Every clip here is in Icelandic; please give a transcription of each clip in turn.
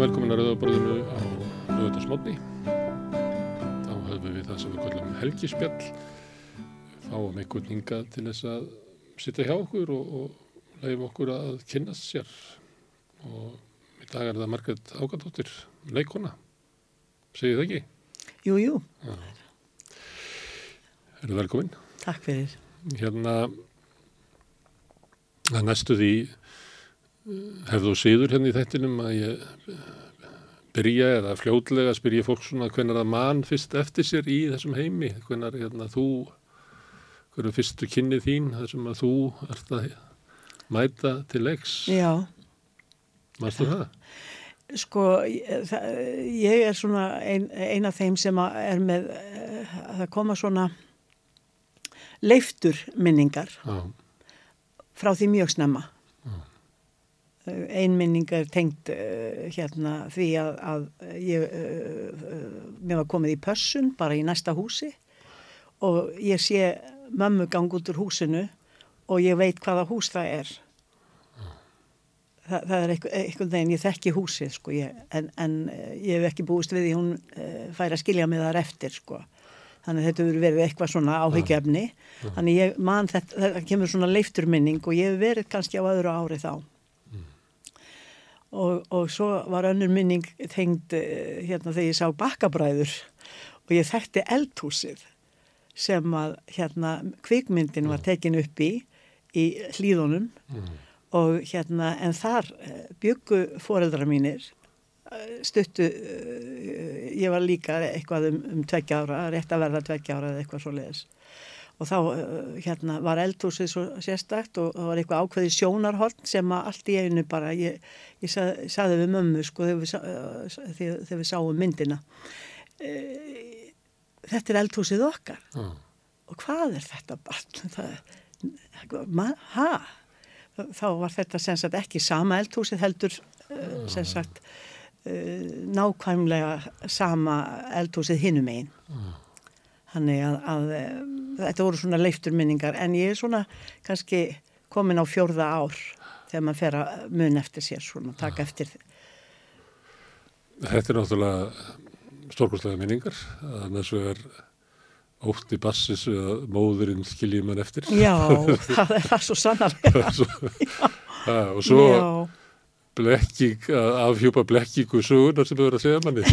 Velkomin að Rauðaborðinu á Rauðarsmótni. Þá höfum við það sem við kallum helgispjall. Fáum einhvern hinga til þess að sitja hjá okkur og, og leif okkur að kynnast sér. Og í dag er það Margret Ágardóttir, leikona. Segir það ekki? Jú, jú. Er það velkomin? Takk fyrir. Hérna, að næstu því hefðu síður hérna í þettinum að ég byrja eða fljótlega spyrja fólk svona hvernig það mann fyrst eftir sér í þessum heimi, hvernig hérna, þú hvernig fyrstu kynnið þín þessum að þú ert að mæta til leiks Já, mannstu það? Sko, ég, er svona ein, ein af þeim sem er með eh, að það koma svona leiftur minningar Já, frá því mjög snemma. Ein minning er tengt uh, hérna því að, að ég, uh, mér var komið í pössun bara í næsta húsi og ég sé mömmu gang út úr húsinu og ég veit hvaða hús það er. Þa, það er eitthvað veginn, ég þekki húsið sko, ég, en, en eh, ég hef ekki búist við því hún uh, fær að skilja mig þar eftir sko. Þannig að þetta verður verið eitthvað svona áhyggjefni. Þannig ég man þetta, þetta kemur svona leifturminning og ég hef verið kannski á öðru ári þá. Og, og svo var önnur minning tengd eh, hérna þegar ég sá bakkabræður og ég þekkti eldhúsið sem að hérna kvikmyndin var tekin upp í í hlýðunum og hérna en þar eh, byggu foreldra mínir eh, stuttu eh, ég var líka eitthvað um, um tveggja ára, rétt að verða tveggja ára eða eitthvað svo leiðis og þá hérna var eldhúsið svo sérstakt og það var eitthvað ákveði sjónarhort sem að allt í einu bara ég, ég sað, saði við mömmu sko þegar við, þegar, þegar við sáum myndina Eh, þetta er eldhúsið okkar já, og hvað er þetta barn? Það, ma, ha? Þá var þetta sem sagt ekki sama eldhúsið heldur uh, sem sagt uh, nákvæmlega sama eldhúsið hinum einn. Þannig að, að um, þetta voru svona leifturminningar en ég er svona kannski komin á fjórða ár þegar maður fer að mun eftir sér svona, taka eftir. Þetta er náttúrulega stórkostlega minningar. Annars vegar ótti bassis að móðurinn skiljið mann eftir Já, það er það svo sannarlega. Og svo Já. blekking, að afhjúpa blekkingu sögunar sem verið að segja manni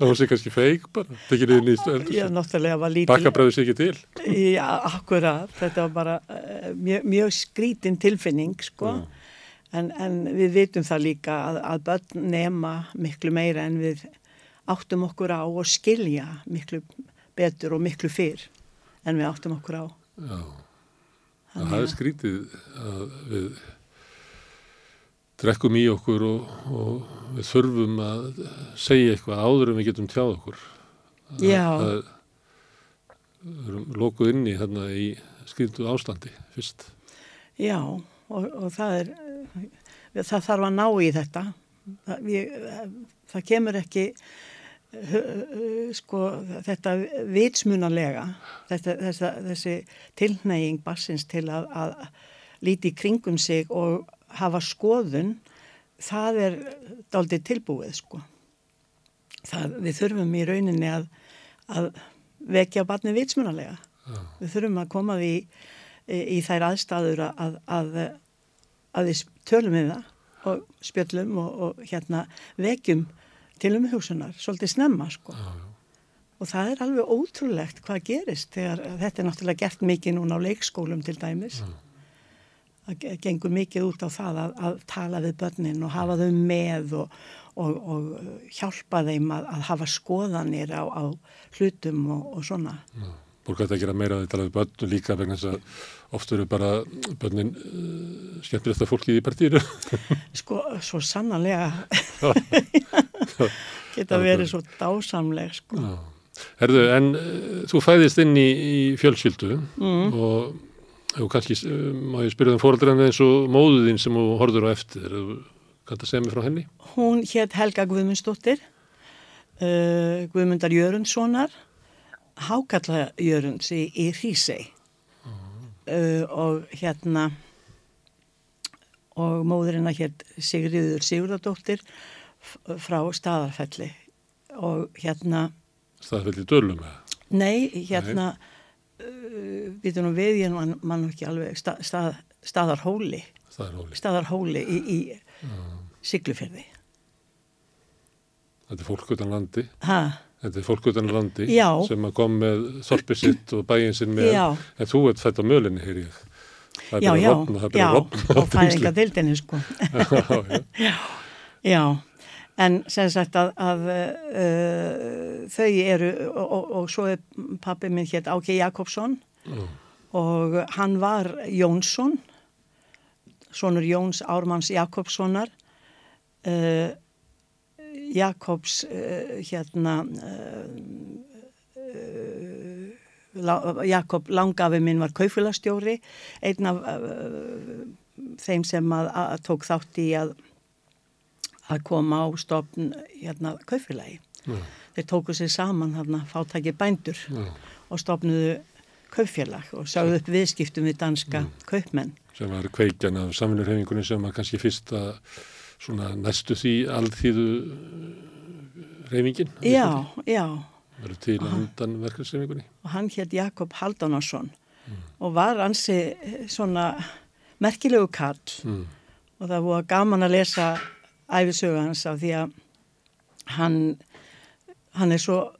það var sér kannski feik bara, tekið niður nýst eldur bakkabræði sér ekki til Já, akkurat. Þetta var bara uh, mjög, mjög skrítin tilfinning, sko. En, en við vitum það líka að, að börn nema miklu meira en við áttum okkur á og skilja miklu betur og miklu fyrr en við áttum okkur á. Já, það er skrítið að við drekkum í okkur og, og við þurfum að segja eitthvað áður en við getum tjáð okkur Já. er- við erum lokuð inni þarna í skrýndu ástandi fyrst Já, og, og það er, það þarf að ná í þetta. Það, við, það kemur ekki, sko, þetta þessa, þessi tilneying bassins til að, að líti kringum sig og hafa skoðun, það er daldið tilbúið, sko. Það, við þurfum í rauninni að, að vekja barni vitsmunalega. Við þurfum að koma því í, í þær aðstæður að, að, að við tölum við það og spjöllum og, og hérna vekjum til umhugsunar, svolítið snemma sko. já, já. Og það er alveg ótrúlegt hvað gerist þegar þetta er náttúrulega gert mikið núna á leikskólum til dæmis. Það ge- gengur mikið út á það að, að tala við börnin og hafa þau með og, og, og hjálpa þeim að, að hafa skoðanir á, á hlutum og, og svona. Fólk ætti að gera meira að tala við börn og líka vegna þess að oft eru bara börnin uh, skemmtilegsta fólkið í partíinu. Sko, svo sannarlega geta verið svo dásamleg, sko. Herðu, en uh, þú fæðist inn í, í fjölskyldu og þú kannski, uh, má ég spyrja um fóreldræðin eins og móðuðinn sem þú horfður á eftir. Þú kannt að segja mig frá henni? Hún hétt Helga Guðmundsdóttir, Guðmundar Jörundssonar, Hákalla Jörunds í, í Hrísei uh, og hérna og móðurinn að hér Sigriður Sigurðardóttir frá staðarfelli og hérna Staðfell í dölum eða? Nei, hérna, uh, við nú við, ég mann man nú ekki alveg, sta, stað, staðarhóli, Staðarhóli. staðarhóli í, í Siglufjörði. Þetta er fólk utan landi. Ha, Þetta er fólk utan landi Já. sem kom með þorpið sitt og bæinn sinn með. Já. En þú ert fætt á mölinni, heyr ég. Það er já, bara já, rofna, það er já, bara rofna og fæðinga dildinni, sko. já, já. Já, en sem sagt að, að uh, þau eru, og, og, og svo er pappi minn hétt Áki Jakobsson Já. og hann var Jónsson, sonur Jóns Ármanns Jakobssonar, uh, Jakobs uh, hérna, uh, La- Jakob Langafi minn var kaufélagstjóri, einn af þeim sem að, að tók þátt í að að koma á stofn hérna kaufélagi. Já. Þeir tóku sér saman hérna fátæki bændur Já. og stofnuðu kaufélag og sagðu upp viðskiptum við danska kaupmenn. Sem var kveikjan af samvinnurhefingunni sem var kannski fyrsta svona næstu því alþýðu reyfingin. Já, já, Verður til undan verkefnisreyfingunni. og hann hétt Jakob Haldunarsson og var ansi eh, svona merkilegu kall Mm. og það voru gaman að lesa æfisögu hans af því að hann, hann er svo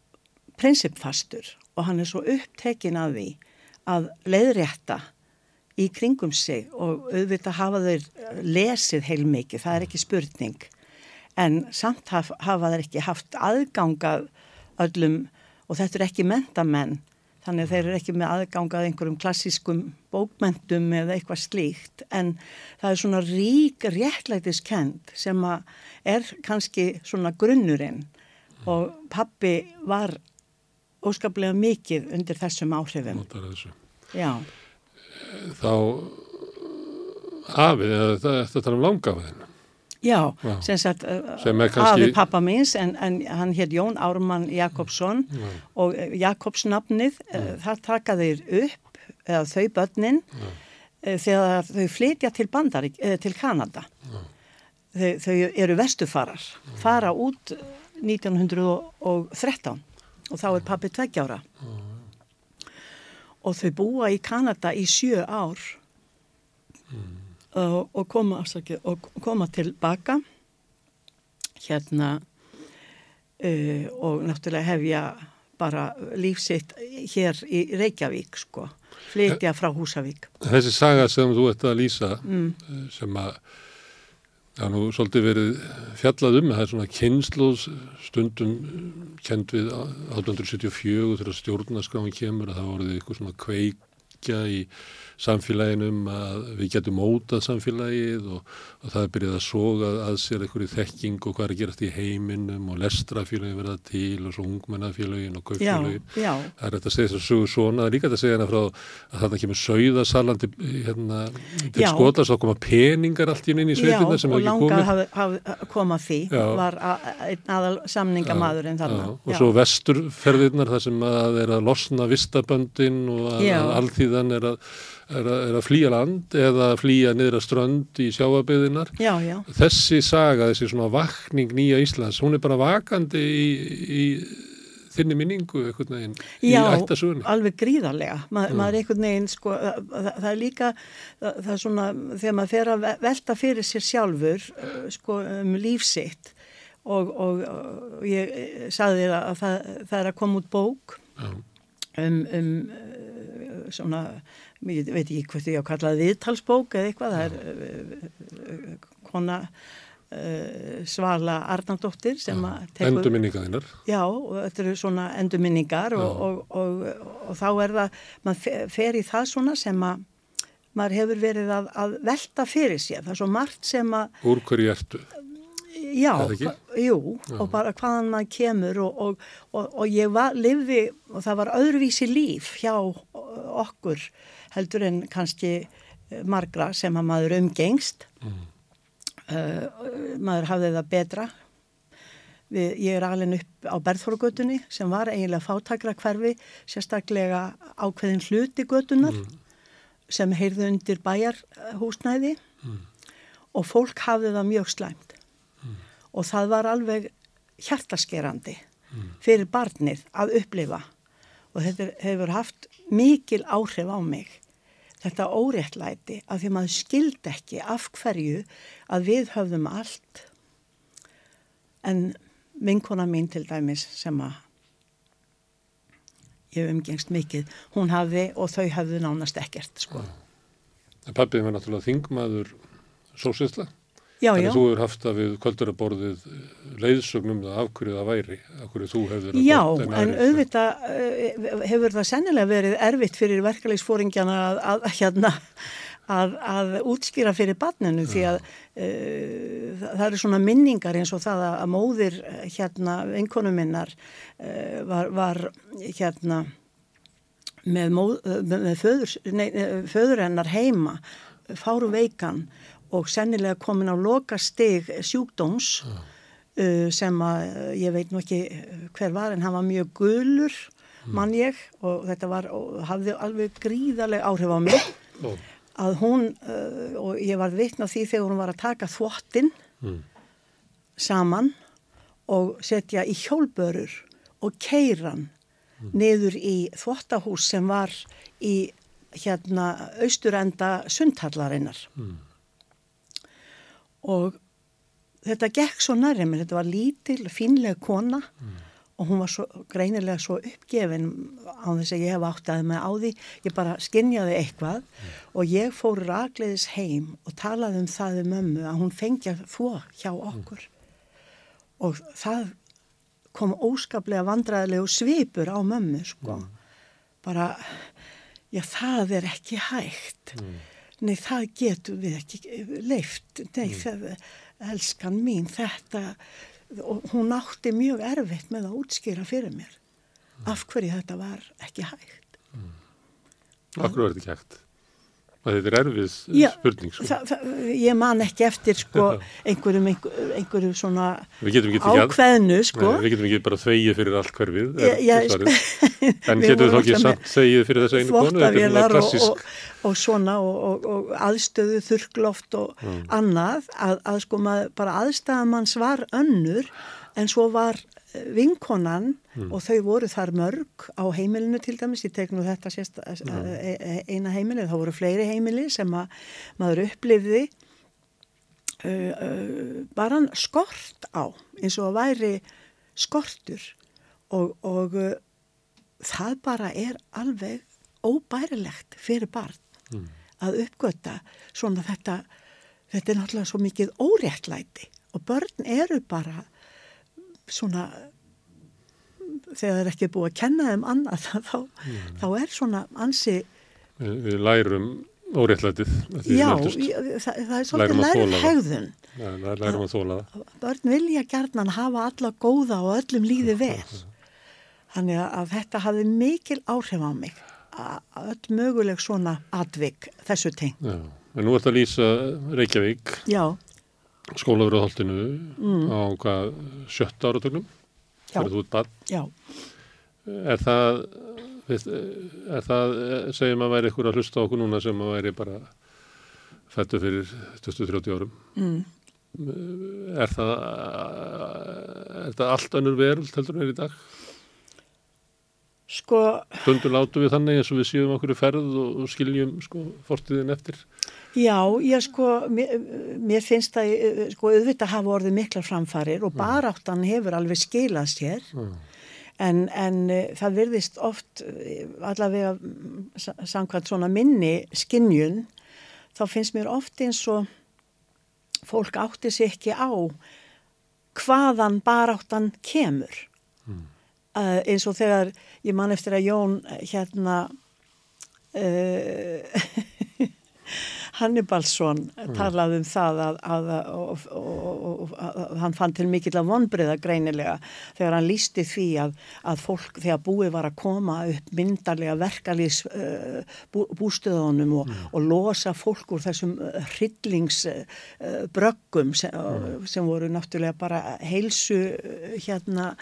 prinsipfastur og hann er svo upptekin af því að leiðrétta í kringum sig og auðvitað hafa þeir lesið heilmikið, það er ekki spurning en samt haf, hafa þeir ekki haft aðgangað öllum og þetta er ekki mentamenn þannig að þeir eru ekki með aðgangað einhverjum klassískum bókmentum eða eitthvað slíkt en það er svona rík réttlætiskend sem að er kannski svona grunnurinn og pappi var óskaplega mikið undir þessum áhrifum. Notar þessu. Já, Þá afið, eða þetta tala um langafiðin. já, Já. sem sagt uh, Sem kannski- afi pappa míns en, en hann hétt Jón Ármann Jakobsson Já. og uh, Jakobsnafnið, það taka þeir upp, eða þau börnin, uh, þegar þau flytja til Bandarík, til Kanada. Þau, þau eru vestufarar, fara út 1913 og þá er pappi tveggjára. Og þau búa í Kanada í sjö ár og, og, koma, afsaki, og koma tilbaka hérna uh, og náttúrulega hefja bara lífsitt hér í Reykjavík sko, flytja frá Húsavík. Þessi saga sem þú ert að lýsa Mm. eh, sem að það er nú svolítið verið fjallað um það er svona kynnslóðs stundum kend við 1874 þegar stjórnarskráin kemur að það voruð eitthvað svona kveikja í samfélaginu um að við getum mótað samfélagið og, og það er byrjað að soga að sér einhverju þekking og hvað er að gerast í heiminum og lestrafélagin verða til og svo ungmennafélagin og Já, kauffélagin já, Það er hægt að segja þess að sögu svona, það er líka að segja hérna frá að þarna kemur sauðasalan til, hérna, til Já. skotast og koma peningar allt í inn í já sveitina sem og hefur ekki komið. hafi, hafi koma því Já. var aðal samningamadurinn þarna. Já, og svo vesturferðirnar þar sem að er að losna vistaböndin og að, Já. að alþýðan er að, er, að, er að flýja land eða flýja niður að strönd í sjáabyðinar. Já, já, Þessi saga, þessi svona vakning nýja Íslands, hún er bara vakandi í, í þinni minningu einhvern veginn í Já, ættasögunni. alveg gríðarlega. Ma, maður er einhvern veginn, sko, það, það, er líka, það, það er svona, þegar maður fer að ve- velta fyrir sér sjálfur, uh, sko, um lífsitt og, og, og ég eh, sagði þér að það, það er að koma út bók Já. um, um uh, svona, ég veit ekki hvað því að kalla það viðtalsbók eða eitthvað, það er uh, kona uh, Svala Arnaldóttir sem að tekur... Endurminninga þinnar. Já, þetta eru svona endurminningar og, og, og, og þá er það, maður fe- fer í það svona sem að maður hefur verið að, að velta fyrir sér. Það er svo margt sem að, Úr hverju ertu? já, jú, Já. og bara hvaðan maður kemur og, og, og, og ég var, lifði, og það var öðruvísi líf hjá okkur heldur en kannski eh, margra sem að maður umgengst. Mm. Uh, maður hafði það betra Við, ég er alveg upp á Berðhórugötunni sem var eiginlega fátakra hverfi, sérstaklega ákveðin hluti götunar sem heyrðu undir bæjarhúsnæði og fólk hafði það mjög slæmt. Og það var alveg hjartaskerandi fyrir barnið að upplifa og þetta hefur haft mikil áhrif á mig. Þetta óréttlæti að því maður skildi ekki af hverju að við höfðum allt en vinkona mín til dæmis sem að ég hef umgengst mikið, hún hafði og þau hafðu nánast ekkert sko. En pappið var náttúrulega þingmaður sósisla. Já, Þannig já. þú er haft að við kvölduraborðið leiðsögnum það af hverju það væri, af hverju þú hefur Já, en auðvitað eh, hefur það sennilega verið erfitt fyrir verkefliðsfóringjana að, að, hérna, að, að útskýra fyrir barninu því að uh, það eru svona minningar eins og það að, móðir eh, hérna vinkonu minnar uh, var, var hérna með, móð, eh, með, föður, nei, eh, föður hennar heima fáru veikan og sennilega komin á loka stig sjúkdóms uh, sem að uh, ég veit nú ekki uh, hver var en hann var mjög gulur mann ég og þetta var og hafði alveg gríðarleg áhrif á mig. Ó, að hún uh, og ég var vitna því þegar hún var að taka þvottin mm, saman og setja í hjólbörur og keiran niður í þvottahús sem var í hérna austurenda sundhallarinnar. Mm, og þetta gekk svo nærri mér, þetta var lítil, fínleg kona og hún var svo, greinilega svo uppgefin á þess að ég hef áttaði með á því, ég bara skinjaði eitthvað og ég fór rakleiðis heim og talaði um það um mömmu að hún fengja þvó hjá okkur. Og það kom óskaplega vandræðilegu svipur á mömmu sko, bara já það er ekki hægt nei það getur við ekki leift, nei það elskan mín þetta og hún átti mjög erfitt með að útskýra fyrir mér af hverju þetta var ekki hægt af hverju er þetta ekki hægt? Að þetta er erfið Já, spurning, sko. það, það, ég man ekki eftir sko einhverjum, einhverjum, einhverjum svona getum ákveðnu sko við getum ekki bara þvegið fyrir allt hverfið. Ég- er ég- svarið. En getum við þá ekki samt þegið fyrir þessa einu konu? Þetta er svona þvottavélar og, og, og svona og, og, og aðstöðu þurrkloft og annað að, að sko maður bara aðstæðan manns var önnur en svo var eh, vinkonan og þau voru þar mörg á heimilinu til dæmis, ég tek nú þetta sérst, e, eina heimili, þá voru fleiri heimili sem að maður upplifði uh, uh, bara skort á eins og að væri skortur og, og uh, það bara er alveg óbærilegt fyrir barn að uppgöta svona þetta þetta er náttúrulega svo mikið óréttlæti og börn eru bara svona þegar það er ekki búið að kenna þeim annað þá, þá er svona ansi Við, við lærum óréttlætið. já, það, það er svolítið að lærið þola það. hegðun Já, það lærum að þóla það. börn vilja gerðnan hafa alla góða og öllum líði vel þannig að þetta hafði mikil áhrif á mig öll möguleg svona atvik þessu teng. En nú ert að lýsa Reykjavík, skólafröðholtinu á hvað sjötta áratögnum, þegar þú ert barn. já, Er það, er það, segjum að væri ykkur að hlusta okkur núna sem að væri bara fættu fyrir 20-30 árum. mm. Er það, er það allt önnur veröld heldur en er í dag? Sko Stundum látum við þannig eins og við séum okkur í ferð og, skiljum sko fortíðin eftir. Já, ég sko, mér, mér finnst að eh, sko auðvitað hafa orðið miklar framfarir og baráttan hefur alveg skilað sér Mm. en, en uh, það virðist oft eh, allavega mm, sa- samkvæmt svona minni skinnjun þá finnst mér oft eins og fólk átti sig ekki á hvaðan baráttan kemur uh, eins og þegar ég man eftir að Jón eh, hérna uh, Hannibalsson talaði um það að, að, og, og, að hann fann til mikill að vonbriða greinilega þegar hann lísti því að, að fólk þegar búið var að koma upp myndarlega verkalýs uh, bú, bústöðunum og, mm. og losa fólk úr þessum hryllingsbröggum uh, sem, mm. sem voru náttúrulega bara heilsu hérna mm.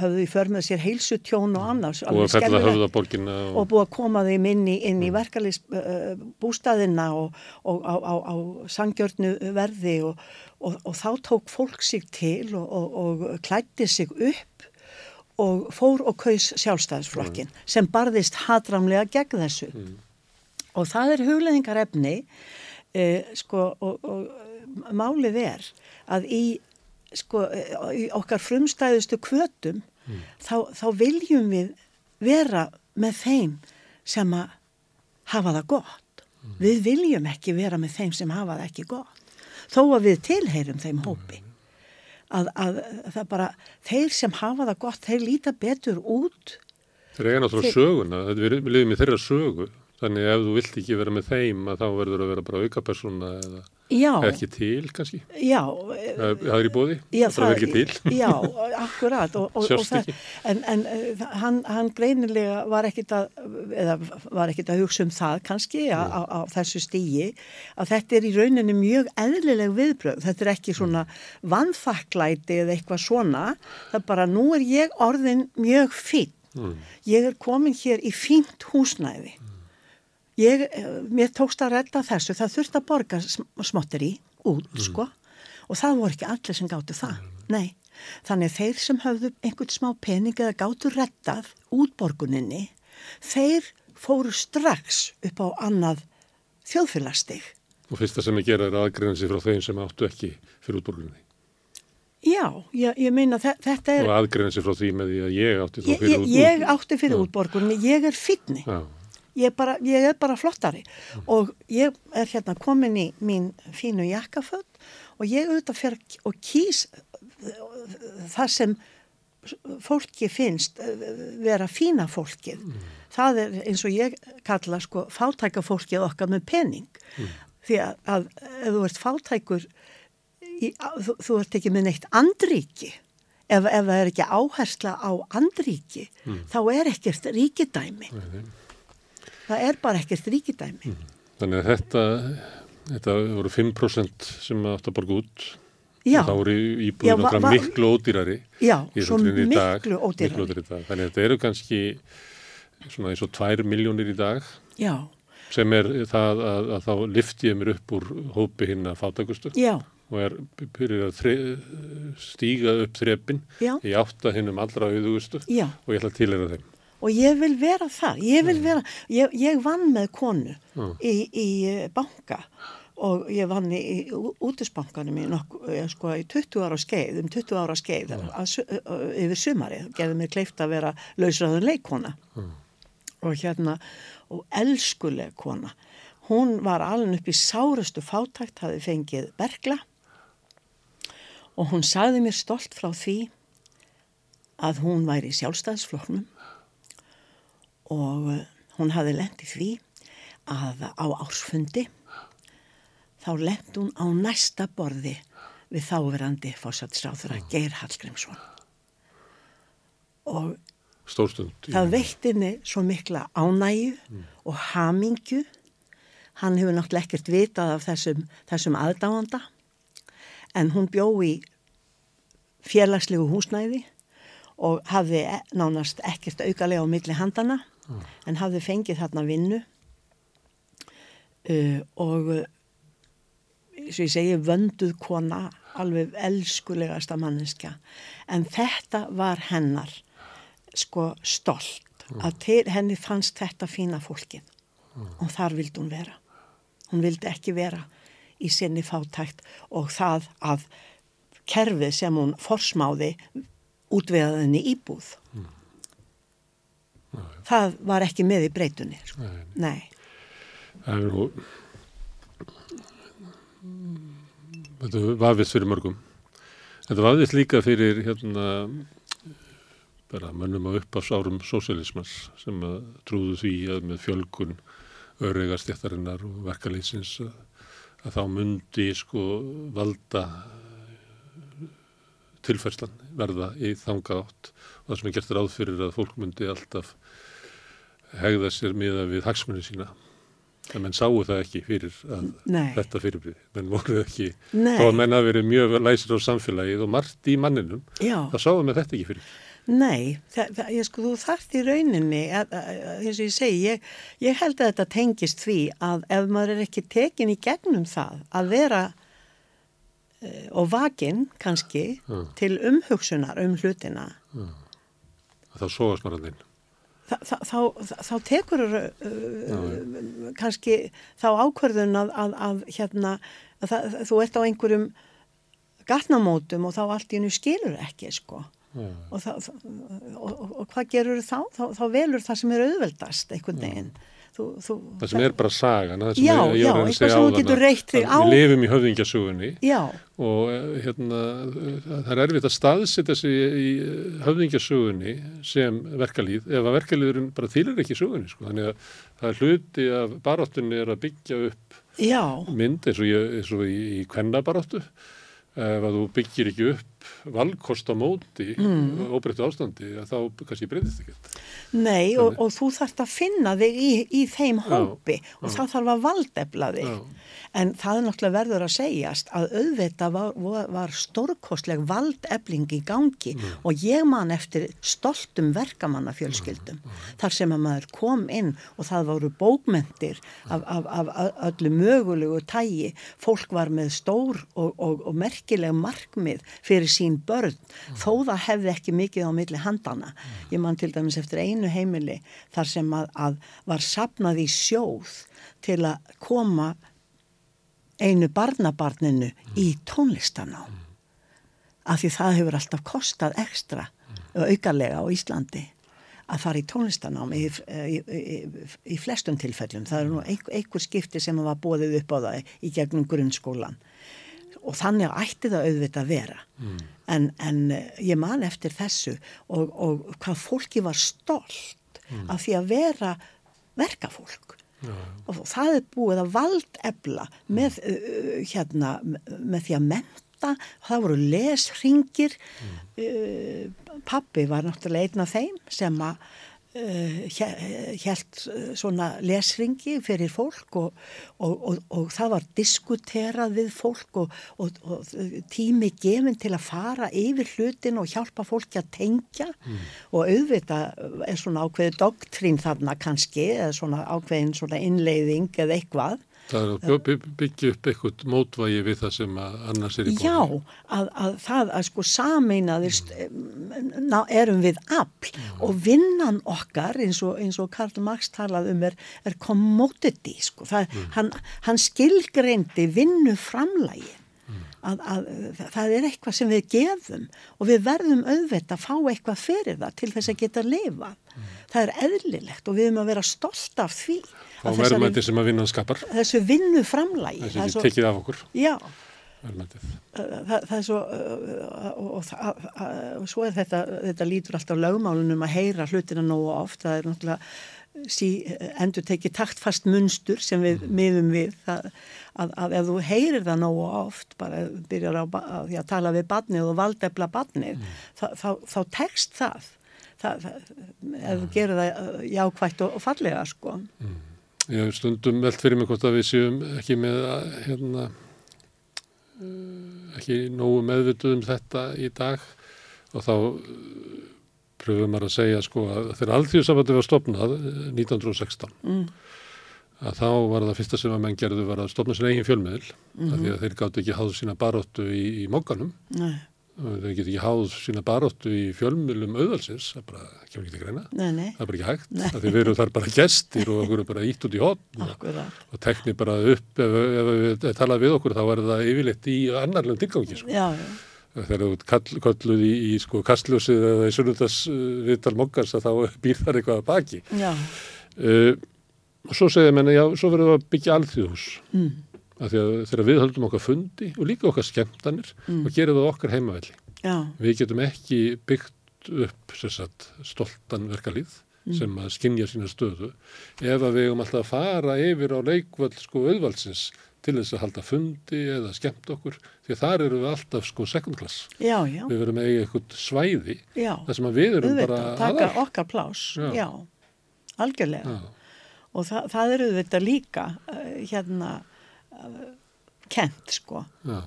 höfðu í för með sér heilsu tjón og annars og, búið að koma þeim inn í, inn í verkalýs bústaðina og, og á, á, á sangjörnu verði og, og, og þá tók fólk sig til og klætti sig upp og fór og kaus sjálfstæðisflokkin mm. sem barðist hatramlega gegn þessu mm. og það er hugleðingar efni eh, sko og málið er að í sko í okkar frumstæðustu kvötum mm. þá, þá viljum við vera með þeim sem að hafa það gott. Mm. Við viljum ekki vera með þeim sem hafa það ekki gott. Þó að við tilheyrum þeim hópi. Að, að það bara, þeir sem hafa það gott, þeir líta betur út. Þeir eiga náttúrulega söguna, við lifum í þeirra sögu. Þannig ef þú vilt ekki vera með þeim að þá verður að vera bara auka persóna eða Já, ekki til kannski? Já, það er í bóði já, það er ekki til. Já, akkurat. Og, og, og það, en, en uh, hann, hann greinilega var ekkit að eða var ekkit að hugsa um það kannski á, á, á þessu stígi að þetta er í rauninni mjög eðlileg viðbröð, þetta er ekki svona vannfaklæti eða eitthvað svona. Það er bara nú er ég orðin mjög fín mm. ég er komin hér í fínt húsnæði ég, eh, mér tókst að redda þessu, það þurfti að borga smottir í út, mm. sko og það voru ekki allir sem gáttu það mm. nei, þannig þeir sem hafðu einhvern smá pening eða gáttu reddað út borguninni, þeir fóru strax upp á annað þjóðfélagstig og fyrsta sem ég gera er aðgreðansi frá þeim sem áttu ekki fyrir útborguninni Já, ég, ég meina þetta er... Og aðgreðansi frá því með því að ég átti fyrir útborguninni. Ég, ég átti fyrir útborguninni, ég er fyrni. Ég, bara, ég er bara flottari mm. og ég er hérna komin í mín fínu jakkaföld og ég auðvitað fer og kýs það sem fólki finnst vera fína fólkið mm. það er eins og ég kalla sko fátæka fólkið okkar með pening mm. því að, að ef þú ert fátækur í, þú, þú ert ekki með neitt andríki ef, ef það er ekki áhersla á andríki mm. þá er ekkert ríkidæmi það er bara ekkert ríkidæmi. Mm. Þannig að þetta þetta voru 5% sem átt að borga út. Já. þá voru íbúðin okkar miklu ódýrari Já, svo miklu ódýrari. Þannig að þetta eru kannski svona eins og 2 miljónir í dag. Já. Sem er það að, að þá lifti ég mér upp úr hópi hinn að fátakustu Já. Og er byrjuð að þre, stíga upp þrepin í átta hinn um allra auðugustu. Og ég ætla að tilera þeim og ég vil vera það, ég vil mm. vera, ég, ég vann með konu mm. í, í eh, banka og ég vann í, útusbankanum í, nokku, eh, sko, í 20 ára skeið, um 20 ára skeið mm. að, yfir sumari, gerði mér kleift að vera lausraður leikona mm. og hérna, og elskuleg kona, hún var alveg upp í sárastu fátækt, hafi fengið bergla og hún sagði mér stolt frá því að hún væri í sjálfstæðsfloknum og eh, hún hafi lendið því að á ársfundi þá lend hún á næsta borði við þáverandi fórsættisráður að Geir Hallgrímsson. Og Stórstund, það veitt henni svo mikla ánægu mm. og hamingju. Hann hefur náttúrulega ekkert vitað af þessum, þessum aðdáanda. En hún bjó í félagslegu húsnæði og hafði e, nánast ekkert aukalega á milli handana mm. en hafði fengið þarna vinnu uh, og eins og ég segi vönduð kona alveg elskulegasta manneska en þetta var hennar sko stolt mm. að til, henni fannst þetta fína fólkin mm. og þar vildi hún vera hún vildi ekki vera í sinni fátækt og það að kerfið sem hún forsmáði útvegaðinni íbúð mm það var ekki með í breytunni sko. Nei. Nei. Það er nú þetta vafist fyrir mörgum þetta vafist líka fyrir hérna bara mönnum á uppásárum sósialismas sem að trúðu því að með fjölgun örygastjættarinnar og verkalýsins að, að þá myndi sko valda tilfærslan verða í þanga átt og það sem er gert ráð fyrir að fólk myndi alltaf hegða sér miða við hagsmunni sína. En menn sáu það ekki fyrir Nei. þetta fyrirbrið. Menn voruð ekki, Nei. þó að menn hafi verið mjög læsir á samfélagið og margt í manninum, Já. það sáum við þetta ekki fyrir. Nei, það, það, ég sko, þú þarft í rauninni, að, að, að, eins og ég segi, ég, ég held að þetta tengist því að ef maður er ekki tekin í gegnum það að vera og vakin kannski Já. til umhugsunar um hlutina, Þá sóast maður inn. þa, þá, þá, þá tekur uh, kannski þá ákvörðun að, að, að hérna, að það, þú ert á einhverjum gatnamótum og þá allt í hennu skilur ekki, sko. Já. og, það, og, og, og hvað gerur þá? þá? Þá velur það sem er auðveldast einhvern veginn. Þú, þú, Það sem er bara sagan, það sem Já, ég já, eitthvað sem þú getur reitt þig á. Við lifum í höfðingjasugunni Já, og eh, hérna, það er erfitt að staðsetja sig í eh, höfðingjasugunni sem verkalýð, ef að verkalýðurinn bara þýlir ekki sugunni, sko, þannig að það er hluti af baráttunni er að byggja upp já, mynd eins og, ég, eins og í, í kvennabaráttu. Ef að þú byggir ekki upp valkost á móti mm. óbreyttu ástandi að þá kannski breytist ekkert. nei og, og þú þarft að finna þig í, í þeim Já, hópi og það þarf að valdefla þig. Já. En það er náttúrulega verður að segjast að auðvita var, var, stórkostleg valdefling í gangi og ég man eftir stoltum verkamannafjölskyldum þar sem að maður kom inn og það voru bókmentir af, af, af, af öllu mögulegu tægi. Fólk var með stór og, og, og merkileg markmið fyrir sín börn þó það hefði ekki mikið á milli handana. Ég man til dæmis eftir einu heimili þar sem að, að var sapnað í sjóð til að koma einu barnabarninu í tónlistanám. Af því það hefur alltaf kostað ekstra aukarlega á Íslandi að fara í tónlistanám í, í, í, í flestum tilfellum. Það eru nú einhver, einhver skipti sem var bóðið upp á það í gegnum grunnskólan og þannig ætti það auðvitað að vera mm. en, en eh, ég man eftir þessu og, og hvað fólki var stolt mm. af því að vera verkafólk Já. og það er búið að valdefla með, uh, hérna, með því að menta, það voru lesringir, uh, pappi var náttúrulega einn af þeim sem að uh, held svona lesringi fyrir fólk og, og, og, og það var diskuterað við fólk og tími gefin til að fara yfir hlutin og hjálpa fólki að tengja mm. og auðvitað er svona ákveði doktrín þarna kannski eða svona ákveðin svona innleiðing eða eitthvað Það er að by- byggja upp eitthvað mótvægi við það sem annars er í bóði. Já, að, að það að sko sameinaðist ná, erum við afl og vinnan okkar eins og, eins og Karl Marx talað um er, er commodity sko. Það, hann, hann skilgreindi vinnu framlægi. Að, að, það er eitthvað sem við gefum og við verðum auðvitað að fá eitthvað fyrir það til þess að geta lifa. Það er eðlilegt og við erum að vera stolt af því. Þá að verðum þetta sem að vinnan skapar, Þessu vinnu framlægi. þessi ekki tekið af okkur, Já, það, það er svo og, og, það- og svo er þetta þetta lítur alltaf lögmálunum að heyra hlutina nógu oft, það er náttúrulega sí, endur tekið taktfast munstur sem við miðum við það, að, að ef þú heyrir það nógu oft bara byrjar á að, að tala við badnið og valdefla badnið þá, þá, þá tekst það, það, það ef þú gerir það uh, jákvætt og, og fallega sko. Ég hef stundum velt fyrir mig hvort að við séum ekki með að, hérna, eh, ekki nógu meðvituð um þetta í dag og þá pröfum að segja sko að þegar alþjóðsafandi var stopnað eh, 1916 mm. að þá var það fyrsta sem að menn gerðu var að stopna sinna eigin fjölmiðl mm af því að þeir gátt ekki háð sína baróttu í, í mókanum nei, þeir get ekki háð sína baróttu í fjölmiðlum auðalsins, það bara kemur ekki til greina. Nei, nei, það er bara ekki hægt, af því við erum þar bara gestir og okkur er bara ítt út í hotn og, og tekni bara upp ef, ef við talað við okkur þá er það yfirleitt í annarlegum tilgangi sko. já, já, þegar þú kall, kalluð í, í sko, kastljósið eða í sunnundas uh, viðtal mokkars að þá býr þar eitthvað að baki. Uh, og svo segja menna, já, svo verðum við að byggja alþjóðhús. Mm. af því að þegar við höldum okkar fundi og líka okkar skemmtanir og gerum það okkar heimavelli. Já, við getum ekki byggt upp sagt, stoltan verkalýð sem að skinja sína stöðu. Ef að við um alltaf að fara yfir á leikvöld sko auðvaldsins til þess að halda fundi eða skemmt okkur því að þar eru við alltaf sko second class. Já, já. Við verum með eitthvað svæði já. þar sem að við erum Auðvitað, bara taka aðal. okkar plás, Já. já, algjörlega. Og það, það eru þetta líka uh, hérna uh, kent sko,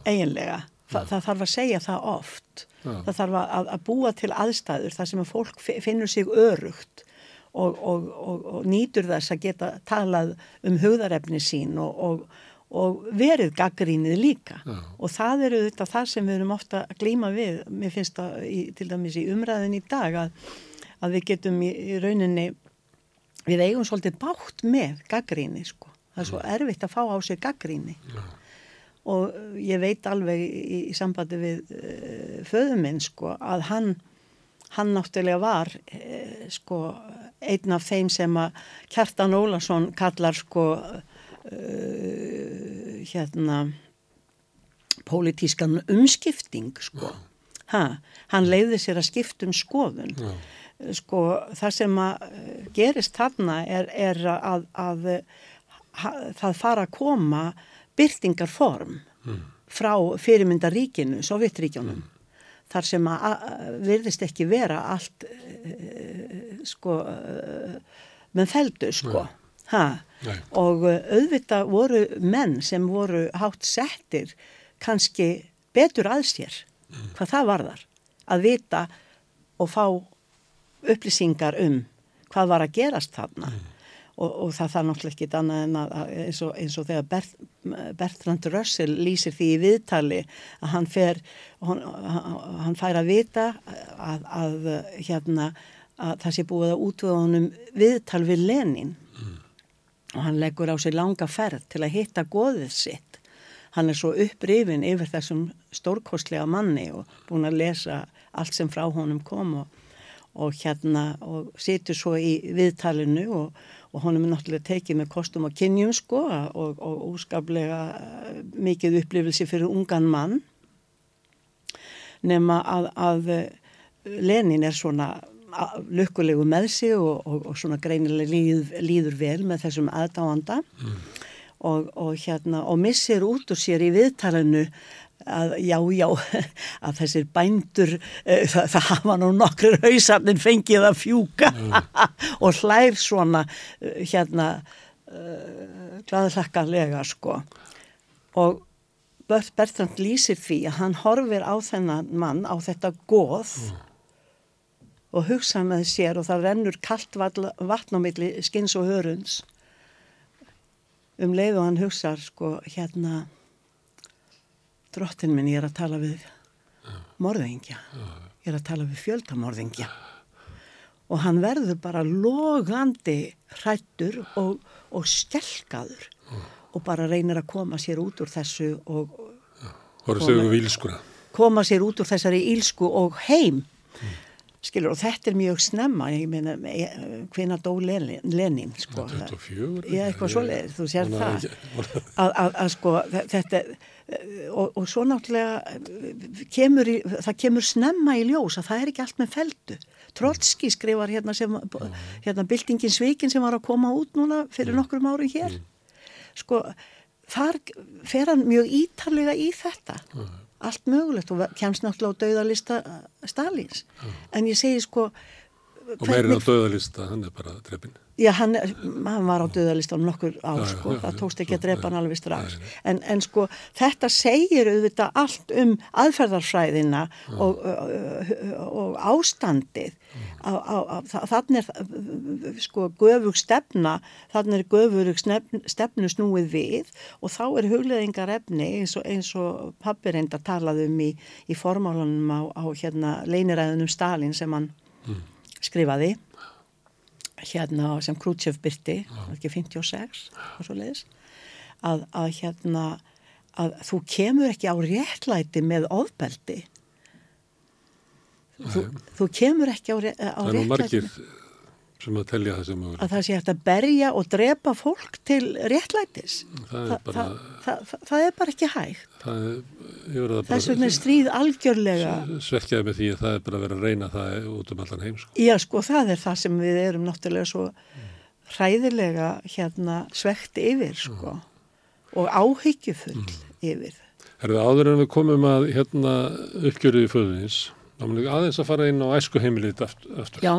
eiginlega. Þa, það þarf að segja það oft. Það þarf að, að búa til aðstæður þar sem að fólk fi- finnur sig örugt og, og, og, og nýtur þess að geta talað um hugðarefni sín og, og, verið gaggrínið líka. já, Og það eru þetta það sem við erum ofta að glíma við. Mér finnst það í, til dæmis í umræðin í dag að, að við getum í, í rauninni, við eigum svolítið bátt með gaggríni sko. Það er svo erfitt að fá á sig gaggríni. já, Og ég veit alveg í, í sambandi við uh, föðum minn sko að hann, hann náttúrulega var uh, sko einn af þeim sem að Kjartan Ólason kallar sko uh, hérna pólitískan umskipting sko. Ha, hann leiði sér að skipta um skoðun. já, Sko það sem að eh, gerist þarna er, er að, að ha, það fara að koma byrtingarform frá fyrirmyndaríkinu, Sovjetríkjónum. Þar sem að, að virðist ekki vera allt uh, sko uh, með feldu sko. Ha, nei, og uh, auðvitað voru menn sem voru hátt settir kannski betur að sér hvað það varðar. Að vita og fá upplýsingar um hvað var að gerast þarna. Og, og það þarf náttúrulega ekki annað en að, að eins, og, eins og þegar Bert, Bertrand Russell lýsir því í viðtali að hann fer hann, hann fær að vita að, að hérna að það sé búið að útvöða honum viðtal við Lenin og hann leggur á sig langa ferð til að hitta goðið sitt. Hann er svo upprifin yfir þessum stórkostlega manni og búin að lesa allt sem frá honum kom og, og hérna og situr svo í viðtalinu og, og honum er náttúrulega tekið með kostum og kynjum sko og, og úskaplega eh, mikið upplifilsi fyrir ungan mann nema að, að eh, Lenin er svona lukkulegu með sig og, og, og svona greinilega líð, líður vel með þessum aðdáanda. Og, og hérna og missir út úr sér í viðtalinu að já, já, að þessir bændur, uh, það, það hafa nú nokkur hausarnir fengið að fjúka og hlær svona uh, hérna uh, glaðlakkalega sko. Og Bert Bertrand lýsir því að hann horfir á þennan mann, á þetta góð og hugsa með sér og það rennur kallt vatn á milli skins og hörunds. Um leið og hann hugsa sko hérna drottin minn ég er að tala við morðingja. Ég er að tala við fjöldamorðingja og hann verður bara logandi hrættur og, og skelkaður og bara reynir að koma sér út úr þessu og ílskuna. koma sér út úr þessari ílsku og heim skilur og þetta er mjög snemma ég meina hvena dó Lenin, Lenin sko, 24? ég eitthvað svoleiðis, þú sér það. að, að, að sko þe- þetta og, og svo náttúrulega kemur í, það kemur snemma í ljós að það er ekki allt með feldu Trotski skrifar hérna sem hérna byltingin svikin sem var að koma út núna fyrir nokkrum árum hér. Sko þar fer hann mjög ítarlega í þetta allt mögulegt og kemst náttúrulega á dauðalista Stalins en ég segi sko Og meirinn á döðalista, hann er bara drefin. Já, hann, hann var á döðalistan nokkur ár, Já, sko, já, það tókst ekki að drepa hann alveg strax. En, en sko, þetta segir auðvitað allt um aðferðarfræðina og, og, og ástandið. Á, á, á, þannig er, sko, göfug stefna, þannig er göfug stefnu snúið við og þá er hugleðingar efni eins og, eins og pappi reynda talaði um í, í formálunum á, á hérna leiniræðunum Stalin sem hann skrifaði hérna sem Krútsjöf byrti, ekki 56 og svo leiðis, að, að hérna að þú kemur ekki á réttlæti með ofbeldi. Þú, þú kemur ekki á, ré- á Það er nú réttlæti margir sem að telja það sem mögulegt. að það sé hægt að berja og drepa fólk til réttlætis Það er bara, það, það, það, er bara ekki hægt er Þess vegna er stríð algjörlega, svekkjaði með því að það er bara að vera að reyna það út um allan heim sko. já sko það er það sem við erum náttúrulega svo hræðilega hérna svekti yfir sko og áhyggjufull yfir. Herðu áður en við komum að hérna uppgjörðu í föðunins þá munum aðeins að fara inn á æsku heimilið aftur. Já,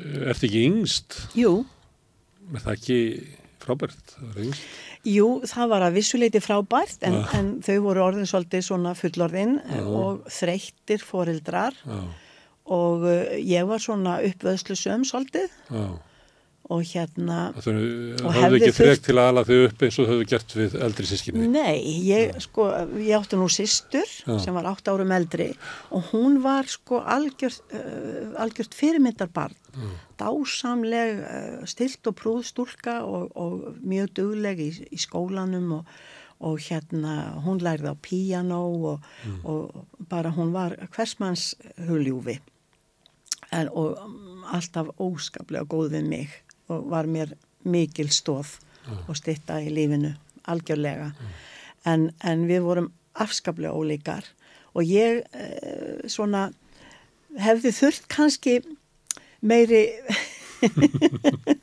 Er þetta ekki yngst? jú, Er það ekki frábært? Það jú það var að vissuleiti frábært en, Já. en þau voru orðin svolítið svona fullorðin Já. og þreyttir foreldrar Já, og uh, ég var svona uppvöðslu söm svolítið já. Og hérna Þau Og hefði ekki þrek til að ala þau upp eins og þau hefðu gert við eldri sískinni. Nei, ég sko, ég átti nú systur Já. sem var átt árum eldri og hún var sko algjört, uh, algjört fyrirmyndarbarn, dásamleg, uh, stilt og prúð stúlka og, og mjög dugleg í, í skólanum og, og hérna hún lærði á píanó og, og bara hún var hversmanns huljúfi en, og um, alltaf óskaplega góð við mig og var mér mikil stóð og stytta í lífinu algjörlega en, en við vorum afskaplega ólíkar og ég eh, svona hefði þurft kannski meiri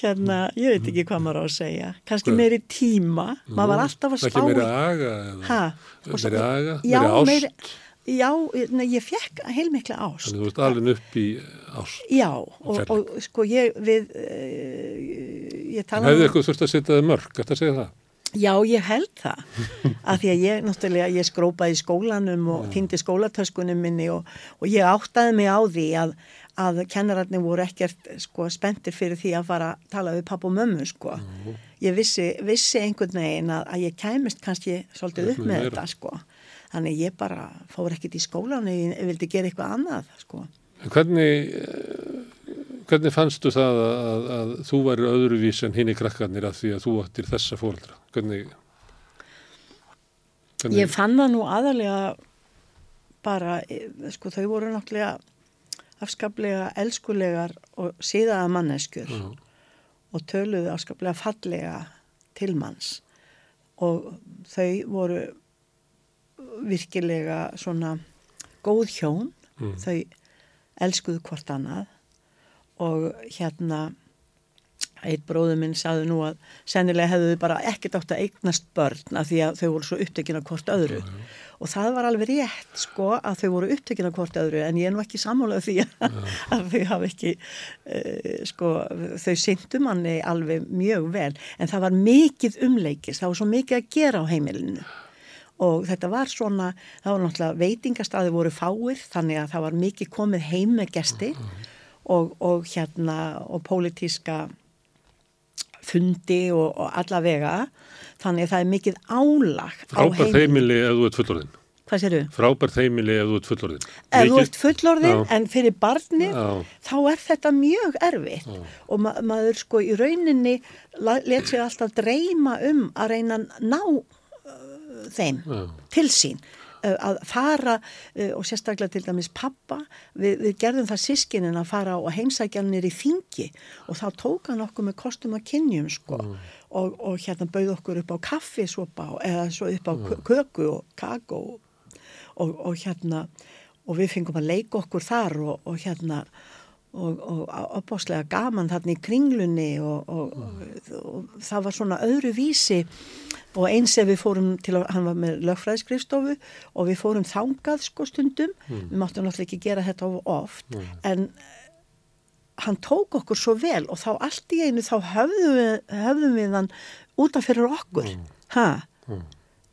hérna, ég veit ekki hvað maður á að segja kannski Hvað? meiri tíma maður var alltaf að spá meiri aga? Meiri aga? Meiri ást? Já, ég fekk heilmikla ást. Þannig þú ert alveg upp í ást. Já, og, og sko ég við, uh, ég tala hefði eitthvað þurft að setja þið mörg, þetta segja það? Já, ég held það. Af því að ég náttúrulega, ég skrópaði í skólanum og týndi skólatöskunum minni og, og ég áttaði mig á því að, að kennararnir voru ekkert sko spenntir fyrir því að fara að tala við papp og mömmu sko. Ég vissi, vissi einhvern veginn að, að ég kæmist kannski svolítið upp með þetta sko. Þannig ég bara fór ekkert í skólan ég, ég vildi gera eitthvað annað sko. Hvernig, eh, hvernig fannstu það að, að, að þú væri öðruvís en hinn í krakkarnir að því að þú ættir þessa fóreldra? Hvernig, hvernig Ég fann það nú aðalega bara, eh, sko þau voru náttúrulega afskaplega elskulegar og síðaða manneskjur Já. og töluðu afskaplega fallega til manns og þau voru virkilega svona góð hjón, Mm. þau elskuðu hvort annað. Og hérna eitt bróður minn saði nú að sennilega hefðu þau bara ekkert átt að eignast börn af því að þau voru svo upptökin af hvort öðru. Og það var alveg rétt sko að þau voru upptökin af hvort öðru en ég er nú ekki sammálað því að, að þau hafi ekki uh, sko þau syndu manni alveg mjög vel. En það var mikið umleikis það var svo mikið að gera á heimilinu og þetta var svona, það var náttúrulega veitingastæði voru fáir þannig að það var mikið komið heim með gesti og, og hérna og pólitíska fundi og, og allavega þannig að það er mikið álag heimilinu. heimili ef þú ert fullorðin. Hvað séru? Frábært heimili ef þú ert fullorðin. Ef þú Mikið- ert fullorðin Já. en fyrir barnið Já. þá er þetta mjög erfitt og ma maður sko í rauninni let sig alltaf dreyma um að reyna ná þeim Já. til sín uh, að fara uh, og sérstaklega til dæmis pappa við, við gerðum það sískinin að fara og heimsækja hann nýri þingi og þá tók hann okkur með kostum að kynjum sko og, og hérna bauð okkur upp á og- eða svo upp á mm. köku og kakó og, og hérna og við fengum að leika okkur þar og, og hérna og, og opáslega gaman þarna í kringlunni og, og, og það var svona öðru vísi. Og eins ef við fórum til að, hann var með lögfræðiskrifstofu og við fórum þangað sko stundum, við máttum náttúrulega ekki gera þetta of oft, en hann tók okkur svo vel og þá allt í einu þá höfðum við, höfðum við hann útaf fyrir okkur, ha?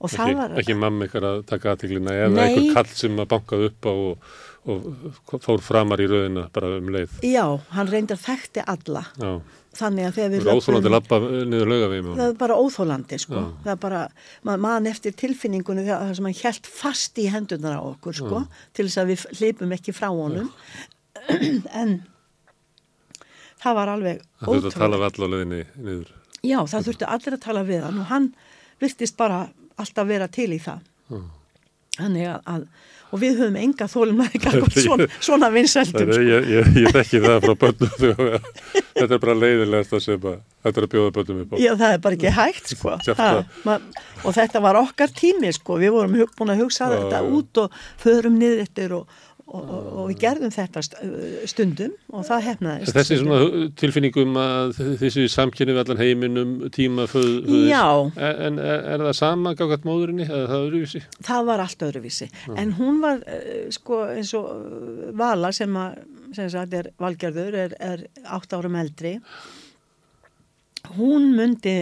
Og það var... ekki mamma ykkar að taka aðteglina eða einhver kall sem að bankað upp á og, og fór framar í rauðina bara um leið. Já, hann reyndar þekkti alla. Já, Þannig að þegar það við er óþólandi lappa niður lauga við Það er bara óþólandi, sko. Já. Það er bara, maður man eftir tilfinningunni þegar það sem hann held fast í hendunar á okkur, sko, til þess að við hlipum ekki frá honum. en það var alveg Það þurfti að tala við alla á leiðinni niður. Já, það þurfti allir að tala við hann og hann virtist bara alltaf vera til í það. Já. Þannig að, að og við höfum enga þólumæði svona, svona vinsældum sko. ég, ég, ég þekki það frá börnum þetta er bara leiðilegast að sem að þetta er að bjóða börnum upp á Já, það er bara ekki hægt sko ha, og þetta var okkar tími sko við vorum búin að hugsa þetta út og förum niður eftir og og, og, og við gerðum þetta stundum og það hefnaðist. Þessi svona tilfinningum að þessi samkynni við allan heiminum tíma föð, Já. En er, er það sama gágat móðurinni eða það öðruvísi? Það var allt öðruvísi. Já. En hún var eh, sko eins og eh, Vala sem að, sem sagt er valgerður, er, er átt árum eldri. Hún myndi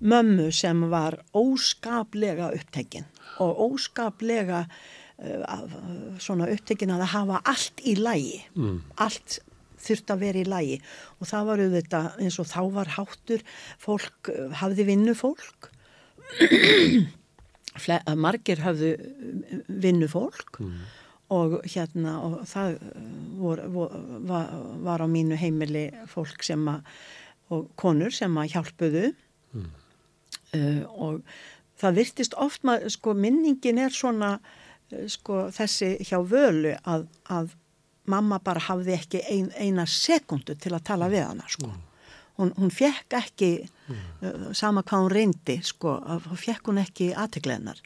mömmu sem var óskaplega upptekinn og óskaplega svona upptekinn að hafa allt í lægi mm. allt þurft að vera í lægi og það var auðvitað eins og þá var háttur fólk, uh, hafði vinnu fólk margir hafðu uh, vinnu fólk mm. og hérna og það vor, vor, var, var á mínu heimili fólk sem að og konur sem að hjálpuðu mm. uh, og það virtist oft maður, sko minningin er svona Eh, sko, þessi hjá völu að, að mamma bara hafði ekki ein, eina sekundu til að tala við hana sko. Mm. Hún, hún fekk ekki mm. uh, sama hvað hún reyndi sko, hún fekk hún ekki aðteglenar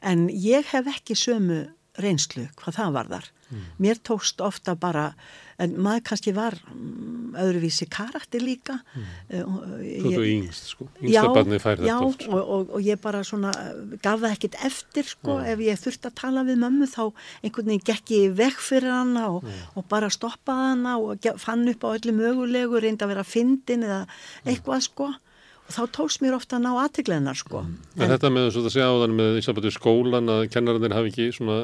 en ég hef ekki sömu reynslu hvað það var þar mm. mér tókst ofta bara en maður kannski var um, öðruvísi karakter líka mm. Þú þú yngst sko yngsta barni fær þetta oft Já og, og, og ég bara svona gaf það ekkit eftir sko mm. ef ég þurfti að tala við mömmu þá einhvern veginn gekk ég vekk fyrir hana og, mm. og bara stoppaði hana og fann upp á öllu mögulegu reyndi að vera fyndin eða eitthvað sko þá tóks mér ofta að ná aðteglenar sko. En, en þetta með þess að segja á þann með í sambandi skólan að kennarinn hafi ekki svona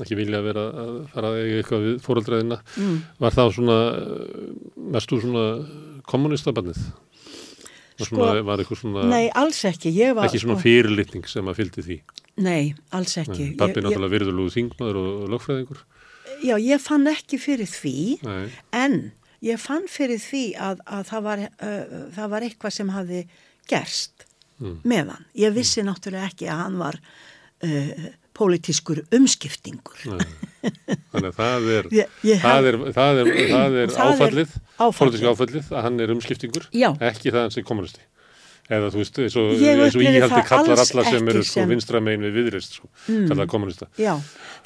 ekki vilja að vera að fara eitthvað við fóröldræðina mm. var það svona mestu svona kommunistabannið sko, var eitthvað svona nei, alls ekki. Var, ekki svona sko, fyrirlitning sem að fylgdi því? Nei, alls ekki. pappi náttúrulega virðulegu þingmaður og lögfræðingur? Já, ég fann ekki fyrir því nei. en ég fann fyrir því að, að það, var, uh, það var eitthvað sem hafi gerst mm. með hann ég vissi mm. náttúrulega ekki að hann var uh, pólitískur umskiptingur. Þannig að það er, það er, það er, er áfallið, pólitísk áfallið að hann er umskiptingur, Já. ekki það hans er kommunisti. Eða þú veist, eins og íhaldi kallar alla sem eru sko sem... vinstra megin við viðrist, sko, mm. kallar kommunista. Já,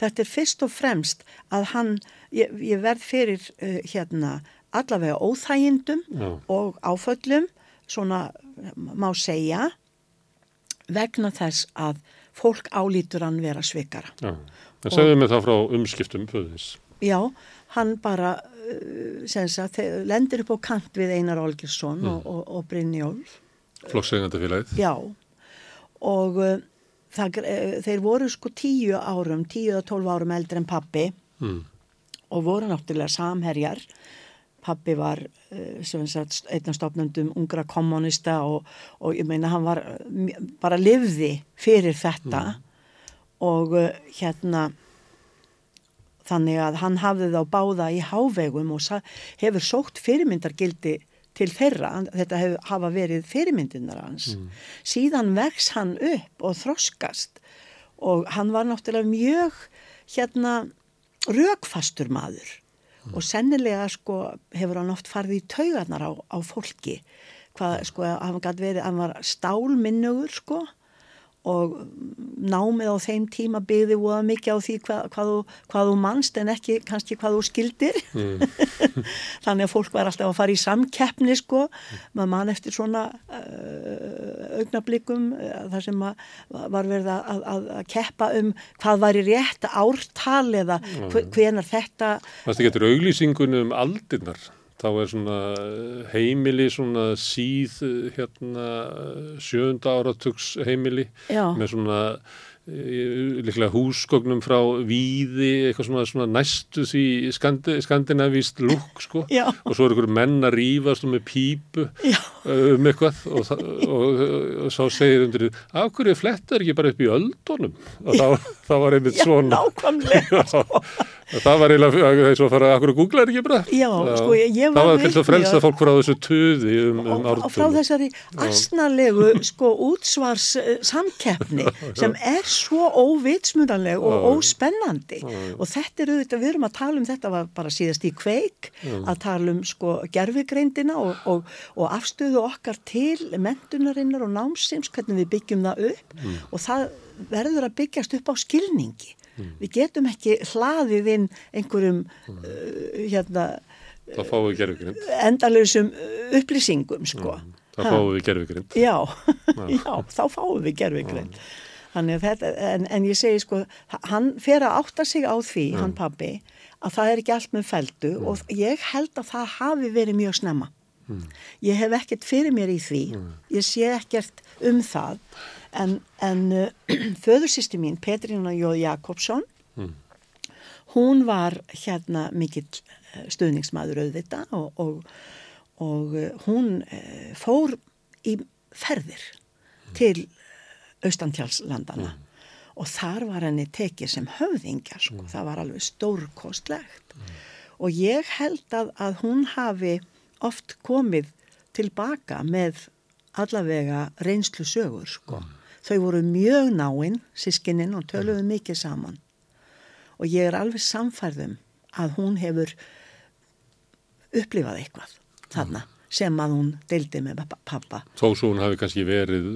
þetta er fyrst og fremst að hann, ég, ég verð fyrir uh, hérna allavega óþægindum Já. og áföllum, svona má segja, vegna þess að fólk álítur hann vera svikara. Já, það segðum við þá frá umskiptum föðins. Já, hann bara uh, sagt, lendir upp á kant við Einar Olgesson mm. og, og, og Brynjólf. Flokksegandafélagið. Já, og uh, það, uh, þeir voru sko tíu árum, tíu eða tólf árum eldri en pappi mm. og voru náttúrulega samherjar Pappi var eh, einn af stofnundum ungra kommunista og, og ég meina hann var bara livði fyrir þetta mm. og uh, hérna þannig að hann hafði þá báða í hávegum og hefur sótt fyrirmyndargildi til þeirra, þetta hef, hafa verið fyrirmyndinar hans. Mm. Síðan vex hann upp og þroskast og hann var náttúrulega mjög hérna rögfastur maður og sennilega sko hefur hann oft farið í taugarnar á, á fólki. Hvað sko hann gæti verið, hann var stálminnugur sko og námið á þeim tíma byggði voða mikið á því hvað, hvað, þú, hvað þú mannst en ekki kannski hvað þú skildir mm. þannig að fólk var alltaf að fara í samkeppni sko maður mann eftir svona uh, augnablikum uh, þar sem var verið að, að, að keppa um hvað var í rétt ártal eða mm. hvenar þetta Það getur auglýsingunum aldinnar þá er svona eh, heimili svona síð eh, hérna sjönda áratugs heimili Já. með svona eh, líklega húsgóknum frá víði, eitthvað svona, svona næstu því skandi, skandinavíst lúk sko. Já. og svo er einhverju menn að rýfast með pípu Já. um eitthvað. Og, og, og, og svo segir undir því, af hverju flettar ekki bara upp í öldunum? Og þá, þá var einmitt svona. Já, nákvæmlega sko Það var eiginlega þess að fara akkur að googla er ekki bara. Já, sko, ég- ég var Það var til vitni að frelsa að- fólk frá þessu tuði um, um og, og frá þessari asnalegu sko útsvars uh, samkeppni sem er svo óvitsmunanleg og Já. óspennandi. Og þetta er auðvitað, við erum að tala um þetta var bara síðast í kveik að tala um sko gerfigreindina og, og, og afstöðu okkar til mentunarinnar og námsims, hvernig við byggjum það upp. Og það verður að byggjast upp á skilningi. Við getum ekki hlaðið inn einhverjum uh, hérna Það fáum við gerfugrind. endalausum upplýsingum sko. Það Ha. fáum við gerfugrind. Já, já, þá fáum við þetta, en, en ég segi sko, hann fer að átta sig á því, hann pabbi, að það er ekki allt með feldu og ég held að það hafi verið mjög snemma. Ég hef ekkert fyrir mér í því, ég sé ekkert um það, en, en uh, föðursýsti mín, Petrína Jóð Jakobsson, hún var hérna mikill eh, stuðningsmaður auðvita og, og, og eh, hún eh, fór í ferðir til austantjálslandana og þar var henni tekið sem höfðingja sko, það var alveg stórkostlegt. Og ég held að, að hún hafi oft komið tilbaka með allavega reynslu sögur sko. Þau voru mjög náinn, sískininn, og töluðu mikið saman og ég er alveg samfærðum að hún hefur upplifað eitthvað þarna sem að hún deildi með pa- pappa. Þó svo hún hafi kannski verið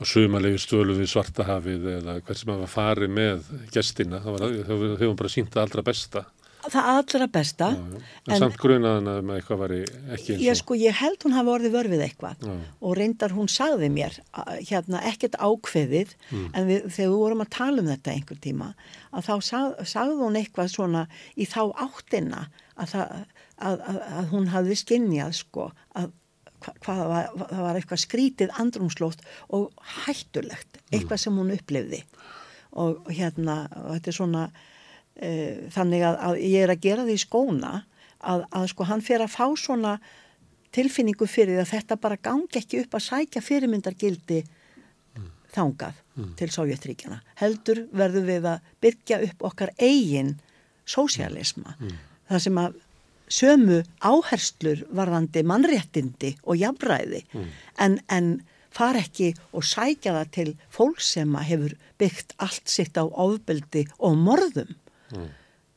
á sumalegu stölu við svartahafið eða hvert sem hafa farið með gestina. Það hefur bara sínt það allra besta. Það allra besta, Já, já. En, samt grunaðan að með eitthvað var ekki eins ég og... sko, ég held hún hafi orðið vörfið eitthvað Já. og reyndar hún sagði mér hérna ekkert ákveðið Mm. en við, þegar við vorum að tala um þetta einhver tíma að þá sag, sagði hún eitthvað svona í þá áttina að, það, að, að, að hún hafði skinnjað sko að hva, hvað var, það var eitthvað skrítið andrumslótt og hættulegt eitthvað sem hún upplifði og hérna og þetta er svona þannig að, að ég er að gera því skóna að, að sko hann fer að fá svona tilfinningu fyrir að þetta bara gangi ekki upp að sækja fyrirmyndargildi þangað til Sovjetríkjana. Heldur verður við að byggja upp okkar eigin sósialisma. Það sem að sömu áherslur varðandi mannréttindi og jafnræði en, en far ekki og sækja það til fólk sem að hefur byggt allt sitt á ofbeldi og morðum.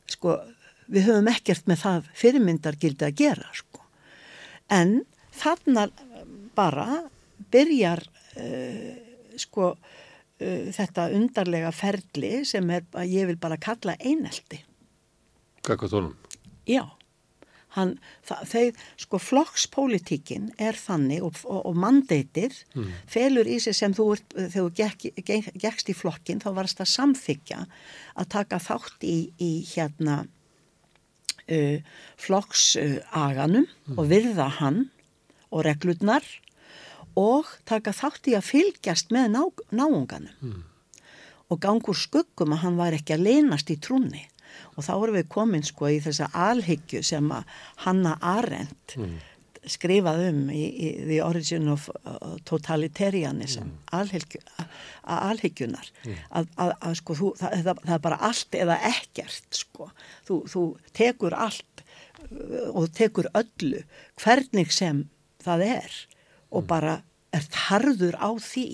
Sko, við höfum ekkert með það fyrirmyndargildi að gera, sko. En þarna bara byrjar uh, sko uh, þetta undarlega ferli sem er, ég vil bara kalla einelti. Kakvað tónum. Já, hann, það, þeir, sko flokkspólitíkin er þannig og, og, og mandeitir felur í sig sem þú ert, þegar þú gekk, gekk, gekkst í flokkin þá varst að samþykja að taka þátt í, í hérna uh, flokksaganum og virða hann og reglurnar og taka þátt í að fylgjast með ná, náunganum. Og gangur skuggum að hann var ekki að leynast í trúni og þá erum við komin sko í þessa alhyggju sem að Hanna Arendt skrifað um í, í The Origin of uh, Totalitarianism mm. alhyggju, að alhyggjunar að, að, að sko þú, það, það, það er bara allt eða ekkert sko. Þú, þú tekur allt uh, og tekur öllu hvernig sem það er og bara er harður á því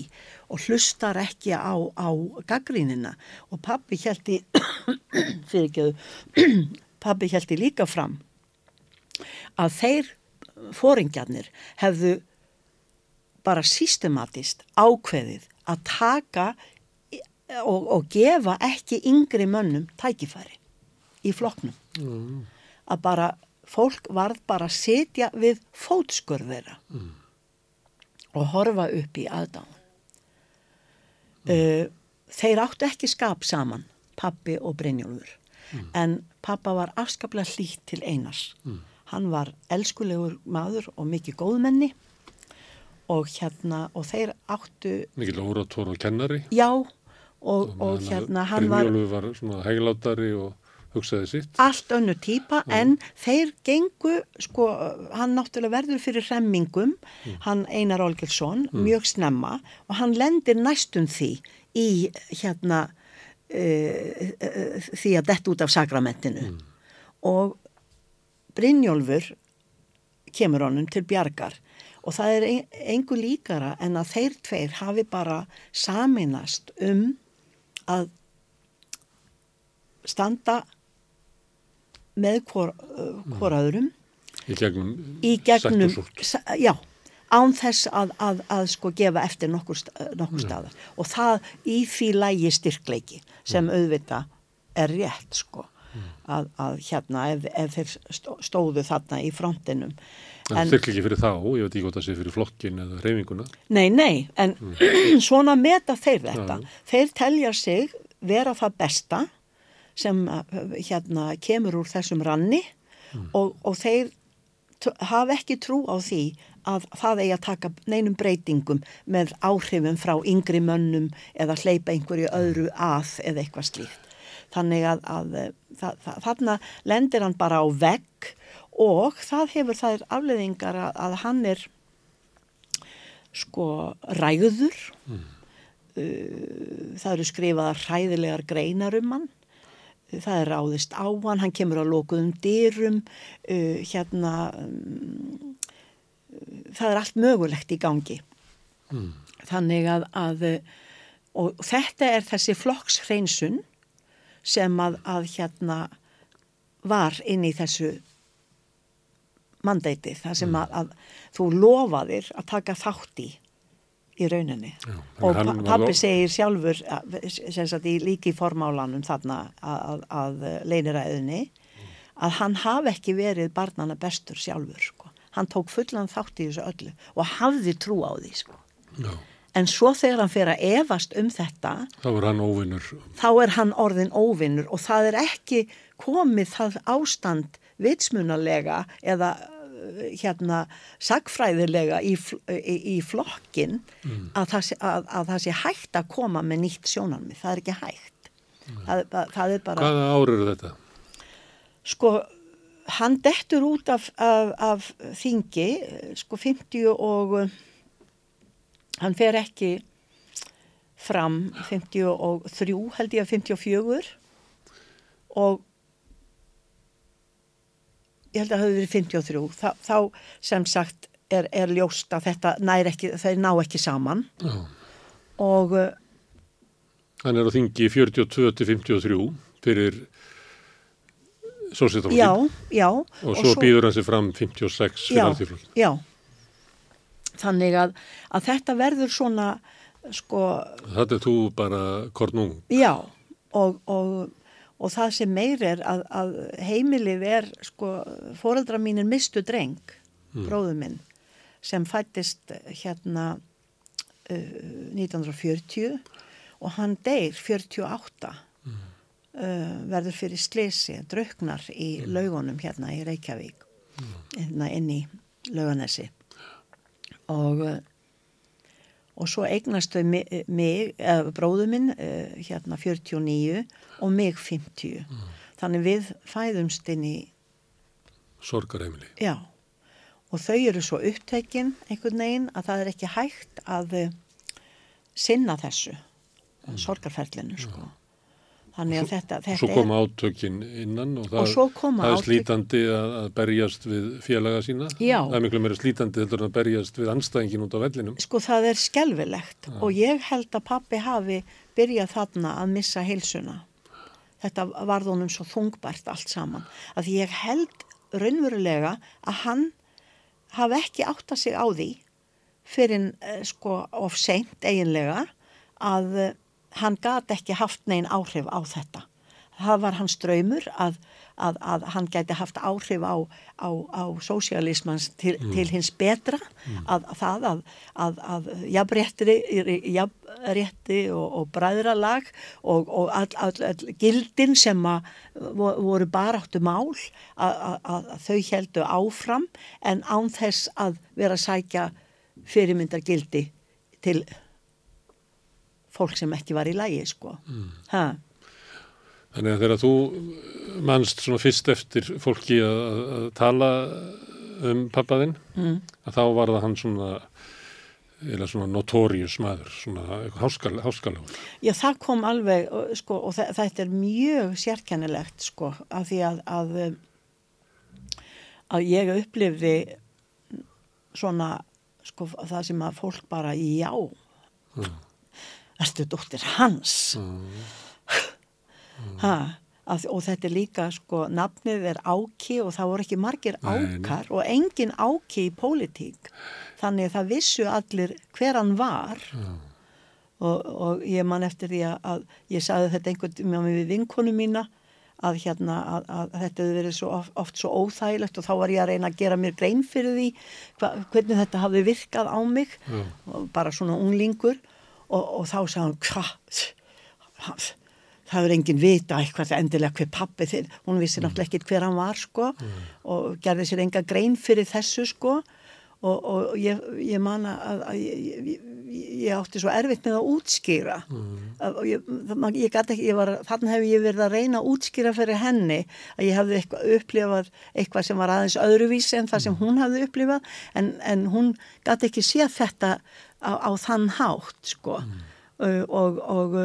og hlustar ekki á, á gaggrínina og pabbi hjælti fyrir ekki pabbi hjælti líka fram að þeir fóringjarnir hefðu bara systematist ákveðið að taka og, og gefa ekki yngri mönnum tækifæri í flokknum. Að bara fólk varð bara að sitja við fótskurðera og horfa upp í aðdáðan. Uh, þeir áttu ekki skap saman, pappi og Brynjólfur, en pappa var afskaplega hlýtt til einars. Hann var elskulegur maður og mikið góðmenni og hérna, og þeir áttu, Mikið óratór og kennari. já, og, og hérna, hann var Brynjólfur var svona heglátari og hugsaði sitt. allt önnu típa en þeir gengu, sko, hann náttúrulega verður fyrir hremmingum, hann Einar Olgilsson, mjög snemma og hann lendir næstum því í hérna e, e, því að dett út af sakramentinu. Og Brynjólfur kemur honum til bjargar og það er engu líkara en að þeir tveir hafi bara saminast um að standa með hvor, hvor öðrum í gegnum, í gegnum, já, án þess að, að, að sko gefa eftir nokkur, nokkur staðar. Og það í því lægi styrkleiki sem auðvita er rétt sko að, að hérna ef, ef þeir stó- stóðu þarna í frontinum. En, styrkla ekki fyrir þá, ég veit ekki hvort það sé fyrir flokkin eða reyfinguna. nei, nei, en svona meta þeir þetta. Þeir telja sig vera það besta sem uh, hérna kemur úr þessum ranni og, og þeir hafa ekki trú á því að það eigi að taka neinum breytingum með áhrifum frá yngri mönnum eða hleypa einhverju öðru að eða eitthvað slíkt. Þannig að, að eh, það, það, þarna lendir hann bara á vegg og það hefur þær afleðingar að, að hann er sko ræður, uh, það eru skrifaðar hræðilegar greinar um hann það er ráðist á hann, hann kemur að lokuðum dyrum, uh, hérna, um, það er allt mögulegt í gangi. Þannig að, að, uh, og þetta er þessi flokkshreinsun sem að, að hérna var inn í þessu mandeiti, það sem að, að þú lofaðir að taka þátt í í rauninni Já, og þannig hann pa- var pabbi lo- segir sjálfur sagt í líki formálanum þarna að, að, að leiniræðinni að hann hafi ekki verið barnana bestur sjálfur sko. hann tók fullan þátt í þessu öllu og hafði trú á því sko. En svo þegar hann fer að efast um þetta þá var hann óvinnur. þá er hann orðin óvinnur og það er ekki komið það ástand vitsmunalega eða hérna sagfræðilega í, í, í flokkin að, það sé, að, að það sé hægt að koma með nýtt sjónarmið, það er ekki hægt. Það, er bara- það er bara Hvaða ár eru þetta? sko hann dettur út af, af, af þingi sko 50 og hann fer ekki fram 53 held ég að 54 og ég held að það hafi verið 53 þá, þá sem sagt er, er ljóst að þetta nær ekki þeir ná ekki saman Já. og uh, Hann er á þingi 42 til 53 fyrir sósítaflokkin. já, já Og svo, býður hann sér fram 56 fyrir já, alltíflokkin. já þannig að, að þetta verður svona sko, Þetta er þú bara kornung. já og, og, og það sem meir er að, að heimilið er sko, fóreldra mínir mistu dreng bróðu minn sem fættist hérna uh, 1940 og hann deyr 48 uh, verður fyrir slesi, draugnar í laugunum hérna í Reykjavík hérna inn í lauganesi og uh, og svo eignast þau mi- mig, eða bróðu minn uh, hérna 49 og mig 50 þannig við fæðumst inn í Sorgarheimili. Já, og þau eru svo upptekinn einhvern veginn að það er ekki hægt að eh, sinna þessu sorgarferlinu sko. Þannig að þetta, þetta Svo koma átökin innan og það, Og svo það er slítandi að, að berjast við félaga sína. Já. Það er miklu meira slítandi heldur en að berjast við anstæðingin út á vellinum. sko það er skelvilegt og ég held að pappi hafi byrjað þarna að missa heilsuna. Þetta varð honum svo þungbært allt saman. Að ég held raunverulega að hann hafi ekki áttað sig á því fyrir uh, sko of seint eiginlega að hann gat ekki haft neinn áhrif á þetta. Það var hans draumur að, að, að hann gæti haft áhrif á, á, á sósialismans til, til hins betra. Að, að það að, að, að jafnrétti, og, og bræðralag og, og all, all, all gildin sem voru baráttu mál að, að, að þau heldu áfram en án þess að vera að sækja fyrirmyndar gildi til fólk sem ekki var í lægi sko. Mm. Þannig að þegar þú manst svona fyrst eftir fólki að, að- að tala um pappaðinn, Mm. að þá var það hann svona eða svona notórius maður, svona háskal, háskalegur. Já, það kom alveg, sko, og þetta er mjög sérkennilegt, sko, af því að, að, að ég upplifði svona, sko, það sem að fólk bara, já, mm. Erstu dóttir hans, mm. Mm. ha, að, og þetta er líka, sko, nafnið er áki og það voru ekki margir ákar nei. og engin áki í pólitík þannig að það vissu allir hver hann var mm. og, og ég man eftir því að, að ég sagði þetta einhvern veginn við vinkonu mína að, hérna, að, að þetta hefði verið svo oft, oft svo óþægilegt og þá var ég að reyna að gera mér grein fyrir því hva, hvernig þetta hafði virkað á mig mm. bara svona unglingur og, og þá sagði hann hvað það er enginn vita eitthvað endilega hver pappi þinn, hún vissi mm. náttúrulega ekkit hver hann var sko mm. og gerði sér enga grein fyrir þessu sko og, og ég, ég man að, að ég, ég, ég átti svo erfitt með að útskýra mm. að, ég, gæti ekki, var, þannig hef ég verið að reyna að útskýra fyrir henni að ég hafði eitthvað upplifað eitthvað sem var aðeins öðruvísi en það sem hún hafði upplifað en, en hún gæti ekki sé þetta á, á þann hátt sko mm. uh, og, og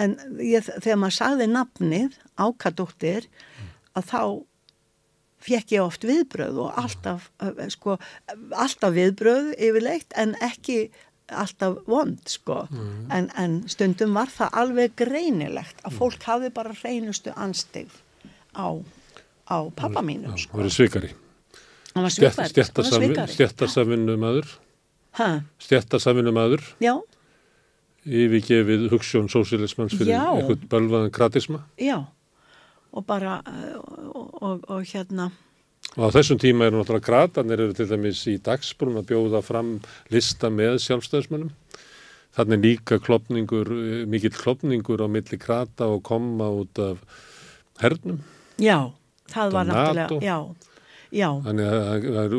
en þegar maður sagði nafnið ákadóttir mm. að þá fekk ég oft viðbröð og alltaf, eh, sko, alltaf viðbröð yfirleitt en ekki alltaf vond sko mm. en, en stundum var það alveg greinilegt að fólk hafi bara hreinustu anstig á, á pappa mínu sko. Það var svikari Stjættasaminu maður Stjættasaminu maður. Já. Yfirgefið hugssjón sósilismans fyrir eitthvað bölvaðan kratisma. Já. Og bara eh, og, og, og hérna. Og á þessum tíma eru náttúrulega kratanir eru til dæmis í dagsbrún að bjóða fram lista með sjálfstæðismönnum. Þannig líka klopningur, eh, mikill klopningur á milli krata og koma út af hernum. Já, það var náttúrulega, já. Já. Þannig að, að, að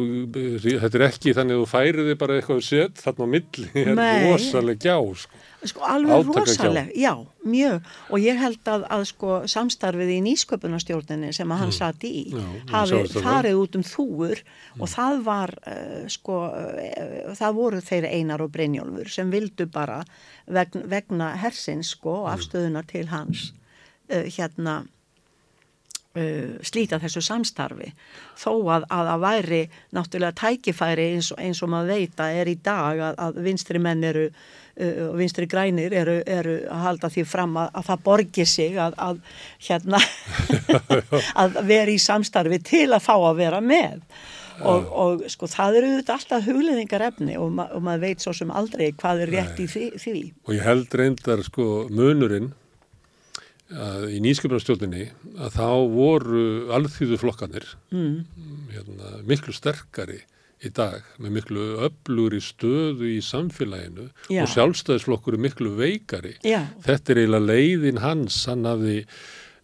þetta er ekki þannig að þú færiði bara eitthvað sett þarna á milli, þetta er rosalega gjá sko. Sko alveg rosalega, já, mjög og ég held að, að sko samstarfið í nýsköpunarstjórninni sem að hann mm. satt í já, hafi farið út um þúur mm. og það var uh, sko, uh, það voru þeir einar og Brynjólfur sem vildu bara vegna, vegna hersins sko og mm. afstöðunar til hans uh, hérna Uh, slíta þessu samstarfi. Þó að að það væri náttúrulega tækifæri eins og, eins og maður veita er í dag að, að vinstri menn eru uh, og vinstri grænir eru, eru að halda því fram að, að það borgir sig að, að hérna að vera í samstarfi til að fá að vera með. Og, og sko það eru auðvitað alltaf hugleðingar efni og, ma og maður veit svo sem aldrei hvað er rétt Nei. í því, því. Og ég held reyndar sko munurinn í nýsköpunarstjórninni að þá voru alþýðu flokkanir mm. hérna, miklu sterkari í dag með miklu öflur í stöðu í samfélaginu Já. og sjálfstæðisflokkur er miklu veikari. Já. Þetta er eiginlega leiðin hans, hann hafði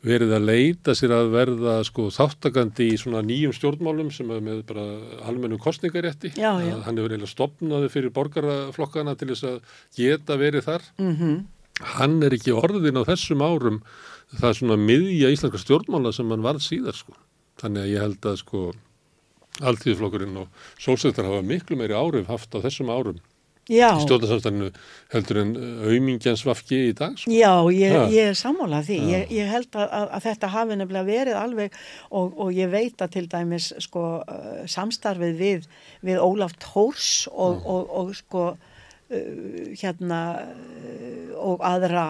verið að leita sér að verða sko þáttakandi í svona nýjum stjórnmálum sem er með bara almennum kostningarétti. Já, já. Hann hefur eiginlega stopnaði fyrir borgarflokkana til þess að geta verið þar. Mm hann er ekki orðin á þessum árum það er svona miðja íslenska stjórnmála sem hann varð síðar sko. Þannig að ég held að sko alltíðflokkurinn og sólsættar hafa miklu meiri árif haft á þessum árum Já. í stjórnarsamstæðinu heldur en auðmingjans vafki í dag sko. Já, ég, ég er sammálað því ég, ég held að, að, þetta hafi nefnilega verið alveg og, og ég veit að til dæmis sko samstarfið við, við Ólaf Tórs og, og, og sko hérna uh, og aðra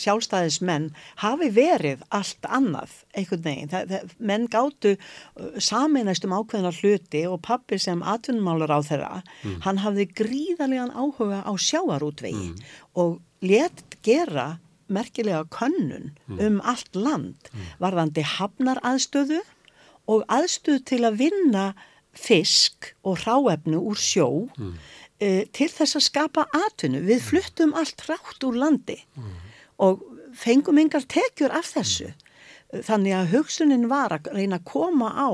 sjálfstæðismenn hafi verið allt annað einhvern veginn. Það, það, menn gáttu uh, saminæst um ákveðna hluti og pappi sem atvinnumálur á þeirra, mm. hann hafði gríðarlegan áhuga á sjáarútvegi mm. og let gera merkilega könnun mm. um allt land mm. varðandi hafnar aðstöðu og aðstöðu til að vinna fisk og ráefnu úr sjó mm e, til þess að skapa atvinnu. Við fluttum allt rátt úr landi mm. og fengum yngar tekjur af þessu. Þannig að hugsunin var að reyna að koma á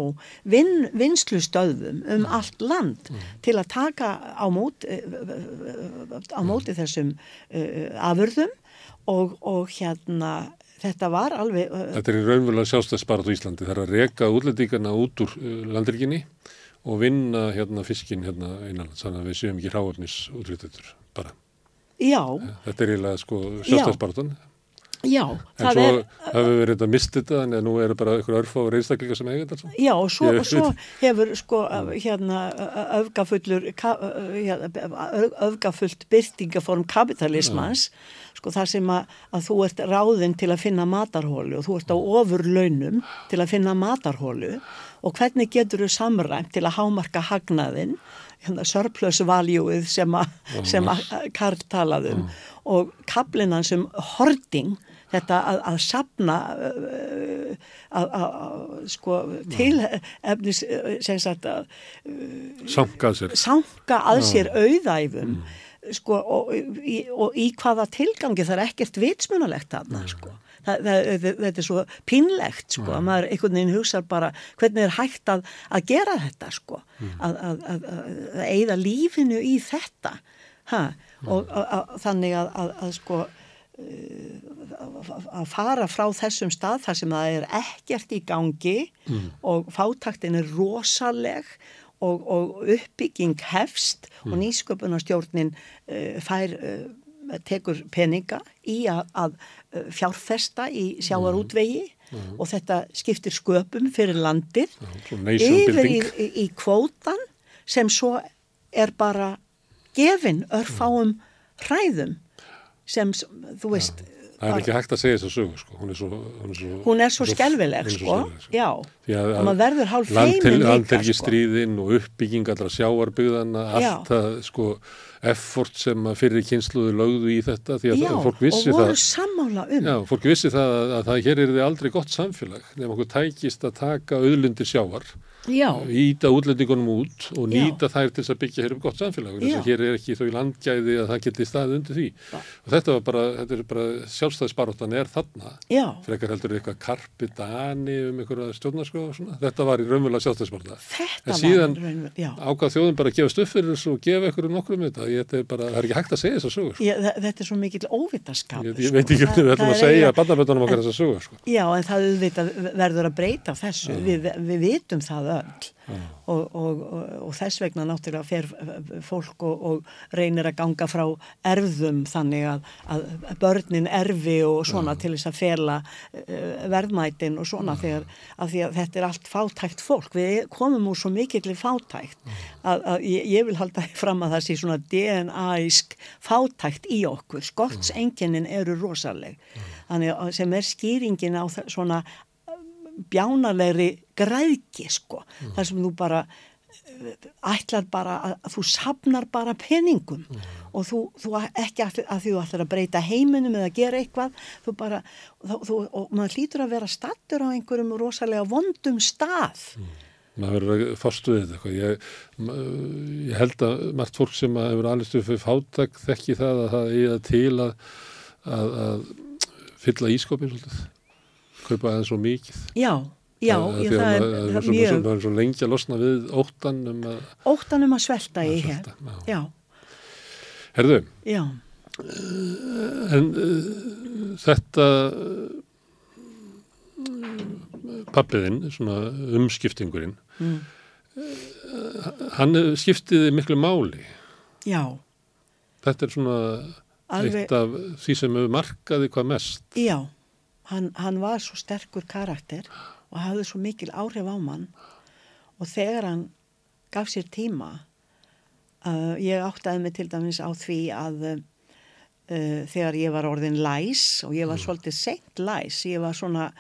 vin, vinslustöðum um mm. allt land mm. til að taka á móti, á móti þessum uh, afurðum og, og hérna þetta var alveg... Uh, þetta er raunverulega sjálfstæðsparað á Íslandi. Það er að reka útlendingarna út úr uh, landrikinni og vinna hérna fiskin hérna einanlands þannig að við séum ekki hráöfnis útryttur bara. Já, Þetta er eiginlega sko sjálfstæðsbartan já, en svo er, hefur við reynda mistið þetta en nú eru bara ykkur örfá og reynstaklingar sem eiga þetta alls. já, og svo, og svo hefur sko hérna öfgafullur hérna, öfgafullt byrtingaform kapitalismans sko þar sem að, að þú ert ráðinn til að finna matarhólu og þú ert á ofur launum til að finna matarhólu og hvernig getur þú samræmt til að hámarka hagnaðinn hérna surplus valueið sem sem að Karl talaði um? Og kaplinan sem hording þetta að, að sapna uh, að, að, að sko til efnis uh, sem sagt að sér. sanka að sér auðæfum sko og í, og í hvaða tilgangi það er ekkert vitsmunalegt þarna sko. Það, það, þetta, er svo pínlegt sko að maður einhvern veginn hugsa bara hvernig er hægt að, að gera þetta sko að, að, að, að eigða lífinu í þetta ha? og að, að, þannig að, að sko að fara frá þessum stað þar sem það er ekkert í gangi og fátaktin er rosaleg og, og uppbygging hefst og nýsköpunarstjórnin uh, fær, uh, tekur peninga í að, að uh, fjárfesta í sjáarútvegi og þetta skiptir sköpum fyrir landið yfir í, í, í kvótan sem svo er bara gefin örfáum hræðum sem, þú veist Það er ekki hægt að segja þess að sögu, sko. Hún er svo... Hún er svo, hún er svo skelvileg hún er sko, já. Og maður verður hálf feimin líka landhelgisstríðin og uppbygging allra sjáarbyggðana, Já. allt það sko effort sem fyrir kynsluðu lögðu í þetta því að já, það, fólk og vissi voru það sammála um. Já, fólk vissi það að, að það hér er þið aldrei gott samfélag nefnum okkur tækist að taka auðlundir sjávar já, íta útlendingunum út og Já. nýta þær til þess að byggja hér um gott samfélag þess Já. að hér er ekki þau landgæði að það geti staðið undir því Já. og þetta var bara, þetta er bara sjálfstæðisbaróttan er þarna já, frekar heldur eitthvað karpi dani um einhverja stjórnarsko þetta var í raunverulega sjálfstæðisbarótta þetta en síðan já. ákvað þjóðin bara að gefa þessu og gefa einhverju nokkrum um þetta er bara, það er ekki hægt að segja þessa sögur sko. Þetta er svo mikill óvitaskap ég, ég veit ekki hvernig við ætlum að segja okkar sögur sko. Já, en það auðvitað verður að breyta öll. Og, og, og, og þess vegna náttúrulega fer fólk og, og reynir að ganga frá erfðum þannig að, að börnin erfi og svona til þess að fela uh, verðmætin og svona þegar að því að þetta er allt fátækt fólk, við komum úr svo mikill fátækt að, að ég, ég vil halda fram að það sé svona DNA-isk fátækt í okkur, skortsenginnin eru rosaleg, þannig að sem er skýringin á svona bjánalegri græðki sko, þar sem þú bara eh, ætlar bara að, þú sapnar bara peningum. Og þú, þú ekki að, að því þú ætlar að breyta heiminum eða gera eitthvað þú bara, þú, þú, og maður hlýtur að vera stattur á einhverjum rosalega vondum stað. Maður verður að við þetta eitthvað. ég, ég held að margt fólk sem hefur alveg stuð fyrir fátak þekki það að það það til að, að, að fylla ískopin svolítið. Kaupa aðeins svo mikið. Já, já, ég, það er, maður- það er mjög maður er svo lengi að losna við óttan um að, óttanum að svelta í hér. já. já, herðu, já, en uh, þetta uh, pappiðinn, svona umskiptingurinn mm. uh, hann skiptiði miklu máli. Já. Þetta er svona Alveg- eitt af því sem hefur markaði hvað mest. Já, hann, hann var svo sterkur karakter og hafði svo mikil áhrif á mann. Og þegar hann gaf sér tíma uh, ég áttaði mig til dæmis á því að uh, þegar ég var orðin læs og ég var svolítið seint læs, ég var svona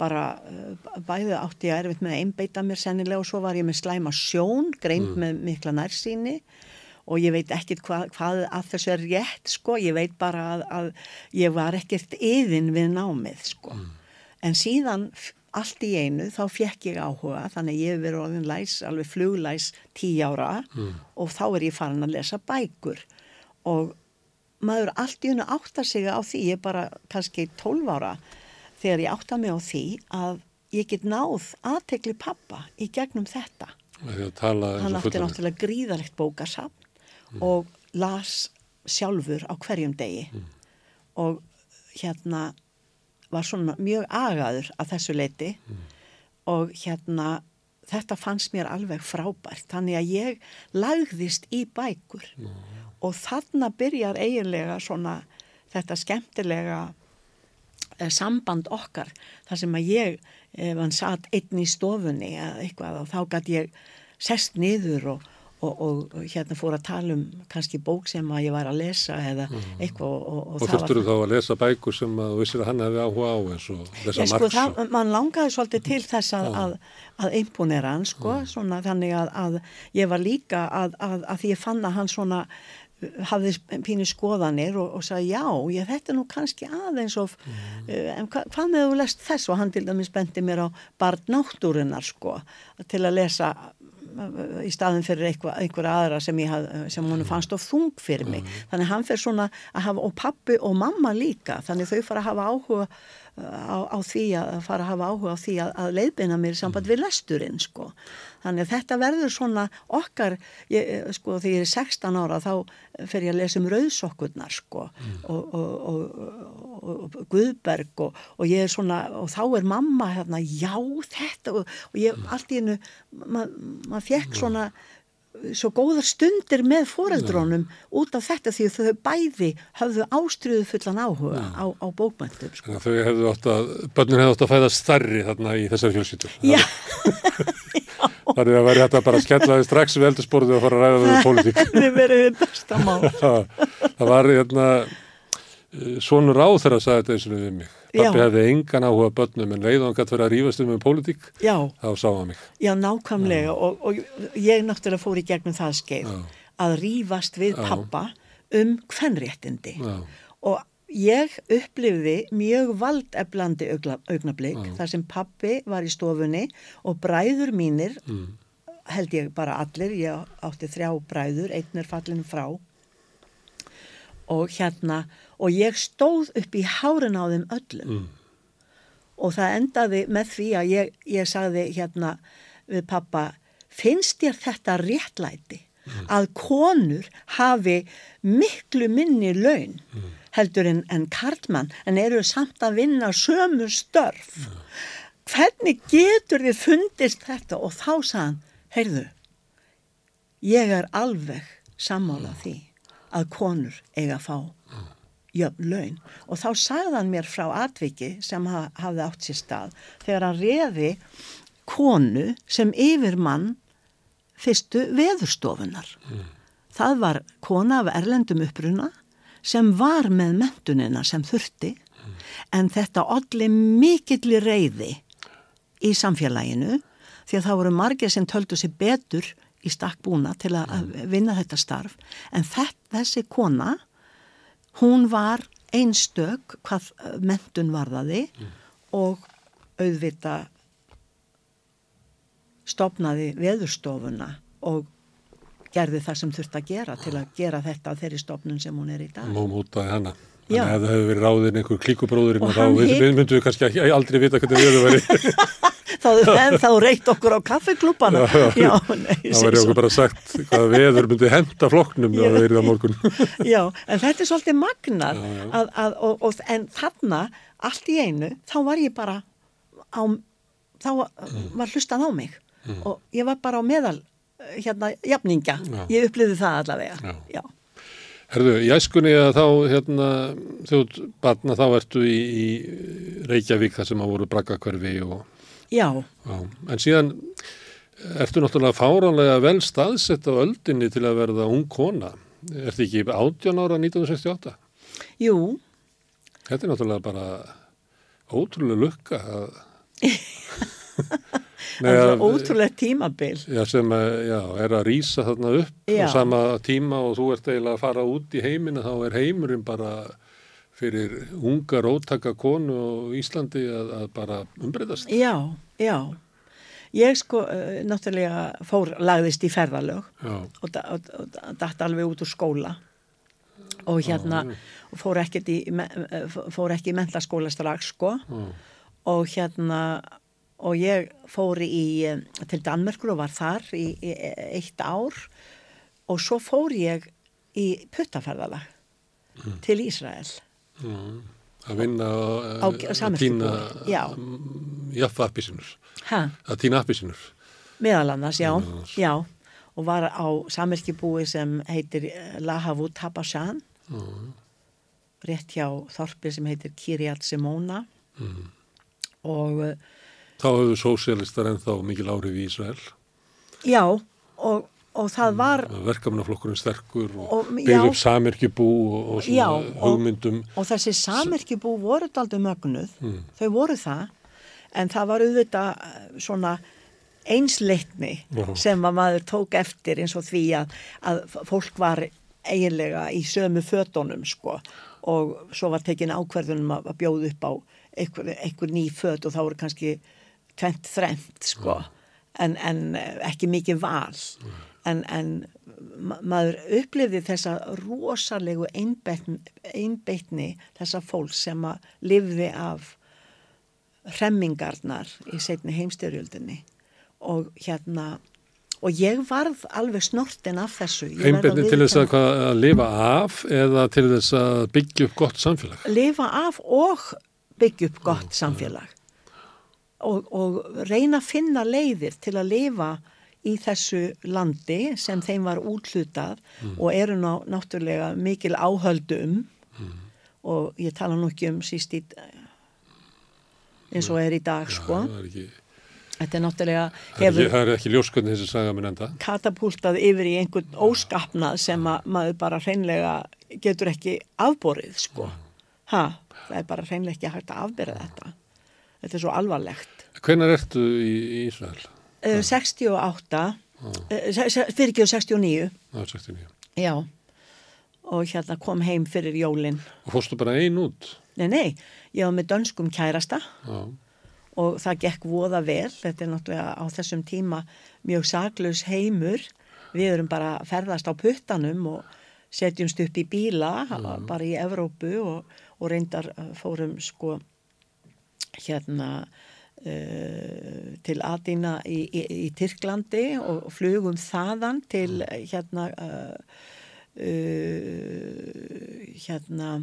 bara uh, bæði átti ég erfitt með að einbeita mér sennilega og svo var ég með slæma sjón, greind með mikla nærsýni. Og ég veit ekkert hvað, hvað að þessu er rétt sko, ég veit bara að, að ég var ekkert yðin við námið sko. En síðan allt í einu þá fekk ég áhuga þannig ég hef verið orðin læs, alveg fluglæs tí ára og þá er ég farin að lesa bækur. Og maður allt í einu áttar sig á því, ég er bara kannski 12 ára þegar ég áttar mig á því að ég get náð aðtekli pappa í gegnum þetta. Hann átti náttúrulega gríðalegt bókasafn og las sjálfur á hverjum degi. Og hérna var svona mjög agaður að þessu leiti og hérna þetta fannst mér alveg frábært. Þannig að ég lagðist í bækur. Og þarna byrjar eiginlega svona þetta skemmtilega eh, samband okkar þar sem að ég, ef hann satt einn í stofunni eða eitthvað og þá gæti ég sest niður og, og, og hérna fór að tala um kannski bók sem að ég var að lesa eða eitthvað og, og, Og þurftur þú þá að lesa bækur sem að þú vissir að hann hefði áhuga á eins og lesa sko, Marx það, og... mann langaði svolítið til þess að, að, að imponera hann, sko, svona, þannig að, að ég var líka að, að, að því ég fann að hann svona uh, hafði pínu skoðanir og, og sagði já, ég, þetta nú kannski aðeins of, uh, en hva, hvað með þú lest þess? Og hann til dæmis bendi mér á barn náttúrunar, sko, til að lesa í staðin fyrir einhverja aðra sem, haf, sem hún fannst of þung fyrir mig. Þannig hann fer svona að hafa, og pappi og mamma líka, þannig þau fara að hafa áhuga á, á því að fara að hafa áhuga á því að, að leiðbeina mér samband við lesturinn sko. Þannig að þetta verður svona okkar, ég, sko þegar ég er 16 ára þá fer ég að lesa um rauðsokkurnar sko og, og, og, og, og Guðberg og, og ég er svona, og þá er mamma hérna, já þetta og, ég allt í hennu, maður ma fekk svona svo góðar stundir með foreldrónum út af þetta því þau bæði hafðu ástriðu fullan áhuga á, á bókmæntum sko. Þau hefðu átt að, börnin hefðu átt að fæða starri þarna í þessari fjölsýttu. Já, Þannig að væri þetta bara að skella þið strax við eldursporðu og fara að ræða við um pólitík. það það, það var hérna, svonur á þeirra að sagði þetta eins og við mig. Pappi Já. hefði engan áhuga börnum en leið og hann gæti verið að rífast um um pólitík, Já, þá sá hann mig. já, nákvæmlega og, og ég náttúrulega fór í gegnum það skeið Já. að rífast við Já. pappa um kvennréttindi Já. og ég upplifði mjög valdeflandi Já. þar sem pappi var í stofunni og bræður mínir Mm. held ég bara allir, ég átti þrjá bræður, einn er fallin frá og hérna og ég stóð upp í hárin á þeim öllum. Mm. og það endaði með því að ég, ég sagði hérna við pappa, finnst þér þetta réttlæti að konur hafi miklu minni laun heldur en, en karlmann en eru samt að vinna sömu störf? Hvernig getur þið fundist þetta? Og þá sagðan, heyrðu ég er alveg sammála því að konur eiga að fá jöfn laun. Og þá sagði hann mér frá atviki sem ha hafði átt sér stað þegar hann reði konu sem yfirmann fyrstu veðurstofunar. Það var kona af erlendum uppruna sem var með mentunina sem þurfti en þetta olli mikilli reyði í samfélaginu því að það voru margir sem töldu sér betur í stakk búna til að að vinna þetta starf. En þetta, þessi kona hún var einstök hvað eh, mentun varðaði og auðvita stopnaði veðurstofuna og gerði það sem þurfti að gera til að gera þetta á þeirri stopnun sem hún er í dag. Móm útaði hana. Já. Þannig að ef það hefur verið ráðin einhver klíkubróðurinn Og og þá við, við myndum við kannski aldrei vita hvernig við það væri. Þá, þá reykt okkur á kaffeklúpana. Já, nei, ég Það segi væri svo. okkur bara sagt hvaða veður myndi henda flokknum ef það verið á morgun. Já, en þetta er svolítið magnar Já, já. að, að, og, og, en þarna allt í einu, þá var ég bara á, þá var hlustað á mig og ég var bara á meðal eh, hérna jafningja, Já. ég upplýði það allavega Já. Herðu, í æskunni að þá, hérna, þjótt barna, þá ertu í, í Reykjavík þar sem að voru braggakverfi og, já, já, en síðan ertu náttúrulega fáránlega vel staðsett á öldinni til að verða ung kona. Ertu ekki 18 ára 1968? jú Þetta er náttúrulega bara ótrúlega lukka að... Það að- er ótrúlega tímabil. Já, sem já, er að rýsa þarna upp Já. á sama tíma og þú ert eiginlega að fara út í heimina þá er heimurinn bara fyrir unga róttaka konu og Íslandi að, að bara umbreytast. já, já. Ég sko uh, náttúrulega fór, lagðist í ferðalög Já, og, datt alveg út úr skóla. Og hérna í, me- eh, fór ekki í mentaskóla strax sko. Já, og hérna og ég fór í eh, til Danmörkur og var þar í, í eitt ár. Og svo fór ég í puttaferðalag til Ísrael. Já, að vinna Á- að samyrkjubúi, tína já. jaffa appisinur, ha, að tína appisinur. meðal annars, já, Meðal annars. já. Og var á samerkibúi sem heitir eh, Lahavut Tabashan Já, rétt hjá þorpi sem heitir Kiryat Simona mm. og eh, Þá hefur sósialistar ennþá mikil áhrif í Ísrael. já, og, og það var Verkamannaflokkurinn sterkur og, Og- byggði já. upp samerkjubú og, og Já, svona og- hugmyndum. og þessi samerkibú voru daldi mögnuð, Mm. þau voru það en það var auðvitað eh, svona einsleitni Já. sem að maður tók eftir eins og því að, að fólk var eiginlega í sömu fötunum sko og svo var tekin ákverðunum að bjóða upp á einhver, einhver ný föt og þá voru kannski tvent þrent sko. En, en ekki mikið val. En, en ma- maður upplifði þessa rosalegu einbeitni, þessa fólk sem að lifði af hremmingarnar í setni heimstyrjöldinni. Og hérna og ég varð alveg snortin af þessu. Einbetni til þess að, hvað, að lifa af eða til þess að byggja upp gott samfélag. lifa af og byggja upp gott samfélag og, og reyna að finna leiðir til að lifa í þessu landi sem þeim var útlutað og eru ná, náttúrulega mikil áhöldu um. Og ég tala nú ekki um síst í eins og er í dag sko. Það er ekki, þetta er náttúrulega er ekki, hefur það er ekki ljóskvöldin þessi saga minn enda. katapultað yfir í einhvern óskapnað sem að maður bara hreinlega getur ekki afborið sko. Ha, það er bara hreinlega ekki hægt að afbera þetta þetta er svo alvarlegt. Hvenær ertu í, í Ísrael? uh, 68 uh, fyrir ekki 69 Það er 69. já og hérna kom heim fyrir jólin. Og fórstu bara ein út? nei, nei, ég var með dönskum kærasta. Já, og það gekk voða vel. Þetta er náttúrulega á þessum tíma mjög saklaus heimur. Við erum bara að ferðast á puttanum og setjumst upp í bíla bara í Evrópu og, og reyndar uh, fórum sko hérna uh, til Adina í, í, í Tyrklandi og flugum þaðan til hérna uh, uh, hérna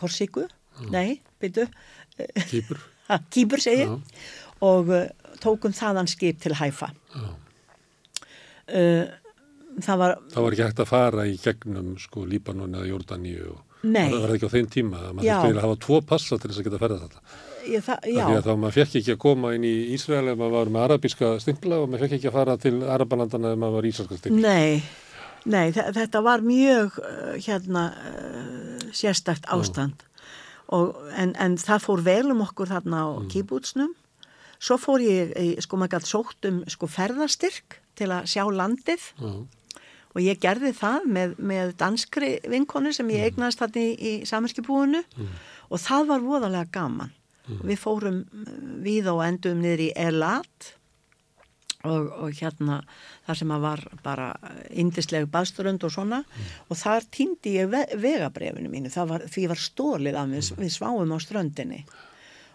Korsiku, nei, byrju kýpur. Kýpur segi ég, Já. og uh, tókum þaðan skip til Hæfa. Já. Uh, það var, Það var ekki hægt að fara í gegnum sko Líbanon eða Jórdaníu og Nei. það var ekki á þeim tíma. Maður þurfti eiginlega að hafa tvo passa til þess að geta ferða þetta. ég, það, Já. Því að þá maður fekk ekki að koma inn í Ísrael ef maður var með arabíska stimpla og maður fekk ekki að fara til Arabalandana ef maður var ísraelska stimpla. nei, nei, þe- þetta var mjög uh, hérna uh, sérstakt ástand og, en, en það fór vel um okkur þarna á mm. kýbútsnum. Svo fór ég, sko maður gætt sótt um sko ferðastyrk til að sjá landið Já. Og ég gerði það með, með danskri vinkonu sem ég eignaðist þarna í, í samerskibúinu og það var voðalega gaman. Við fórum uh, við og endum niður í Elat. Og, og hérna þar sem að var bara indisleg baðsturönd og svona. Og þar týndi ég ve vegabrefinu mínu, var, því var stólið af við, við sváum á ströndinni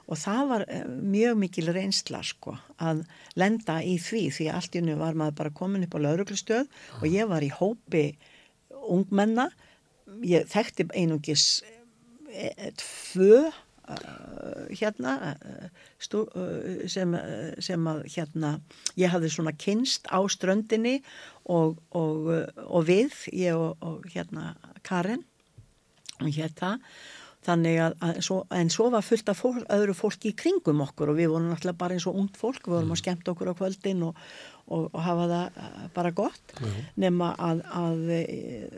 og það var eh, mjög mikil reynsla sko að lenda í því því allt í unni var maður bara komin upp á lauruglustöð og ég var í hópi ungmenna. Ég þekkti einungis e, e, tvö uh, hérna stú, sem, sem að hérna ég hafði svona kynst á ströndinni og, og, og við, ég og, og hérna Karen. Og hérna þannig að, að svo, en svo var fullt af fólk, öðru fólki í kringum okkur og við vorum náttúrulega bara eins og ungt fólk, við vorum að skemmta okkur á kvöldin og, og, og hafa það uh, bara gott. Nema að, að e,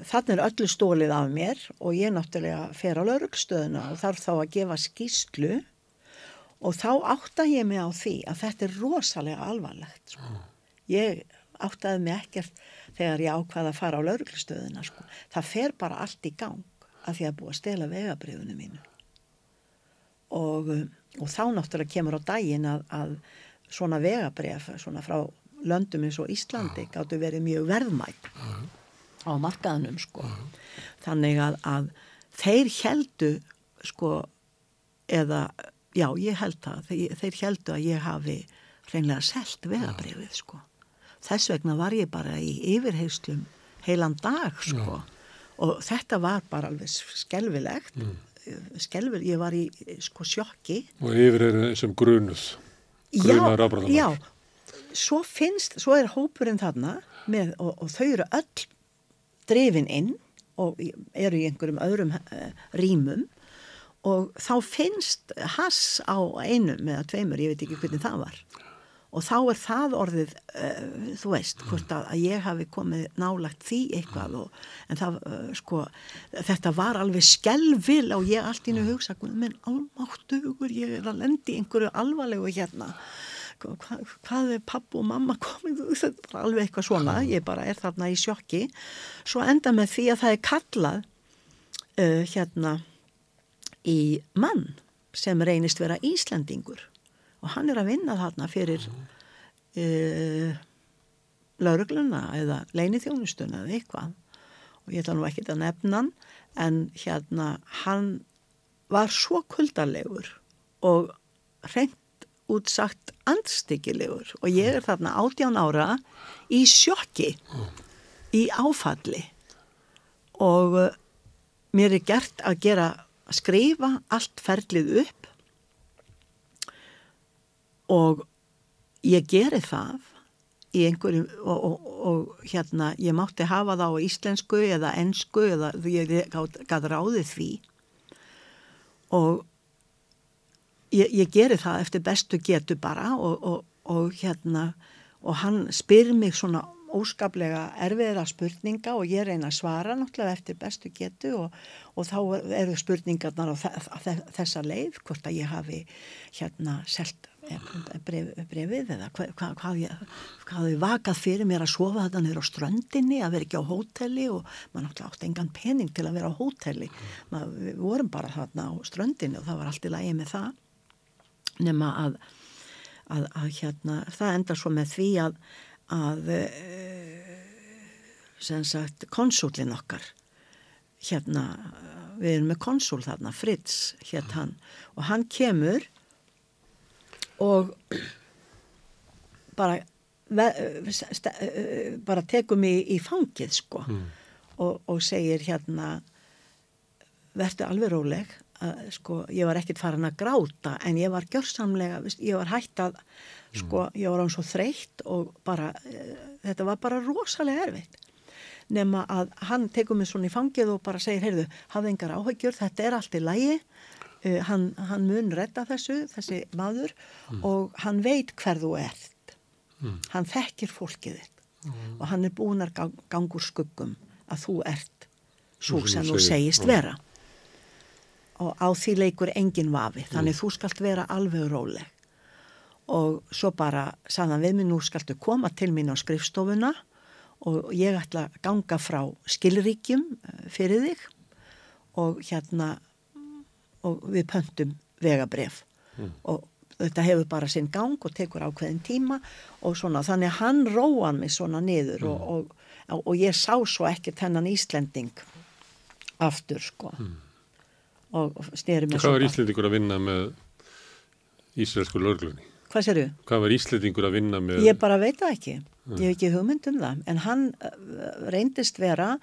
þannig er öllu stólið af mér og ég náttúrulega fer á laurugstöðuna og þarf þá að gefa skýslu og þá átta ég mig á því að þetta er rosalega alvarlegt sko. ég áttaði mig ekkert þegar ég ákvaði að fara á lauruglustöðuna sko. það fer bara allt í gang að því að búa að stela vegabriðunum mínu. Og, um, og þá náttúrulega kemur á daginn að, að svona vegabrif svona frá löndum eins og Íslandi gáttu verið mjög verðmætt á markaðanum sko. Þannig að, að þeir heldu sko eða já ég held það þeir, þeir heldu að ég hafi hreinlega selt vegabrifið sko. Þess vegna var ég bara í yfirheyslum heilan dag sko og þetta var bara alveg skelvilegt mm. skelvilegt, ég var í sko sjokki. Og yfir er sem grunuð. Grunar já, svo finnst, svo er hópurinn þarna með, og, og þau eru öll drifin inn og eru í einhverjum öðrum uh, rýmum. Og þá finnst hass á einum eða tveimur, ég veit ekki hvernig það var og þá er það orðið uh, þú veist, hvort að, að ég hafi komið nálagt því eitthvað og, en það, uh, sko, þetta var alveg skelvil og ég allt ín að hugsa, menn almáttugur ég er að lendi einhverju alvarlegu hérna. Hva, hvað er papp og mamma komið þetta er alveg eitthvað svona, ég bara er þarna í sjokki. Svo enda með því að það er kallað uh, hérna í mann sem reynist vera Íslandingur og hann er að vinna þarna fyrir uh, laurugluna eða leinithjónustuna eða eitthvað. Og ég ætla nú ekki að nefna hann en hérna hann var svo kuldarlegur og reynd útsagt andstyggilegur og ég er þarna 18 ára í sjokki í áfalli. Og uh, mér er gert að gera að skrifa allt ferlið upp og ég geri það í einhverju og, og, og hérna ég mátti hafa það á íslensku eða ennsku eða ég gæti ráðið því. Og ég, ég geri það eftir bestu getu bara og, og, hérna og hann spyr mig svona óskaplega erfiðra spurninga og ég reyna að svara náttúrulega eftir bestu getu og, og þá eru spurningarnar á þessa leið hvort að ég hafi hérna selt bref, brefið eða hvað, hvað, ég, hvað þau vakað fyrir mér að sofa þetta niður á ströndinni að vera ekki á hóteli og maður náttúrulega átti engan pening til að vera á hóteli. Maður, við vorum bara þarna á ströndinni og það var allt í lagi með það. Nema að, að, að hérna, það endar svo með því að, að eh, sem sagt konsúlin okkar hérna við erum með konsúl þarna Fritz hér hann. Og hann kemur og bara bara tekum í, í fangið sko mm. og, og segir hérna verður alveg róleg að sko ég var ekkert farin að gráta en ég var gjörsamlega, ég var hægt að sko mm. ég var án svo þreytt og bara e, þetta var bara rosalega erfitt nema að hann tekur mig svona í fangið og bara segir, heyrðu, hafði engar áhyggjur þetta er allt í lægi uh, hann, hann mun redda þessu, þessi maður mm. og hann veit hver þú ert mm. hann þekkir fólkið þitt mm. og hann er búin að gangur skuggum að þú ert svo sem þú segist vera og á því leikur engin vafi þannig mm. þú skalt vera alveg róleg og svo bara sagðan við mig nú skaltu koma til mín á skrifstofuna og ég ætla að ganga frá skilríkjum eh, fyrir þig og hérna og við pöntum vegabref mm. og þetta hefur bara sinn gang og tekur ákveðin tíma og svona þannig að hann róan mig svona niður mm. og, og, og ég sá svo ekki þennan Íslending aftur sko mm og snýri mér svo Hvað var Íslandingur að vinna með Ísraelsku lörglunni? Hvað sér þú? Hvað var Íslandingur að vinna með Ég bara veit það ekki, ég hef ekki hugmynd um það en hann uh, reyndist vera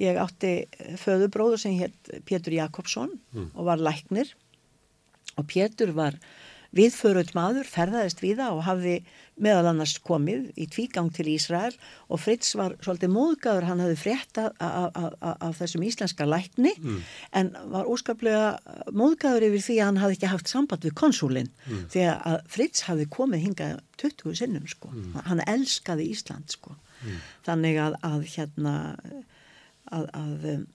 ég átti föðubróður sem hétt Pétur Jakobsson mm. og var læknir og Pétur var viðföruð maður, ferðaðist við það og hafði meðal annars komið í tvígang til Ísrael og Fritz var svolítið móðgæður, hann hafði frétta af þessum íslenska lækni mm. en var óskaplega móðgæður yfir því að hann hafði ekki haft samband við konsúlinn mm. því að Fritz hafði komið hingað 20 sinnum sko, mm. hann elskaði Ísland sko, mm. þannig að, að hérna að, að um,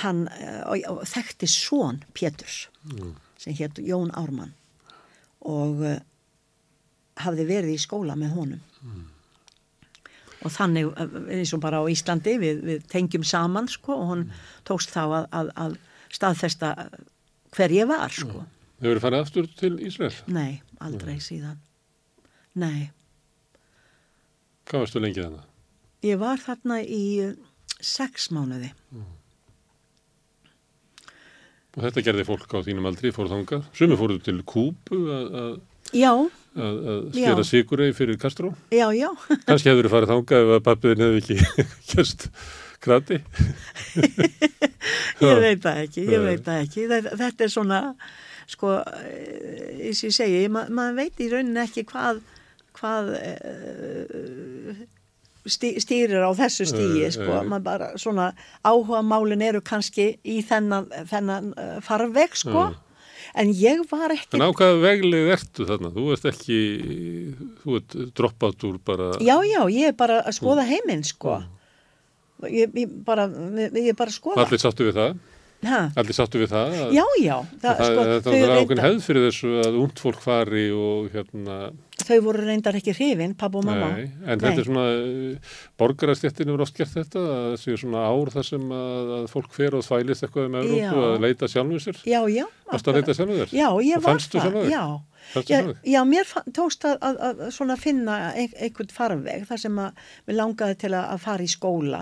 hann og, og þekkti són Péturs mm. sem hétt Jón Ármann og hafði verið í skóla með honum mm. og þannig eh, eins og bara á Íslandi við, við tengjum saman sko og hún mm. tókst þá að, að, að staðfesta hver ég var sko Þau verið farið aftur til Ísrael? Nei, aldrei mm. síðan Nei Hvað varstu lengið þannig? Ég var þarna í eh, sex mánuði mm. Og þetta gerði fólk á þínum aldri fór þangað? Sumi fóruð til Kúbu að Já. Að, að skera sigurei fyrir Kastró? Já, já. Kanski hefur þið farið þangað ef að pappiðin hefði ekki kjöst krati? ég veit það ekki, ég veit það ekki. Þetta er svona, sko, eins og ég segi, ma maður veit í rauninni ekki hvað, hvað uh, stý, stýrir á þessu Eh, sko, eh. maður bara svona áhuga málin eru kannski í þennan, þennan farveg sko Mm. En ég var ekki En á hvaða veglið ertu þarna? Þú ert ekki, þú ert droppað úr bara... já já, ég er bara að skoða Mm. heiminn sko ég, ég bara ég er bara að skoða Allir sáttu við það? Ha, Allir sáttu við það? að- já já Það, það, sko, það, er ákveðin hefð fyrir þessu að ungd fólk fari og hérna, þau voru reyndar ekki hrifin, pappa og mamma nei, en þetta er svona, borgarastjættin hefur oft gert þetta, að það séu svona ár þar sem að, að fólk fer og þvælist eitthvað um Európu að leita sjálfur sér. já já Varstu að leita sjálfur þér? já, ég var það, já Já, já, mér tókst að, að, að svona finna ein, einhvern farveg þar sem að mér langaði til að, að fara í skóla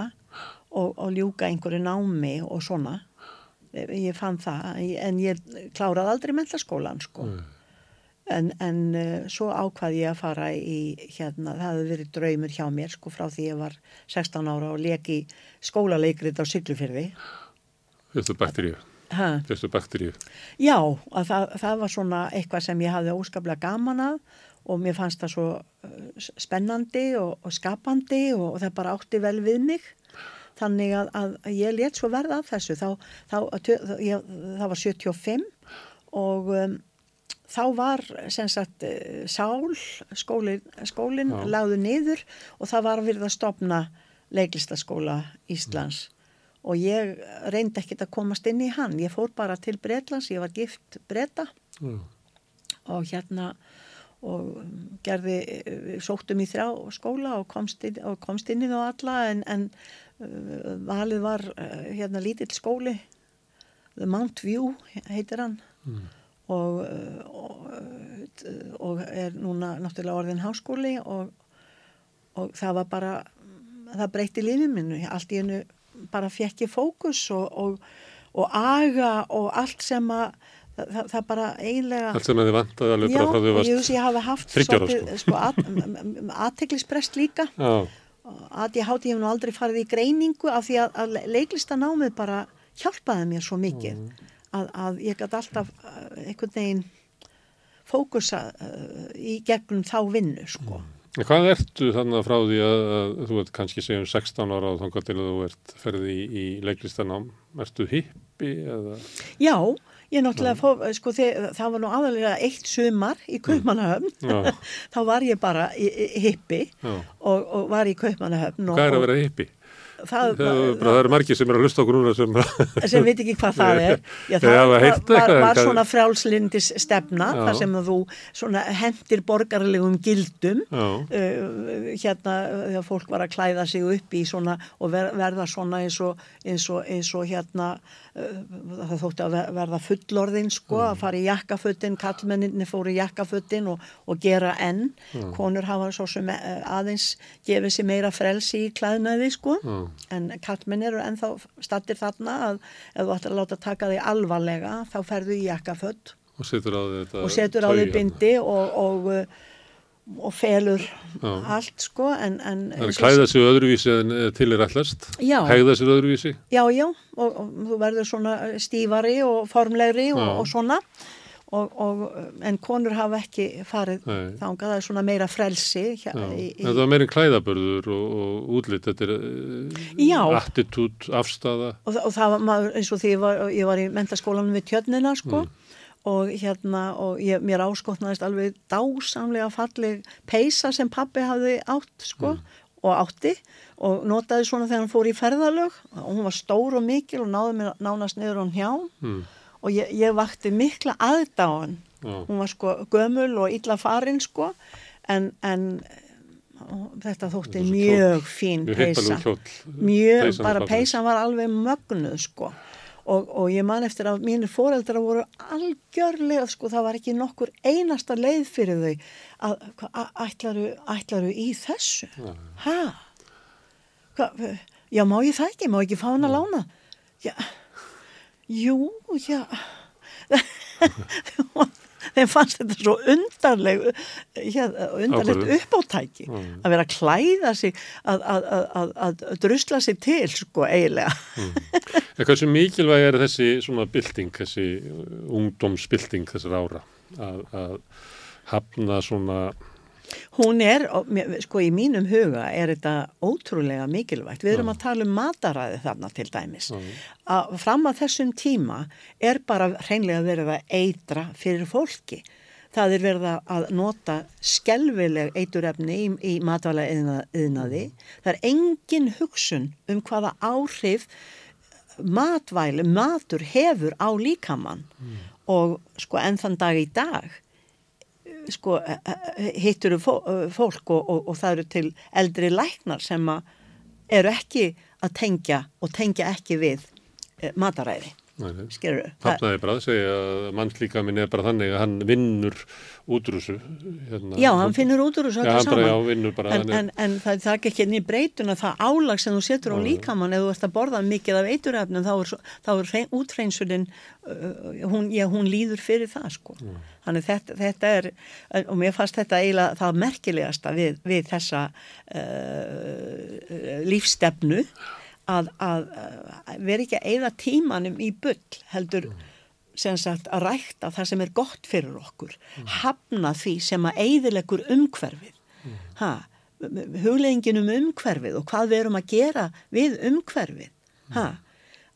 og, og ljúka einhverju námi og svona. Ég, fann það, en ég kláraði aldrei mentaskólan, sko. Nei. En, en uh, svo ákvaði ég að fara í, hérna, það hefði verið draumur hjá mér, sko, frá því ég var 16 ára og leki skólaleikrið á Siglufyrði. Fyrstu bakteríu. Fyrstu bakteríu. Já, að það, það var svona eitthvað sem ég hafði óskaplega gaman að og mér fannst það svo uh, spennandi og, og skapandi og, og það bara átti vel við mig. Þannig að, að ég let svo verða af þessu. Þá, þá, ég, það var 75 og um, þá var sem sagt uh, sál, skólin, skólin lagðu niður og það var verið að stopna leiklistaskóla Íslands og ég reyndi ekkert að komast inn í hann. Ég fór bara til Bretlands, ég var gift bretta Já. og hérna og gerði, við sóttum í þrjá skóla og komst inn, og komst inn í þá alla en, en valið var uh, hérna lítill skóli. The Mount View heitir hann. Mm. og, uh, og, uh, og er núna náttúrulega orðin háskóli og, og það var bara það breytti lífið minnu allt í hennu bara fekk ég fókus og, og, og aga og allt sem að það, það, bara eiginlega Allt sem að þið vantaði alveg Já, bara frá því að ég veist ég hafi haft 30 ára, svolítið, sko, aðteglisbrest líka. Já, að ég hátti ég hef nú aldrei farið í greiningu af því að, að leiklistanámið bara hjálpaði mér svo mikið að, að ég gæti alltaf uh, einhvern veginn fókusa uh, í gegnum þá vinnu sko. En hvað ertu þannig frá því að, að þú ert kannski segjum 16 ára og þangar til að þú ert ferði í, í leiklistanám? Ertu hippi eða? Já, ég náttúrulega fór, sko, þegar, það var nú aðalega eitt sumar í Kaupmannahöfn. Já, þá var ég bara hippi og, og var í Kaupmannahöfn Hvað er að vera hippi? það, Það, það, það eru margir sem er að hlusta okkur núna sem sem veit ekki hvað það er. Já, það var, var, var svona frjálslindis stefna Já. þar sem þú hendir borgarlegum gildum uh, hérna þegar fólk var að klæða sig upp í svona og ver, verða svona eins og, eins og, eins og hérna það þótti að ver- verða fullorðin sko að fara í jakkafötin kallmenninni fóru í jakkafötin og, og gera enn. Konur hafa svo sem uh, aðeins gefið sér meira frelsi í klæðnaði sko. Já, en kallmenn eru ennþá stattir þarna að ef þú ættir að láta taka þig alvarlega þá ferðu í jakkaföld og setur á því bindi og, og, uh, og felur Já. allt sko en, en Það er að klæða sig öðruvísi en eh, til er ætlast, Já. hegða sig öðruvísi. já já og, og þú verður svona stífari og formlegri og, og svona og, og, en konur hafa ekki farið þangað, það er svona meira frelsi hjá, Já, í, en það var meirinn klæðabörður og, og útlit, þetta er uh, attitút, afstafa. og, það- og það var eins og því ég var, ég var í mentaskólanum við tjörnina sko og hérna og ég, mér áskotnaðist alveg dásamlega falleg peisa sem pappi hafði átt sko og átti og notaði svona þegar hann fór í ferðalög. Og hún var stór og mikil og náði mér nánast niður á hjá. Mm. og ég, ég vakti mikla aðdáðan Já. hún var sko gömul og illa farin sko en, en þetta þótti mjög fín Mjög peisa mjög, bara peysan var alveg mögnuð sko og, og ég man eftir að mínir foreldra voru algjörlega sko það var ekki nokkur einasta leið fyrir þau að hva, a- ætlaru, ætlaru í þessu? Hva, já má ég það ekki, má ég ekki fá hann að lána? Já. Jú, já þeim fannst þetta svo undarleg ja, undarlegt uppátæki Já. að vera að klæða sig að, að, að, að, að drusla sig til sko eiginlega. En hversu mikilvæg er þessi svona bylting, þessi ungdómsbylting þessar ára? Að, að hafna svona Hún er, sko í mínum huga er þetta ótrúlega mikilvægt. Við erum að tala um mataræði þarna til dæmis. Að fram að þessum tíma er bara hreinlega verið að eitra fyrir fólki. Það er verið að- nota skelvileg eiturefni í, í matvæla yðnaði. Það er engin hugsun um hvaða áhrif matvæli, matur hefur á líkamann og sko enn þann dag í dag sko hittur fólk og, og, og það eru til eldri læknar sem eru ekki að tengja og tengja ekki við eh, mataræði, Hafnaði bara að segja að mannslíka minn er bara þannig að hann vinnur út úr þessu. Hérna, Já, hann finnur út úr þessu Já, bara, já, saman vinnur bara. en, en, en það, það er ekki inn í breytuna það álag sem þú setur á líkamann ef þú ert að borða mikið af eiturefnum þá er, þá er hrein- úthreinsunin uh, hún, já, hún líður fyrir það sko. þannig þetta, þetta er og mér fannst þetta eiginlega það merkilegasta við, við þessa uh, lífstefnu að, að, að vera ekki að eyða tímanum í bull heldur sem sagt að rækta það sem er gott fyrir okkur hafna því sem að eyðilegur umhverfið. Ha, hugleggingin um umhverfið og hvað við erum að gera við umhverfið. Ha,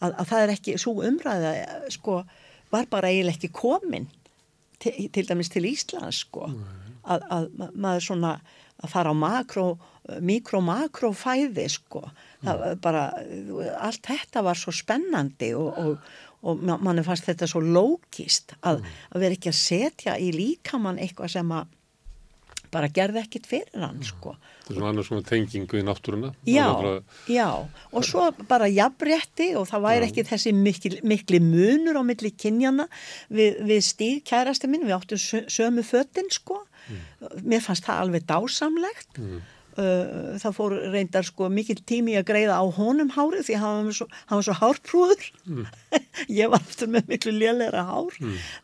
að, að það er ekki svo umræða sko, var bara eiginlega ekki komin til, til dæmis til Íslands sko, að, að ma- maður svona að fara á makró mikro-makró fæði sko. Það var bara, allt þetta var svo spennandi og, og, og ma- manni fannst þetta svo lókist að, að vera ekki að setja í líkamann eitthvað sem að bara gerði ekkit fyrir hann sko. Það er svona annars svona tengingu í náttúruna. Já, bara- já, og svo bara jafnrétti og það væri ekki þessi mikil, mikli munur á milli kynjana við, við stíð kærasti minn, við áttum sö- sömu fötin sko, mér fannst það alveg dásamlegt. Uh, það fór reyndar sko mikil tími að greiða á honum hárið því hann var, svo, hann var svo hárprúður. Ég var aftur með miklu lélæra hár.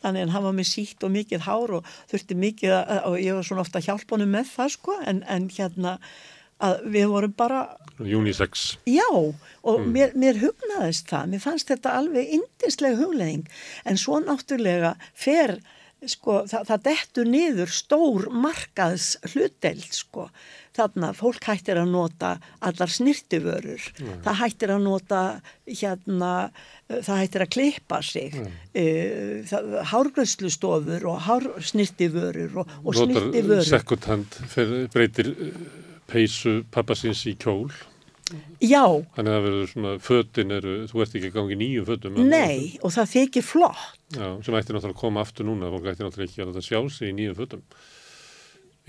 Þannig að hann var með sítt og mikið hár og þurfti mikið að, og ég var svona ofta að hjálpa honum með það sko en, en hérna að við vorum bara Unisex. Já, og mér, mér hugnaðist það, mér fannst þetta alveg indisleg hugleðing, en svo náttúrulega fer, sko, það, það dettur niður stór markaðs hlutdeild, sko, þarna fólk hættir að nota allar snirtiförur, það hættir að nota, hérna, það hættir að klippa sig, mm. það, hárgröðslustofur og hársnirtiförur og, og Notar snirtiförur. sekundhand, breytir eh, peysu pappasins í kjól. Já, Þannig að það verður svona, fötin eru, þú ert ekki að gangi nýjum fötum. nei, og það þykir flott. Já, sem ætti náttúrulega að koma aftur núna, fólk ætti náttúrulega ekki að láta sjá sig í nýjum fötum.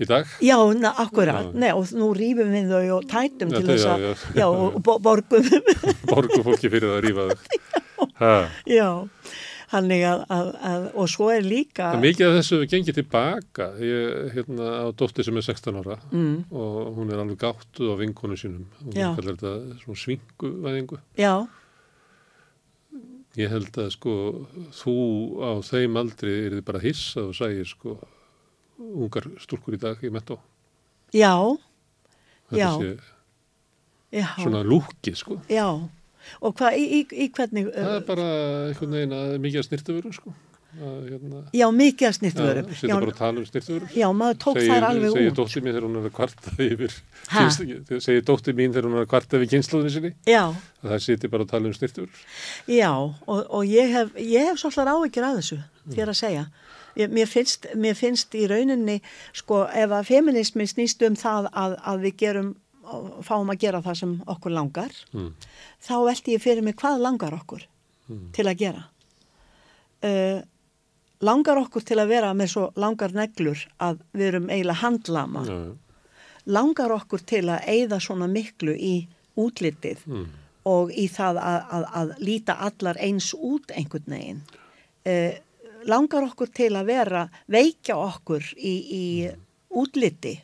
Í dag? Já, na, akkurat, Já. Nei, og nú rýfum við þau og tætum Já, til þess já, að, já. já, og bo- borgum, Borgu fólki fyrir að rífa þau. Ha. já, hannig að, að, að, og svo er líka, Það er mikið af þessu við gengið tilbaka. Ég hérna á dóttir sem er 16 ára mm, og hún er alveg gáttuð á vinkonu sínum. Hún kallar þetta svona svinguvæðingu. já, Ég held að sko þú á þeim aldri er þið bara hissa og sægir sko ungar stúrkur í dag í metó. já, Já. sé já, svona lúkið sko. já, og hvað, í, í, í hvernig, Það er uh, bara einhvern veginn að mikið að snirtuvöru sko. Að, hérna, já, mikið að já, snirtvörum, setja bara að tala um snirtuvöru. já, maður tók þær alveg segir út, dóttir mín þegar hún er að kvarta yfir kynslu, segir dóttir mín þegar hún er að kvarta yfir kynsluðinu sinni já, að það seti bara að tala um snirtuvöru. já, og, og ég hef, ég hef svolítið áhyggjur af þessu, þér að segja. Mér, finnst, mér finnst í rauninni, sko, ef að feminismi snýst um það að, að við gerum, fáum að gera það sem okkur langar, Mm. þá velti ég fyrir mig hvað langar okkur Mm. til að gera. Uh, langar okkur til að vera með svo langar neglur að við erum eiginlega handlama. Já. Langar okkur til að eigða svona miklu í útlitið Mm. og í það að, að, að líta allar eins út einhvern veginn. Uh, langar okkur til að vera, veikja okkur í, í útliti.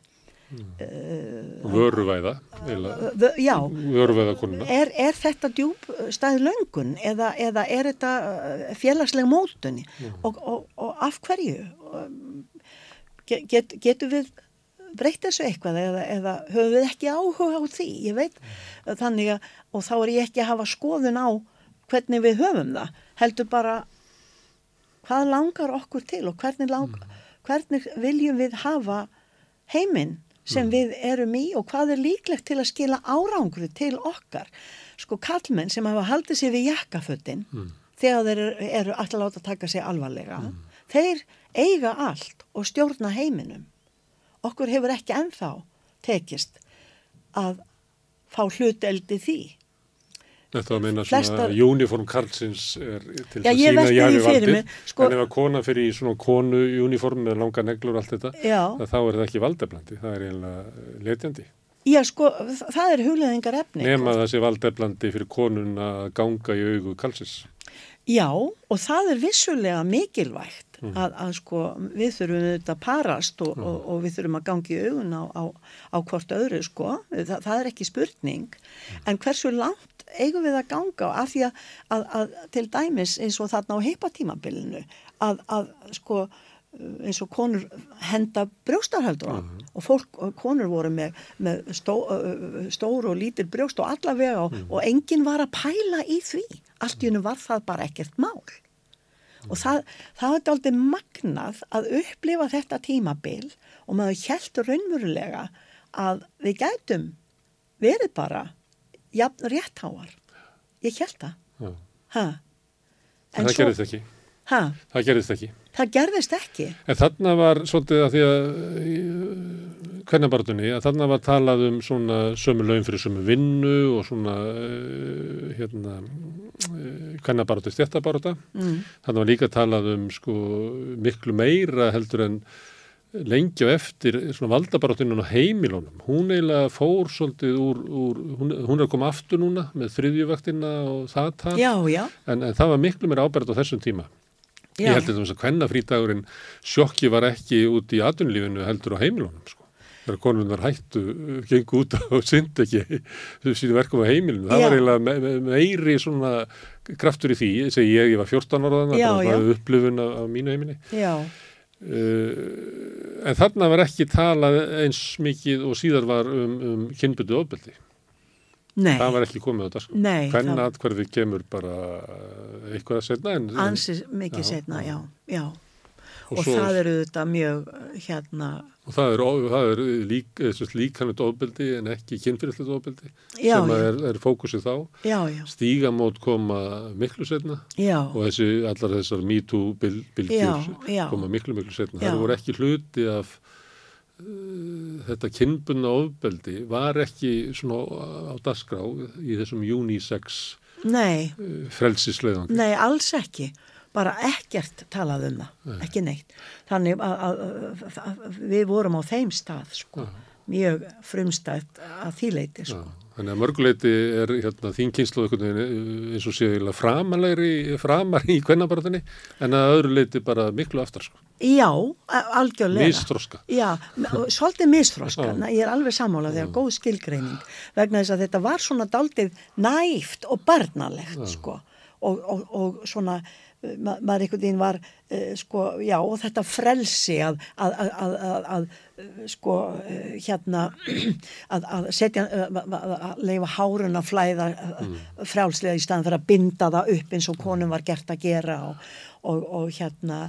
Vöruvæða, eiginlega. V já, vöruvæða konuna. er, er þetta djúb stæð löngun eða, eða er þetta félagsleg mótun? Og, og, og af hverju? Get, get, getur við breytt þessu eitthvað eða, eða höfum við ekki áhuga á því, ég veit þannig að, og þá er ég ekki að hafa skoðun á hvernig við höfum það, heldur bara hvað langar okkur til og hvernig, lang, hvernig viljum við hafa heiminn sem við erum í og hvað er líklegt til að skila árangri til okkar. Sko kallmenn sem hafa haldið sér við jakkaföttin þegar þeir eru, eru alltaf láta að taka sig alvarlega, þeir eiga allt og stjórna heiminum. Okkur hefur ekki ennþá tekist að fá hluteldi því. Þetta að minna Flestar- svona uniform Karlsins er til Já, að sína jæfi valdið. sko- En ef að kona fyrir í svona konu uniform með langa neglur og allt þetta, þá er það ekki valdeblandi, það er eiginlega letjandi. Já, sko, það er hugleðingar efni. Nema það sé valdeblandi fyrir konun að ganga í augu Karlsins. Já, og það er vissulega mikilvægt Mm. að, að sko við þurfum auðvitað að parast og, og, og við þurfum að gangi augun á, á, á hvort öðru sko, Þa, það er ekki spurning, Mm. en hversu langt eigum við að ganga af því að, að, að til dæmis eins og þarna á heipatímabilinu að sko eins og konur henda brjóstarhaldur á. Og fólk, og konur voru með, með stó, stór og lítil brjóst og allavega og, og enginn var að pæla í því. Allt í hennu var það bara ekkert mál. Og það, það var aldrei magnað að upplifa þetta tímabil og maður heldur raunverulega að við gætum verið bara jafn réttháar ég held það. Ha. En, það gerðist ekki. ha, Það gerðist ekki. Það gerðist ekki En þarna var svolítið að því að hvernig að þarna var talað um svona sömu laun fyrir sömu vinnu og svona uh, hérna hvernig baráttu stjættabaráta. mm. Þarna var líka talað um sko miklu meira heldur en lengi og eftir svona valdabaráttunum á heimilunum. Hún eiginlega fór svolítið úr, úr hún, hún er koma aftur núna með þriðjuvaktina og það tal. já, já, En, en það var miklu meira ábært á þessum tíma. Já. Ég held þetta að hvenna frítagurinn sjokki var ekki út í atvinnulífinu heldur á heimilunum sko. Þegar konunar hættu, uh, gengu út og synd ekki síðu verkum á heimilinu. Það Já. var eiginlega me me meiri svona kraftur í því, segi ég, ég var 14 ára þannig, Já, það var upplifun á, á mínu heiminni. já. Uh, en þarna var ekki talað eins mikið og síðar var um, um kynbyttu ofbeldi. Nei, Það var ekki komið á dag. Sko. Nei, Hvenna það- atkvarði kemur bara eitthvað að setna en, en ansi mikið Já, setna, já, já. og Og, svo- það eru þetta mjög hérna, Og það er, það er lík, líkanut ofbeldi en ekki kynfyrirslegt ofbeldi já, sem er, er fókusið þá. já, já, Stígamót koma miklu setna já, og þessi, allar þessar MeToo bylgjur koma miklu miklu setna. Það voru ekki hluti af þetta kynbunna ofbeldi var ekki svona á dasgrá í þessum unisex nei, uh, frelsisleiðan. nei, alls ekki, bara ekkert talað um það, ekki neitt. Þannig að, að, að, við vorum á þeim stað, sko, mjög frumstætt að þýleiti, sko. Þannig að mörguleiti er hérna, þín kynslu eins og séu framalegri, framar í kvennabarðinni en að öðru leiti bara miklu aftar sko. Já, algjörlega. Místroska. Já, svolítið misfroska, Já. ég er alveg sammála þegar góð skilgreining vegna þess að þetta var svona daldið næft og barnalegt sko og, og, og svona ma maður einhvern veginn var uh, sko, já og þetta frelsi að, að, að, að, að, að sko uh, hérna að, að setja uh, að leifa hárun að flæða uh, frjálslega í staðan fyrir að binda það upp eins og konum var gert að gera og, og, og hérna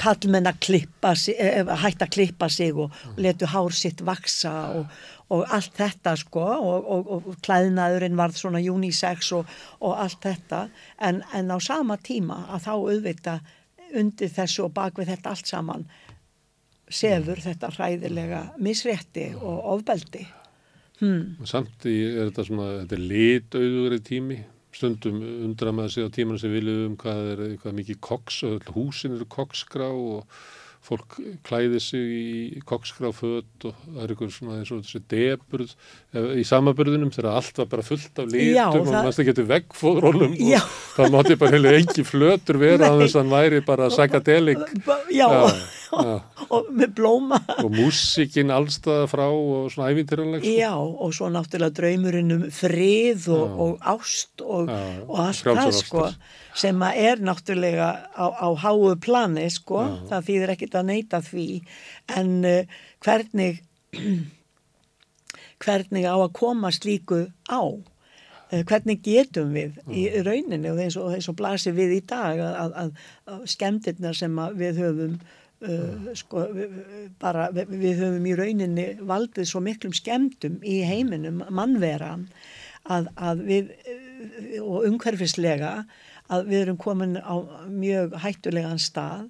kallmenn að klippa sig, eh, hætta að klippa sig og, og letu hár sitt vaksa og, og allt þetta sko og, og, og klæðnaðurinn varð svona unisex og, og allt þetta. En, en á sama tíma að þá auðvita undir þessu og bak við þetta allt saman sefur þetta hræðilega misrétti og ofbeldi. Hmm. Samt í er þetta svona, þetta er litauðugri tími, stundum undra maður sig á tíman sem viljum um hvað er hvað mikið koks, öll húsin eru koksgrá og fólk klæði sig í koksgrá föt og það er ykkur svona eins og þessi deburð eh, í samaburðunum þegar allt var bara fullt af litum Já, og það- það getur veggfóðrólum Já. og það mátti bara heilu engi flötur vera að þess að hann væri bara psychedelic Já, já. og með blóma og músikinn allstaða frá og svona æfintyranleg Já, og svo náttúrulega draumurinn um frið og, Já. og ást og, Já, og allt það sko ástir. Sem að er náttúrulega á, á háu plani sko, Já. það þýðir ekkit að neyta því. En uh, hvernig hvernig á að koma slíku á? Uh, hvernig getum við í rauninni og eins og, eins og blasir við í dag að, að, að skemmtirna sem að við höfum uh, sko, við, bara við, við höfum í rauninni valdið svo miklum skemmtum í heiminum mannveran að, að við uh, og umhverfislega að við erum komin á mjög hættulegan stað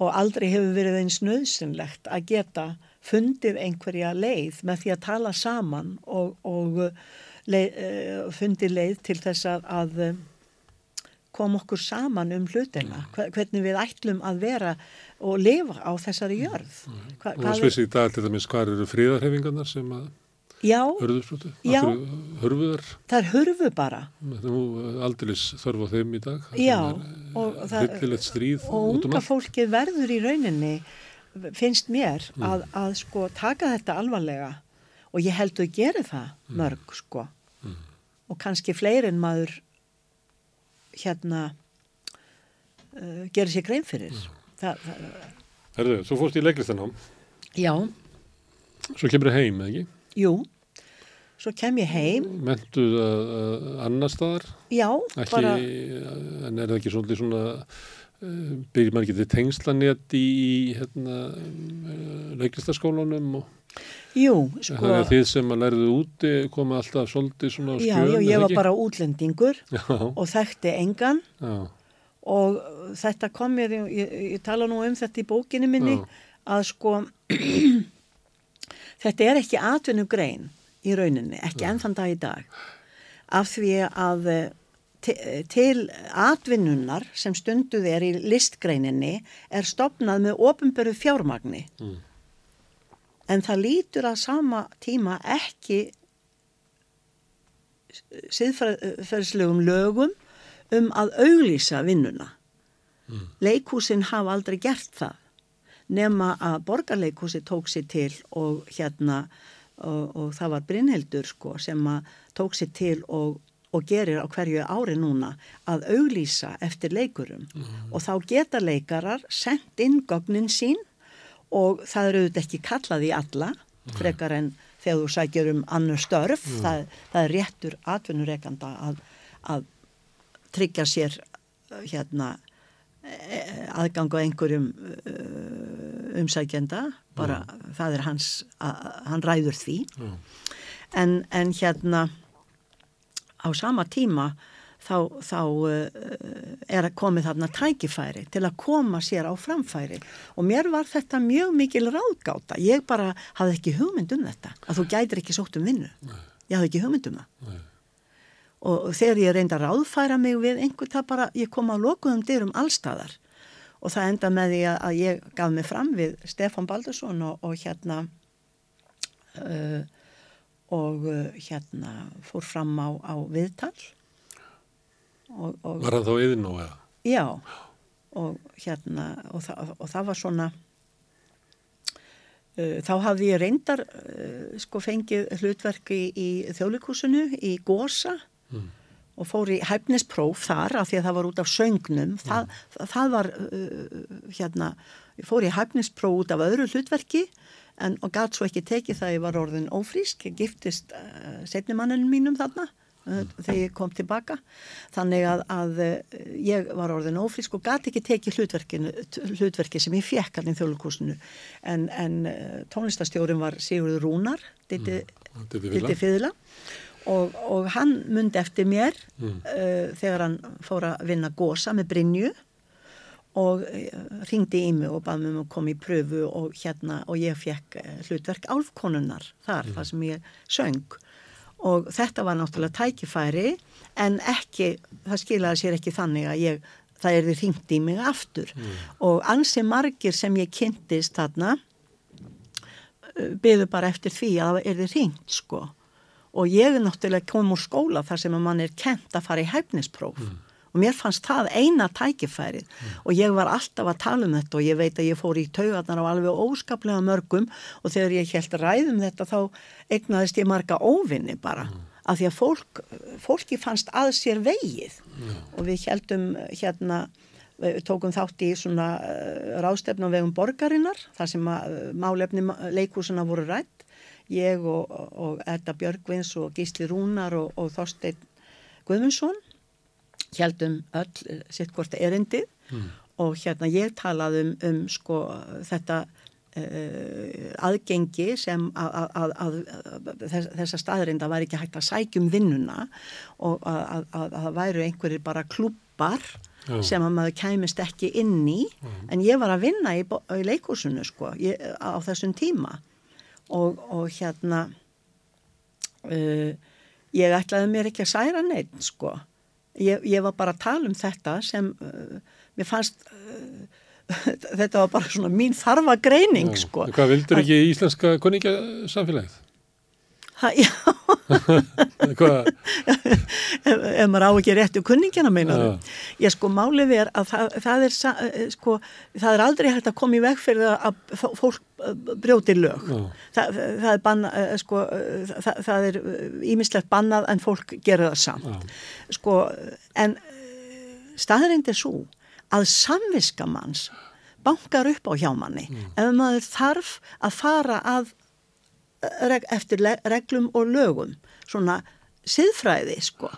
og aldrei hefur verið eins nöðsynlegt að geta fundið einhverja leið með því að tala saman og, og leið, uh, fundið leið til þess að, að kom okkur saman um hlutina, hvernig við ætlum að vera og lifa á þessari jörð. Hva, og það svissi í dag til dæmis hvað eru fríðarhefingarnar sem að já, hörðursprötu? Já, hörfuðar? Það er hörfu bara. Það er aldrei þörf á þeim í dag. Já. Og, stríð, og unga fólkið verður í rauninni, finnst mér, mm. að, að sko taka þetta alvarlega og ég held að gera það mörg mm. sko mm. og kannski fleiri en maður hérna uh, gerir sér grein fyrir Þa, Herðu, svo fórst í leiklistanám Já Svo kemur þið heim, eða ekki? Jú, svo kem ég heim Mentuð að annar staðar? Já, ekki, bara En er það ekki svolítið svona uh, byrjir maður ekki til tengslanét í hérna, uh, leiklistaskólanum og Jú, sko. Þannig að þið sem að lærðu úti komið alltaf svolítið svona á skjöðun. Já, já, ég var bara útlendingur já. og þekkti engan já. og þetta kom mér, ég, ég tala nú um þetta í bókinu minni, já. að sko þetta er ekki atvinnugrein í rauninni, ekki ennþann dag í dag, af því að til atvinnunar sem stunduð er í listgreininni er stopnað með ofinböru fjármagni. Mm en það lítur að sama tíma ekki siðferðslegum lögum um að auglýsa vinnuna. Mm. Leikúsin hafa aldrei gert það nema að borgarleikúsi tók sér til og hérna og, og það var Brynhildur sko sem að tók sér til og, og gerir á hverju ári núna að auglýsa eftir leikurum mm. og þá geta leikarar sendt inn gögnin sín og það eru auðvitað ekki kallað í alla frekar en þegar þú sækjur um annar störf, mm. það, það er réttur atvinnureikanda að, að tryggja sér hérna e, aðgang á einhverjum uh, umsækjenda bara mm. það er hans, að, hann ræður því mm. en, en hérna á sama tíma þá, þá er að komið þarna tækifæri til að koma sér á framfæri og mér var þetta mjög mikil ráðgáta ég bara hafði ekki hugmynd um þetta að þú gætir ekki sótt um vinnu Nei. ég hafði ekki hugmynd um það Nei. og þegar ég reynda að ráðfæra mig við einhvern það bara, ég kom á lokuðum dyrum allstæðar og það enda með því að ég gaf mig fram við Stefan Baldursson og, og hérna uh, og uh, hérna fór fram á, á viðtal Og, og, var það þá yfir nú eða? Já og hérna og, þa og það var svona uh, þá hafði ég reyndar uh, sko fengið hlutverki í, í þjóðlikúsinu í Gósa mm. Og fór í hæfnispróf þar af því að það var út af söngnum. Mm. það, það, það var uh, hérna, ég fór í hæfnispróf út af öðru hlutverki en og gæt svo ekki tekið það ég var orðin ófrísk, ég giftist uh, setnimanninu mínum þarna Eh, þegar ég kom tilbaka. Þannig að, að eh, ég var orðin ófrísk og gæti ekki tekið hlutverki sem ég fekk allir í þjóðlugkúsinu en, en eh, tónlistastjórin var Sigurður Rúnar Ditti mm, Fyðla og, og hann myndi eftir mér mm. uh, þegar hann fór að vinna gósa með Brynju og ringdi í mig og baði mig um að koma í pröfu og hérna og ég fekk hlutverk álfkonunnar þar, mm. þar sem ég söng og þetta var náttúrulega tækifæri en ekki, það skilaði sér ekki þannig að ég, það er því ringt í mig aftur mm. og ansi margir sem ég kynntist þarna uh, byðu bara eftir því að það er því ringt sko og ég er náttúrulega komið úr skóla þar sem mann er kent að fara í hæfnispróf. Mm. Og mér fannst það eina tækifærið. Mm. og ég var alltaf að tala um þetta og ég veit að ég fór í taugarnar á alveg óskaplega mörgum. Og þegar ég held ræðum þetta þá egnaðist ég marga óvinni bara. Mm. af því að fólk, fólki fannst að sér vegið. Og við heldum hérna við tókum þátt í svona uh, rástefn á vegum borgarinnar þar sem uh, málefni leikúsuna voru rætt ég og, og Edda Björgvins og Gísli Rúnar og, og Þorstein Guðmundsson heldum öll eh, sitt hvort erindi mm. og hérna ég talaði um, um sko þetta uh, aðgengi sem að, að, að, að þessa staðrinda var ekki hægt að sækjum vinnuna og að það væru einhverjir bara klubbar Já. sem að maður kæmist ekki inn í Já. en ég var að vinna í, í leikúsinu sko ég, á þessum tíma og, og hérna uh, ég ætlaði mér ekki að særa neitt sko ég, ég var bara að tala um þetta sem uh, mér fannst uh, þetta var bara svona mín þarfa greining Já, sko. Hvað vildur ekki í íslenska koningasamfélagið? Ha, já. Ef maður á ekki réttu kunningina meina ég sko málið er að það, það er eh, sko, það er aldrei hægt að koma í veg fyrir að fólk eh, brjóti lög. Það, það er banna eh, sko, það, það er ímislegt bannað en fólk gerur það samt. Sko en staðrind er svo að samviskamanns bankar upp á hjá manni. Mm. ef maður þarf að fara að eftir reglum og lögum svona siðfræði sko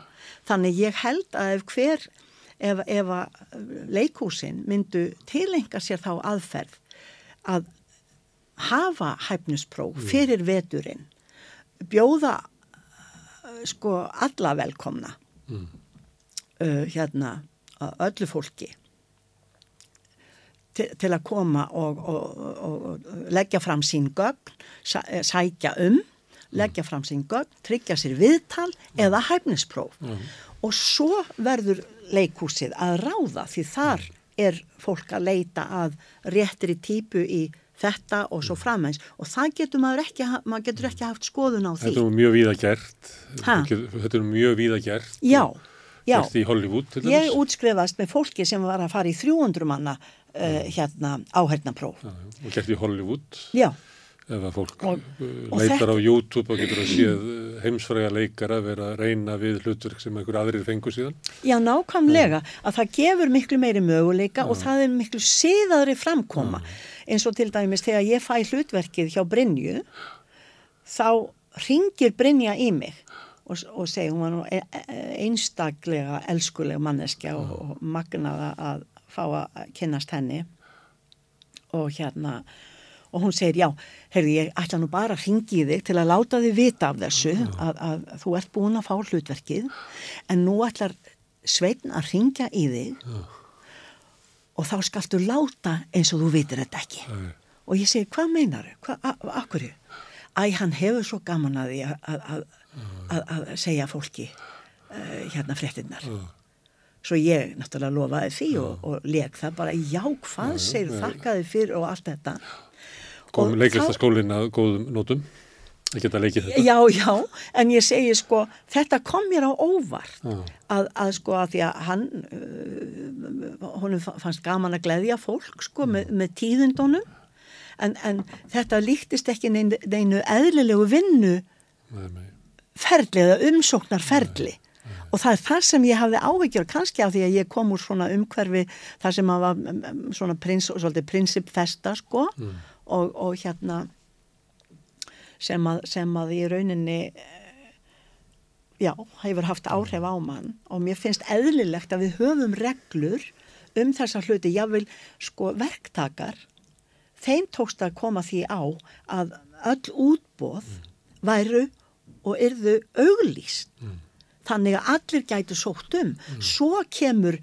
þannig ég held að ef hver ef, ef leikúsin myndu tilenga sér þá aðferð að hafa hæfnuspróf mm. fyrir veturinn bjóða sko alla velkomna mm. uh, hérna öllu fólki til, til að koma og, og, og leggja fram sín gögn, sækja um, leggja fram sín gögn, tryggja sér viðtal eða hæfnispróf. Mm. Og svo verður leikúsið að ráða því þar er fólk að leita að réttir í típu í þetta og svo framhengis og það getur maður ekki, maður getur ekki haft skoðun á því. Þetta er mjög víða gert, þetta er mjög víða gert. Já. Já, ég útskrifast með fólki sem var að fara í 300 manna uh, hérna áhernapróf. Og gert í Hollywood. Já. Ef að fólk og, og leitar þetta... á YouTube og getur að séð heimsfræga leikara vera að reyna við hlutverk sem einhver aðrir fengur síðan. Já, nákvæmlega. Ja. Að það gefur miklu meiri möguleika ja. og það er miklu síðaðri framkoma. Ja. Eins og til dæmis þegar ég fæ hlutverkið hjá Brynju, þá ringir Brynja í mig og, og segi, hún var nú e, e, einstaklega elskuleg manneskja og, og magnaða að fá að kynast henni. Og hérna og hún segir já, heyrði ég ætla nú bara að ringi þig til að láta þig vita af þessu að, að þú ert búin að fá hlutverkið en nú ætlar Sveitn að ringja í þig já. og þá skaltu láta eins og þú vitir þetta ekki. Já. og ég segi hvað meinar þau, akkur æ, hann hefur svo gaman að því að, að, að segja fólki uh, hérna fréttinnar svo ég náttúrulega lofaði því og, og leik það bara já hvað segir þakkaði fyrir og allt þetta. Kom leiklistaskólinn að góðum nótum. Að geta leikið þetta. Já, já, en ég segi sko þetta kom mér á óvart að, að sko að því að hann uh, honum fannst gaman að gleyðja fólk sko með, með tíðundunum en, en þetta líktist ekki neinu, neinu eðlilegu vinnu ferli eða umsóknar ferli og það er það sem ég hafði áhyggjur kannski af því að ég kom úr svona umhverfi þar sem að var mm, mm, svona prins, svolítið prinsipfesta sko. Mm. og, og hérna sem að, sem að í rauninni já, hefur haft áhrif á mann. Og mér finnst eðlilegt að við höfum reglur um þessa hluti, jável sko verktakar. Þeim tókst að koma því á að öll útbóð mm. væru og yrðu auglýst. Mm þannig að allir gætu sótt um mm. svo kemur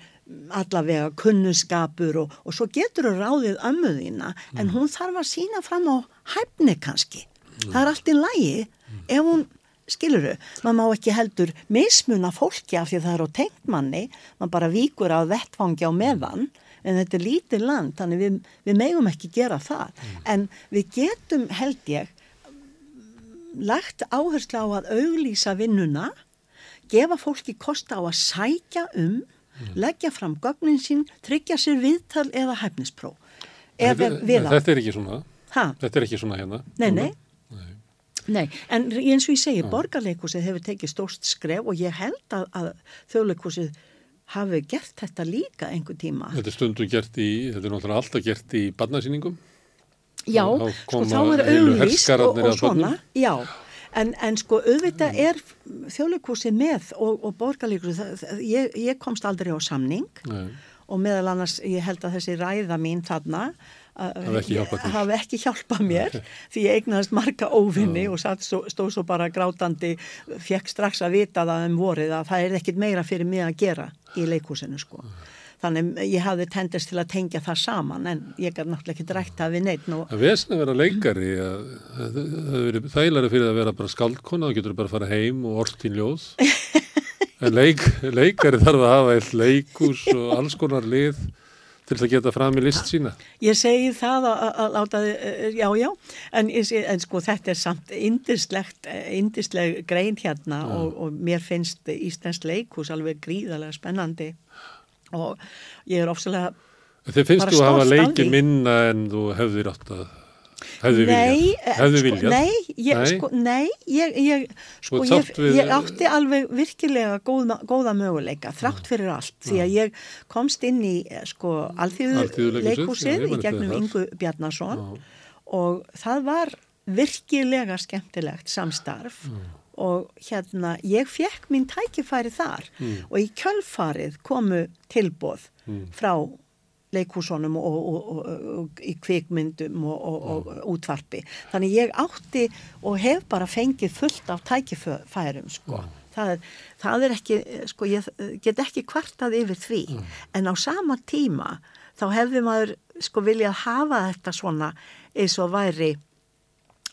allavega kunnuskapur og, og svo getur þú ráðið ömmuðina mm. en hún þarf að sína fram á hæfni kannski mm. það er allt í lægi ef hún skiluru, maður má ekki heldur mismuna fólki af því það er á tengmanni maður bara víkur á vettfangi á meðan en þetta er lítið land þannig við, við megum ekki gera það mm. en við getum held ég lagt áherslu á að auglýsa vinnuna gefa fólki kosta á að sækja um, mm. leggja fram gögnin sín, tryggja sér viðtal eða hæfnispróf. Þetta, þetta er ekki svona, ha? þetta er ekki svona hérna. Nei, nei. Nei. Nei, en eins og ég segi, ja. borgarleikúsið hefur tekið stórst skref og ég held að, að þjóðleikúsið hafi gert þetta líka einhver tíma. Þetta er stundu gert í, þetta er náttúrulega alltaf gert í barnasýningum. Já, sko þá er auðvist og, og svona, já. En, en sko auðvitað mm. er þjóðleikúsið með og, og borgarleikúsið, ég, ég komst aldrei á samning Nei. og meðal annars ég held að þessi ræða mín þarna hafi ekki hjálpað til. hafi ekki hjálpað mér því ég eignaðist marga óvinni og satt, stó, stóð svo bara grátandi fekk strax að vita það um vorið að það er ekkit meira fyrir mig að gera í leikúsinu sko þannig ég hafði tendist til að tengja það saman en ég er náttúrulega ekki drækt að við neitt nú Það vesna að vera leikari, að, að, það hefur verið þægilega fyrir að vera bara skaldkona, þá getur þú bara að fara heim og orst þín ljóð. En leik, leikari þarf að hafa eitt leikús og alls konar lið til að geta fram í list sína. Ég segi það að, láta, eh, já, já, en, en sko þetta er samt indislegt, indisleg grein hérna og, og mér finnst Íslands leikhús alveg gríðarlega spennandi og ég er ofsalega Þeir finnst þú að hafa því. minna en þú hefðir átt að, hefði viljað. eh, sko, viljað. nei, ég. Sko, nei, ég, ég, sko, ég, átti alveg virkilega góða, góða möguleika, þrátt fyrir allt, því að ég komst inn í eh, sko, alþjóðu man í gegnum. Ingu Bjarnason og það var virkilega skemmtilegt samstarf og hérna, ég fekk mín tækifæri þar Mm. og í kjölfarið komu tilbóð frá leikhúsunum og, og, og, og í kvikmyndum og, og, og útvarpi. Þannig ég átti og hef bara fengið fullt af tækifærum sko. Það er, það er ekki, sko, ég get ekki kvartað yfir því, en á sama tíma þá hefði maður sko viljað hafa þetta svona eins og væri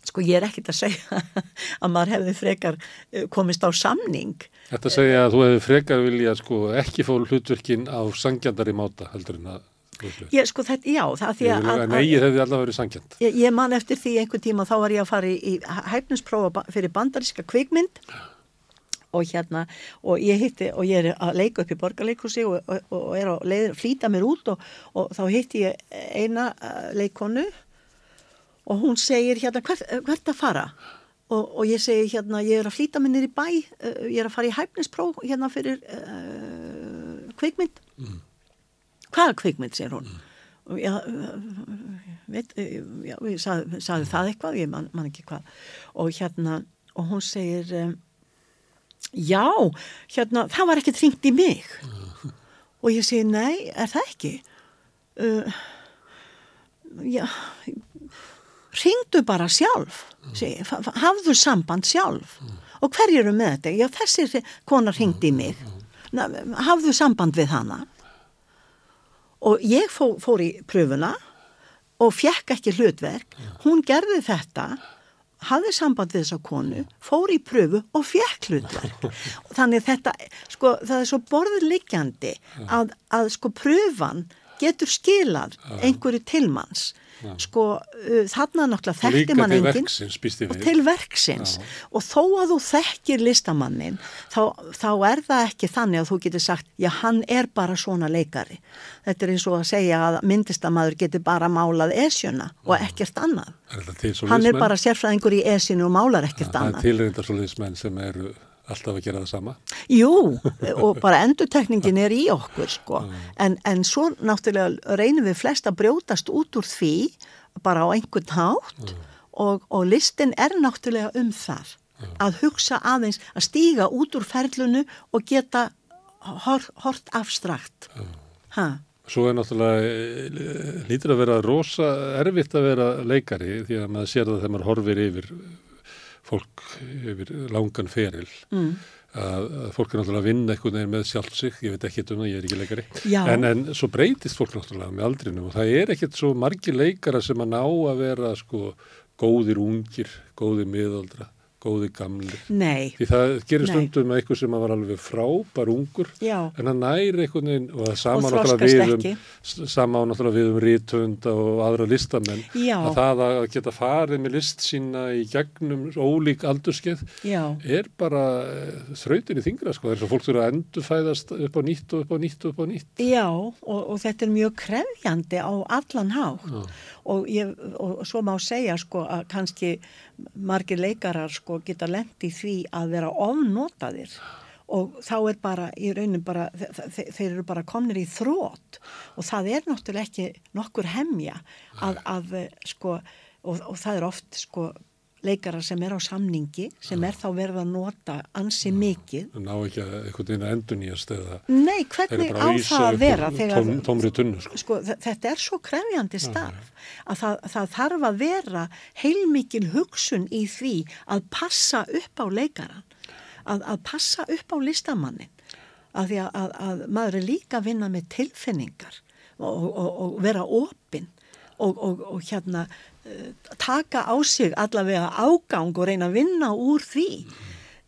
sko ég er ekkit að segja að maður hefði frekar eh, komist á samning Þetta segja að þú hefði frekar viljað sko ekki fá hlutverkin á sangjandari máta heldur en að hlutverk. ég, sko þetta, já, það því að, að, eigið hefði alltaf verið sangjand. ég, ég man eftir því einhvern tíma þá var ég að fara í, í hæfnisprófa ba- fyrir bandaríska kvikmynd og hérna og ég hitti og ég er að leika upp í borgarleikursi og, og, og er að leið, flýta mér út og, og þá hitti ég eina uh, leikonu og hún segir hérna hvert, hvert að fara? Og, og ég segi hérna ég er að flýta niður í bæ uh, ég er að fara í hæfnispróf hérna fyrir uh, kvikmynd. Hvaða kvikmynd? segir hún. Og ég veit, já, ég sagði, sagði það eitthvað, ég man, man ekki hvað. Og hérna, og hún segir um, já, hérna það var ekkert hringt í mig. Og ég segi, nei, er það ekki? Uh, já ringdu bara sjálf fa- hafðu samband sjálf. Og hverju eru með þetta? Já, þessi konar ringdi í mig. Na, hafðu samband við hana. Og ég fó, fór í pröfuna og fekk ekki hlutverk. Hún gerði þetta hafði samband við þessa konu fór í pröfu og fekk hlutverk. Þannig þetta, sko, það er svo borðliggjandi að, að sko pröfan getur skilað einhverju tilmanns sko, uh, þarna náttúrulega þekkti mann enginn. og til verksins. Og þó að þú þekkir listamannin þá, þá er það ekki þannig að þú getur sagt já hann er bara svona leikari. Þetta er eins og að segja að myndistamæður getur bara málað esjuna og ekkert annað. Er hann er bara sérfræðingur í esjunu og málar ekkert Það er annað. tilreynda svo liðsmenn sem eru alltaf að gera það sama. Jú, og bara endurtekningin er í okkur sko, en, en svo náttúrulega reynum við flest að brjótast út úr því bara á einhvern hátt og, og listin er náttúrulega um það að hugsa aðeins, að stíga út úr ferlunu og geta hor, hort abstrakt. Ha? Svo er náttúrulega, eh, lítur að vera rosa erfitt að vera leikari því að maður sér það þegar maður horfir yfir fólk, yfir langan feril. Mm. Að, að fólk er náttúrulega að vinna einhvern veginn með sjálf sig, ég veit ekki um það, ég er ekki leikari. En, en svo breytist fólk náttúrulega með aldrinum og það er ekkert svo margir leikara sem að ná að vera sko góðir ungir, góðir miðaldra, góðir gamlir. Nei, Því það gerir stundum með eitthvað sem að var alveg frábær ungur Já. en hann næri einhvern veginn og það sama Og náttúrulega þroskast við um, náttúrulega við um rítöfunda og aðra listamenn Já. að það að geta farið með list sína í gegnum ólík aldurskeið já, er bara eh, þrautin í þingra sko, þess að fólk þurfa að endurfæðast upp á nýtt og upp á nýtt og upp á nýtt. Já, og, og þetta er mjög krefjandi á allan hátt og, ég, og svo má segja sko að kannski margir leikarar sko geta lent í því að vera ofnotaðir. Og þá er bara í raunin bara, þe- þe- þeir eru bara komnir í þrótt og það er náttúrulega ekki nokkur hemja að, að sko og, og það er oft sko leikara sem er á samningi sem er þá verið að nota ansi mikið. Það ná ekki að eitthvað inn að endur nýjast eða Nei, hvernig á það að vera þegar tóm, tómri tunnu sko. sko, þetta er svo krefjandi starf að það, það þarf að vera heilmikil hugsun í því að passa upp á leikaran að, að passa upp á listamannin að því að, að, að maður er líka að vinna með tilfinningar og, og, og vera opinn og, og, og hérna taka á sig allavega ágang og reyna að vinna úr því.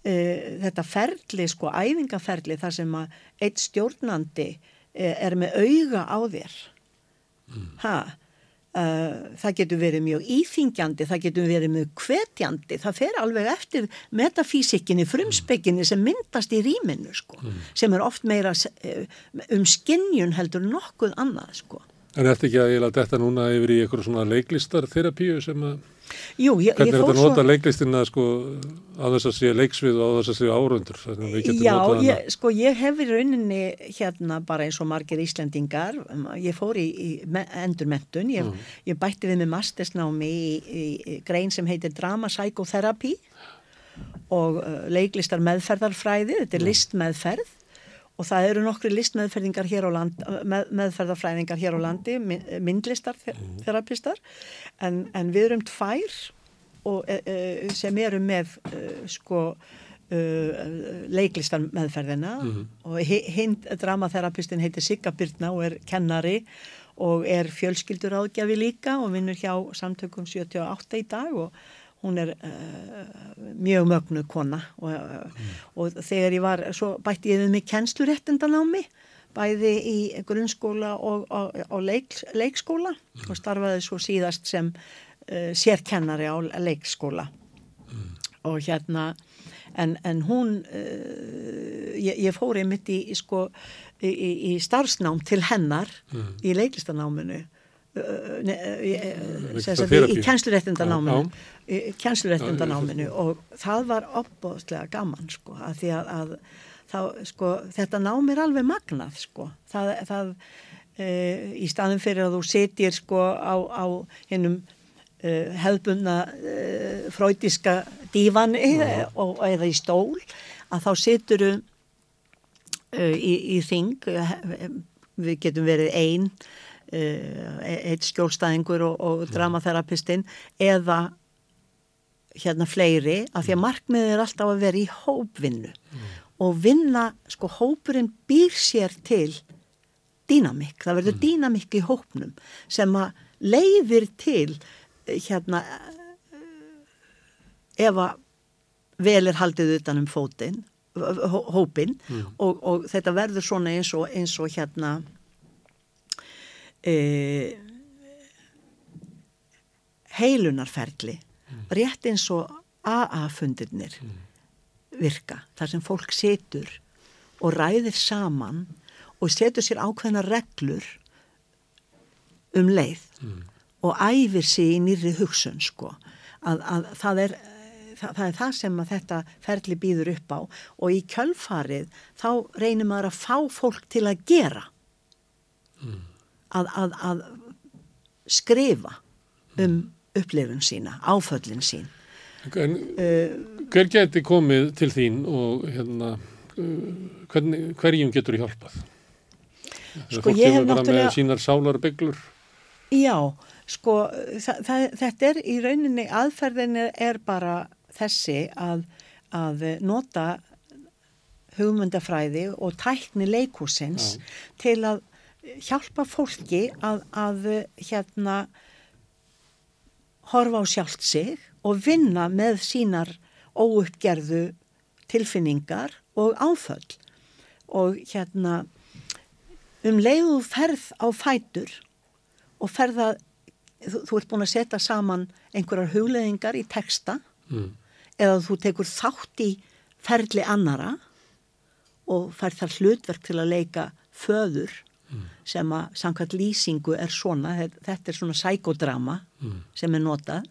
Uh, þetta ferli, sko, æfingaferli þar sem að eitt stjórnandi uh, er með auga á þér. Ha? Uh, það getur verið mjög íþingjandi það getur verið mjög hvetjandi. Það fer alveg eftir metafísikinni frumspekinni sem myndast í rýminu sko, sem er oft meira um skinnjun heldur nokkuð annað sko En ertu ekki að ég laði þetta núna yfir í eitthvað svona leiklistarþerapíu sem að Jú, ég, Hvernig ég er fór þetta að nota leiklistina sko á þess að sé leiksvið og á þess að sé árundur? Já, ég, sko ég hef í rauninni hérna bara eins og margir Íslendingar, um, ég fór í, í me- endurmenntun, ég, ég bætti við með mastersnámi í, í, í grein sem heitir Drama Psychotherapy og uh, leiklistar meðferðarfræði, þetta er listmeðferð og það eru nokkri listmeðferðingar hér á land, með, meðferðarfræðingar hér á landi, my- myndlistar þerapistar, en, en við erum tvær og, e, e, sem eru með e, sko leiklistar meðferðina og hi- hinn dramaterapistin heitir Sigga Byrna og er kennari og er fjölskyldur áðgjafi líka og vinnur hjá samtökum 78 í dag og hún er uh, mjög mögnu kona og, uh, og þegar ég var, svo bætti ég við mig kennsluréttindanámi bæði í grunnskóla og, og, og leik, leikskóla og starfaði svo síðast sem uh, sérkennari á leikskóla. Og hérna en, en hún uh, ég, ég fór einmitt í, í, sko, í, í, starfsnám til hennar í leiklistanáminu í, uh, sem sagt, í, í kennsluréttindanáminu og það var opbóðslega gaman sko að því að, að þá, sko, þetta nám er alveg magnað sko. Það, það e, í staðin fyrir að þú sitir sko á, á hennum e, hefðbunna e, fröydiska dífani og, eða í stól að þá situru e, í, í þing við getum verið einn eitt skjólstæðingur og, og dramaþerapistinn eða hérna fleiri af því að markmiðið er alltaf að vera í hópvinnu. Og vinna, sko hópurinn býr sér til dýnamikk, það verður mm. dýnamikk í hópnum sem að leiðir til eh, hérna eh, ef að vel er haldið utan um fótinn hó- hópinn. Og, og þetta verður svona eins og, eins og hérna e, heilunarferli rétt eins og AA-fundirnir virka, þar sem fólk setur og ræðir saman og setur sér ákveðna reglur um leið og æfir sig í nýri hugsun sko. Að, að það er það, það er það sem að þetta ferli býður upp á og í kjölfarið þá reynir maður að fá fólk til að gera að, að, að skrifa um upplifun sína, áföllin sín En uh, hver geti komið til þín og hérna, uh, hvernig, hverjum getur hjálpað? Sko, fólk ég hef kemur bara náttúrulega- með sínar sálarbyglur. Já, sko, það, það, þetta er í rauninni, aðferðin er, er bara þessi að, að nota hugmyndafræði og tækni leikúsins til að hjálpa fólki að, að hérna horfa á sjálft sig og vinna með sínar óuppgerðu tilfinningar og áföll og hérna um leiðu ferð á fætur og ferða, þú, þú ert búin að setja saman einhverjar hugleðingar í texta Mm. eða þú tekur þátt í ferli annara og fær þar hlutverk til að leika föður sem að samkvæmt lýsingu er svona, þe- þetta er svona sækodrama sem er notað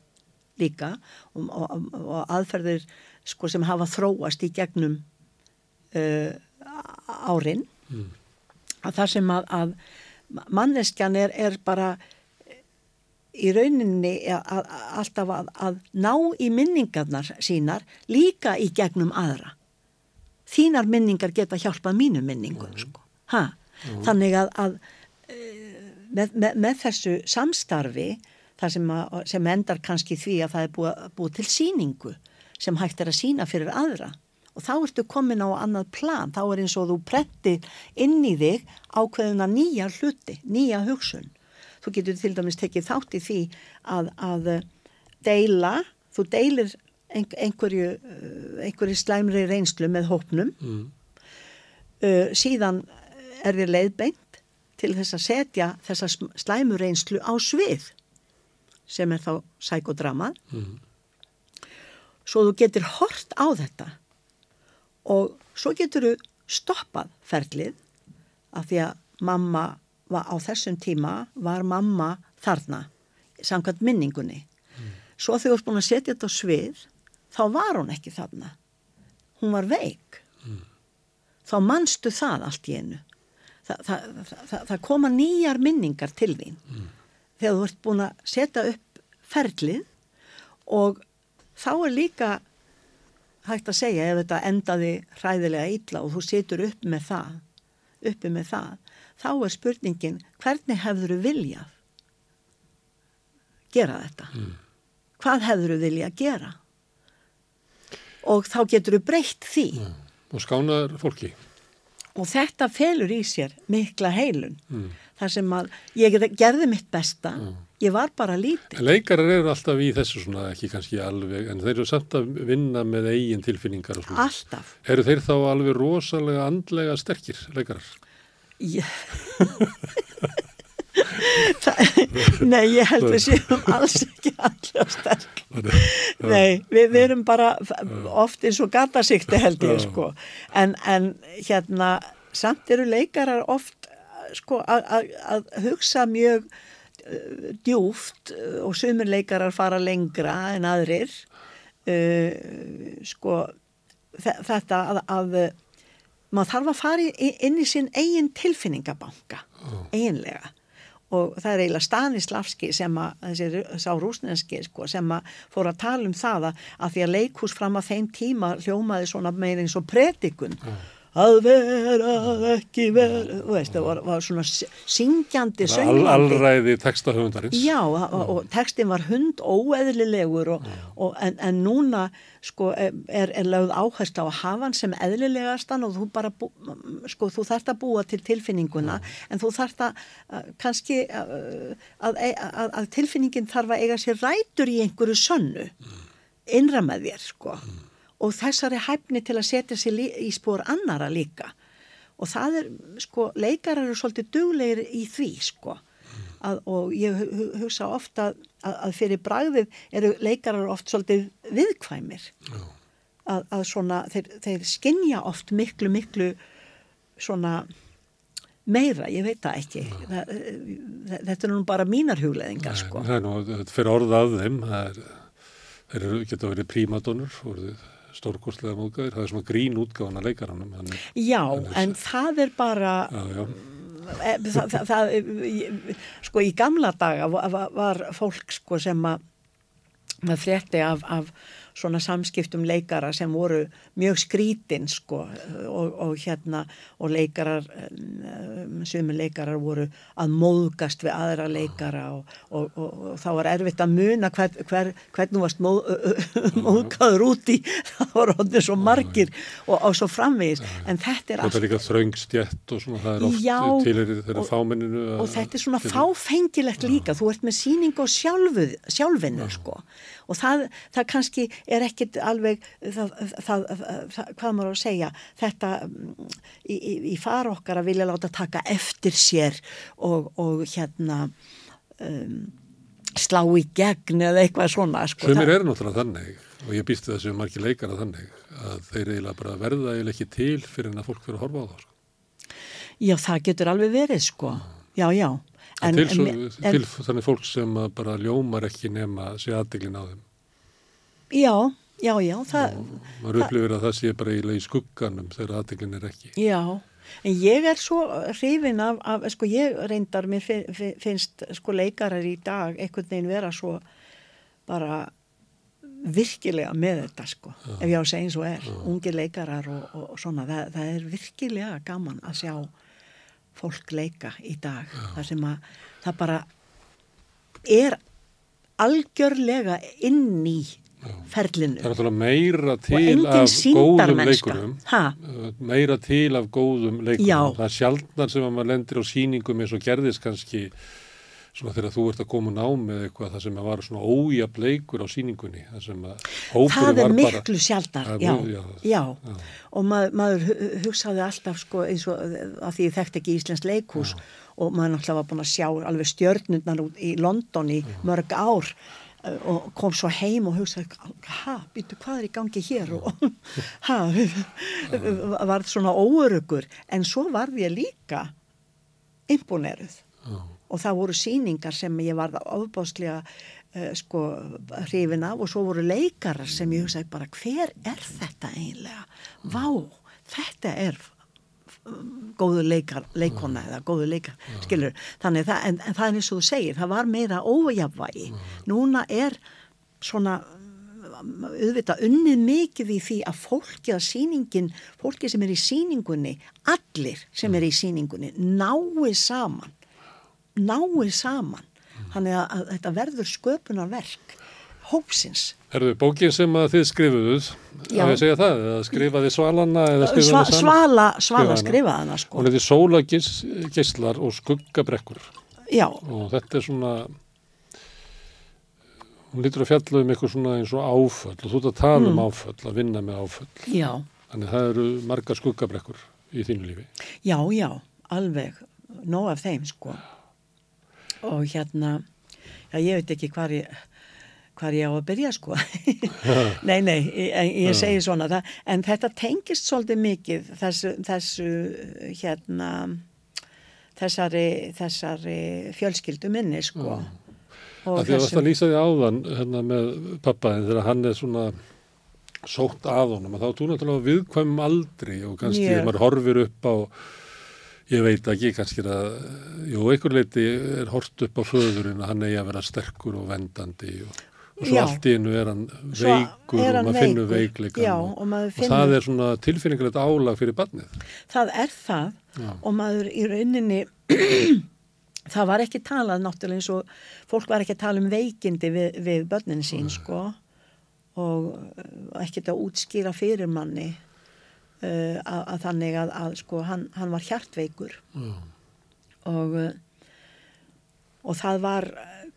líka og, og, og aðferðir sko, sem hafa þróast í gegnum uh, árin að það sem að, að manneskjan er, er bara í rauninni að, að, alltaf að, ná í minningarnar sínar líka í gegnum aðra. Þínar minningar geta hjálpað mínu minningum, sko. Ha? Þannig að, að eh, með, með, með þessu samstarfi, það sem, að, sem endar kannski því að það er búið, búið til síningu sem hægt er að sína fyrir aðra og þá ertu komin á annað plan, þá er eins og þú prentir inn í þig ákveðuna nýja hluti, nýja hugsun. Þú getur til dæmis tekið þátt í því að, að deila, þú deilir einhverju, einhverju slæmri reynslu með hópnum, mm. uh, síðan er þér leiðbeint til þess að setja þessa slæmu reynslu á svið sem er þá sækodramað. Mm. Svo þú getur hort á þetta og svo getur þú stoppað ferlið af því að mamma var, á þessum tíma var mamma þarna samkvæmt minningunni. Mm. Svo þegar þú ert búin að setja þetta á svið þá var hún ekki þarna. Hún var veik. Mm. Þá mannstu það allt í einu. Þa, það, það, það koma nýjar minningar til þín. Mm. Þegar þú ert búin að setja upp ferlið og þá er líka hægt að segja ef þetta endaði hræðilega illa og þú situr upp með það, uppi með það, þá er spurningin hvernig hefur þú viljað gera þetta? Mm. Hvað hefur þú viljað gera? Og þá getur þú breytt því. Mm. Og skánaður fólki. Og þetta felur í sér mikla heilun. Mm. Þar sem að ég gerði mitt besta mm. Ég var bara lítið. Leikarar eru alltaf í þessu svona, ekki kannski alveg, en þeir eru samt að vinna með eigin tilfinningar og svona. Alltaf. Eru þeir þá alveg rosalega andlega sterkir, leikarar? Já. Nei, ég held við séum alls ekki andlega sterk. Nei, við, við erum bara oft eins og gatasíkti held ég, sko. En, en hérna, samt eru leikarar oft, sko, að hugsa mjög djúft uh, og sumirleikarar fara lengra en aðrir. Uh, sko þetta að, að maður þarf að fara inn í sinn eigin tilfinningabanka eiginlega og það er eiginlega Stanislavski sem að, þessi sá rúsneski sko, sem að fór að tala um það að, að því að leikhús fram að þeim tíma hljómaði svona meira eins og predikun. Oh að vera ekki vera veist, það var, var svona syngjandi söngandi Allræði textahöfundarins Já, og, og textin var hund óeðlilegur og, og, en, en núna sko, er, er lögð áherslu á að hafa hann sem eðlilegastan og þú bara bú, sko, þú þarft að búa til tilfinninguna Já. en þú þarft að kannski að, að, að, að tilfinningin þarf að eiga sér rætur í einhverju sönnu innra með þér sko. Mm og þessari hæfni til að setja sér í spór annara líka. Og það er, sko, leikarar eru svolítið duglegir í því, sko. Að, og ég hugsa ofta að, að fyrir bræðið eru leikarar oft svolítið viðkvæmir. Að, að svona, þeir, þeir skinja oft miklu, miklu svona meira, ég veit það ekki. Það, þetta er nú bara mínar hugleðingar, sko. er nú, fyrir orðað þeim það er, þeir eru, geta verið prímadónur, voruð stórkostlega móðgæðir, það er svona grín útgáðan að leikaranum. Hann, já, hann en það er bara, já, já. E, það, það, það, sko í gamla daga var, var fólk sko sem að maður frétti af, af svona samskiptum leikara sem voru mjög skrítinn sko og, og hérna og leikarar um, sumi leikarar voru að móðgast við aðra leikara og, og, og þá var erfitt að muna hver, hver, hvern þú varst móð, móðgaður úti það voru hodnið svo margir og svo framvegis. En þetta er alltaf Þetta er líka þraungstjett og svona það er oft Já, til þeirra fáminninu og þetta er svona fáfengilegt líka. Þú ert með síning og sjálfinu sko og það, það kannski er ekkit alveg það, það, hvað maður að segja? Þetta mm, í, í, í far okkar að vilja láta taka eftir sér og, og hérna um, slá í gegn eða eitthvað svona sko, Sumir eru náttúrulega þannig og ég býstu þessu margir leikara þannig að þeir eiginlega bara verða eiginlega ekki til fyrir en að fólk fyrir að horfa á það sko. Já, það getur alveg verið sko. Já, já En, til, en, til þannig fólk sem bara ljómar ekki nema að sé aðdeglin á þeim. Já, já, já það, maður upplifir að það sé bara í skugganum þegar aðdeglin er ekki. Já, En ég er svo hrifin af, af sko ég reyndar, mér fin- fin- finnst sko leikarar í dag einhvern veginn vera svo bara virkilega með þetta sko, ef ég á að segja eins og er, ungir leikarar og, og, og svona, það, það er virkilega gaman að sjá fólk leika í dag, það sem að það bara er algjörlega inn í ferlinu Það er náttúrulega meira til af góðum leikurum. Ha? Uh, Meira til af góðum leikurum. Já. Það er sjaldnar sem að maður lendir á sýningum eins og gerðist kannski svona þegar þú ert að koma ná með eitthvað það sem að var svona ójafn leikur á sýningunni. Það sem að hópurinn það er var bara... miklu sjaldnar, Það er já, mjög- já, já, já. og maður, maður hu- hugsaði alltaf sko eins og að því ég þekkti ekki Íslands leikhús og maður náttúrulega var búin að sjá alveg stjörnundnar út í London í mörg ár og kom svo heim og hugsaði, ha, býtu hvað er í gangi hér og ha, varð svona óörugur en svo varð ég líka imponeruð Já. Og það voru síningar sem ég varð ofbáslega uh, sko hrifin af og svo voru leikarar sem ég hugsaði bara hver er þetta eiginlega? Vá, þetta er góðu leikar, leikona eða góðu leikar, skilur, þannig það, en, en það er eins og þú segir, það var meira ójafvægi, núna er svona auðvitað unnið mikið í því að fólki að sýningin, fólki sem er í sýningunni, allir sem er í sýningunni, nái saman nái saman þannig að, að þetta verður sköpunarverk hópsins Herðu, bókin sem að þið skrifuðuð, Já. að ég segja það, eða skrifaði Svalanna eða skrifaði Sva? Svala, Svala Skrifaði hana. skrifaði hana sko Hún heiti Sólageislar og skuggabrekkur já, og þetta er svona, hún lítur að fjalla um eitthvað svona eins og áföll og þú ert að tala Mm. um áföll, að vinna með áföll. já, Þannig það eru margar skuggabrekkur í þínu lífi. já, já alveg, nóg af þeim sko og hérna já, ég veit ekki hvar ég hvar ég á að byrja sko. Nei, nei, ég, ég segi svona það, en þetta tengist svolítið mikið þessu, þessu hérna þessari, þessari fjölskyldu minni sko. Og Það því að það lýsa því áðan hérna, með pappaðin þegar hann er svona sótt að honum og þá er þú náttúrulega viðkvæmum aldri og kannski ef maður horfir upp á ég veit ekki kannski að jú, einhver leiti er hort upp á föðurinn að hann eigi að vera sterkur og vendandi og, og svo Já. allt í einu er hann veikur er og hann maður finnur Já, og, og og finnur- það er svona tilfinningalegt álag fyrir barnið það er það Já. og maður í rauninni það var ekki talað náttúrulega eins og fólk var ekki að tala um veikindi við, við börnin sín sko og ekki að útskýra fyrir manni uh, að, að þannig að, að sko hann, hann var hjartveikur Já. og uh, og það var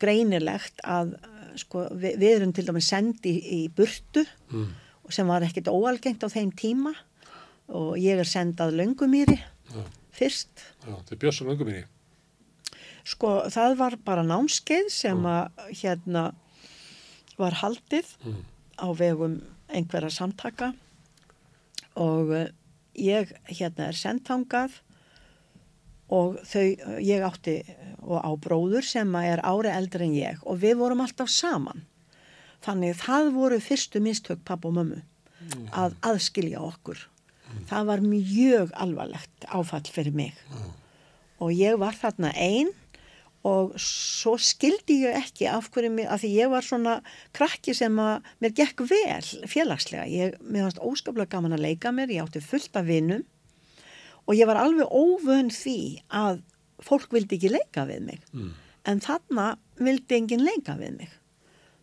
greinilegt að sko við, við erum til dæmis sendi í, í burtu Mm. sem var ekkit óalgengt á þeim tíma og ég er sendað löngumýri Já. fyrst Já, þetta er Björnsson öngum minni sko það var bara námskeið sem að hérna var haldið Mm. á vegum einhverja samtaka og uh, ég hérna er sendtangað og þau, ég átti og á bróður sem er ári eldri en ég og við vorum alltaf saman. Þannig það voru fyrstu mistök papp og mömmu að aðskilja okkur. Það var mjög alvarlegt áfall fyrir mig. Og ég var þarna einn og svo skildi ég ekki af hverju mig, af því ég var svona krakki sem að mér gekk vel félagslega, ég, mér fannst óskaplega gaman að leika mér, ég átti fullt af vinum. Og ég var alveg óvön því að fólk vildi ekki leika við mig. Mm. en þarna vildi enginn leika við mig.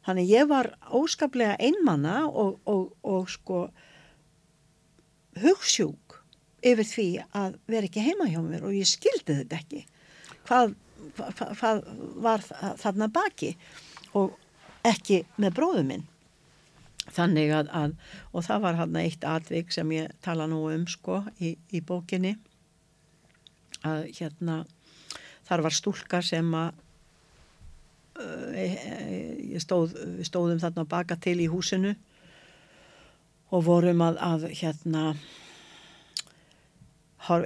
Þannig ég var óskaplega einmanna og, og, og sko hugsjúk yfir því að vera ekki heima hjá mér og ég skildi þetta ekki. Hvað, hvað, var þa- þarna baki og ekki með bróðum minn. Þannig að, að og það var hann eitt atvik sem ég tala nú um sko í, í bókinni. Að hérna þar var stúlka sem að ég stóð, við stóðum þarna baka til í húsinu og vorum að, að hérna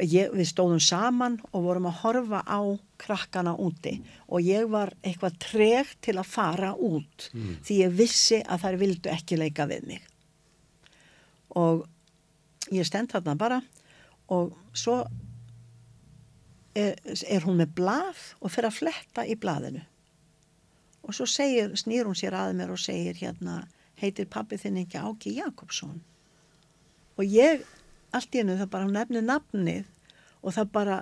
ég, við stóðum saman og vorum að horfa á krakkana úti. Og ég var eitthvað treg til að fara út því ég vissi að þær vildu ekki leika við mig. Og ég stend þarna bara og svo er, er hún með blað og fer að fletta í blaðinu. Og svo segir, snýr hún sér að mér og segir hérna, heitir pappi þinn ekki Áki Jakobsson? Og ég, allt í hennu það bara nefnir nafnið og það bara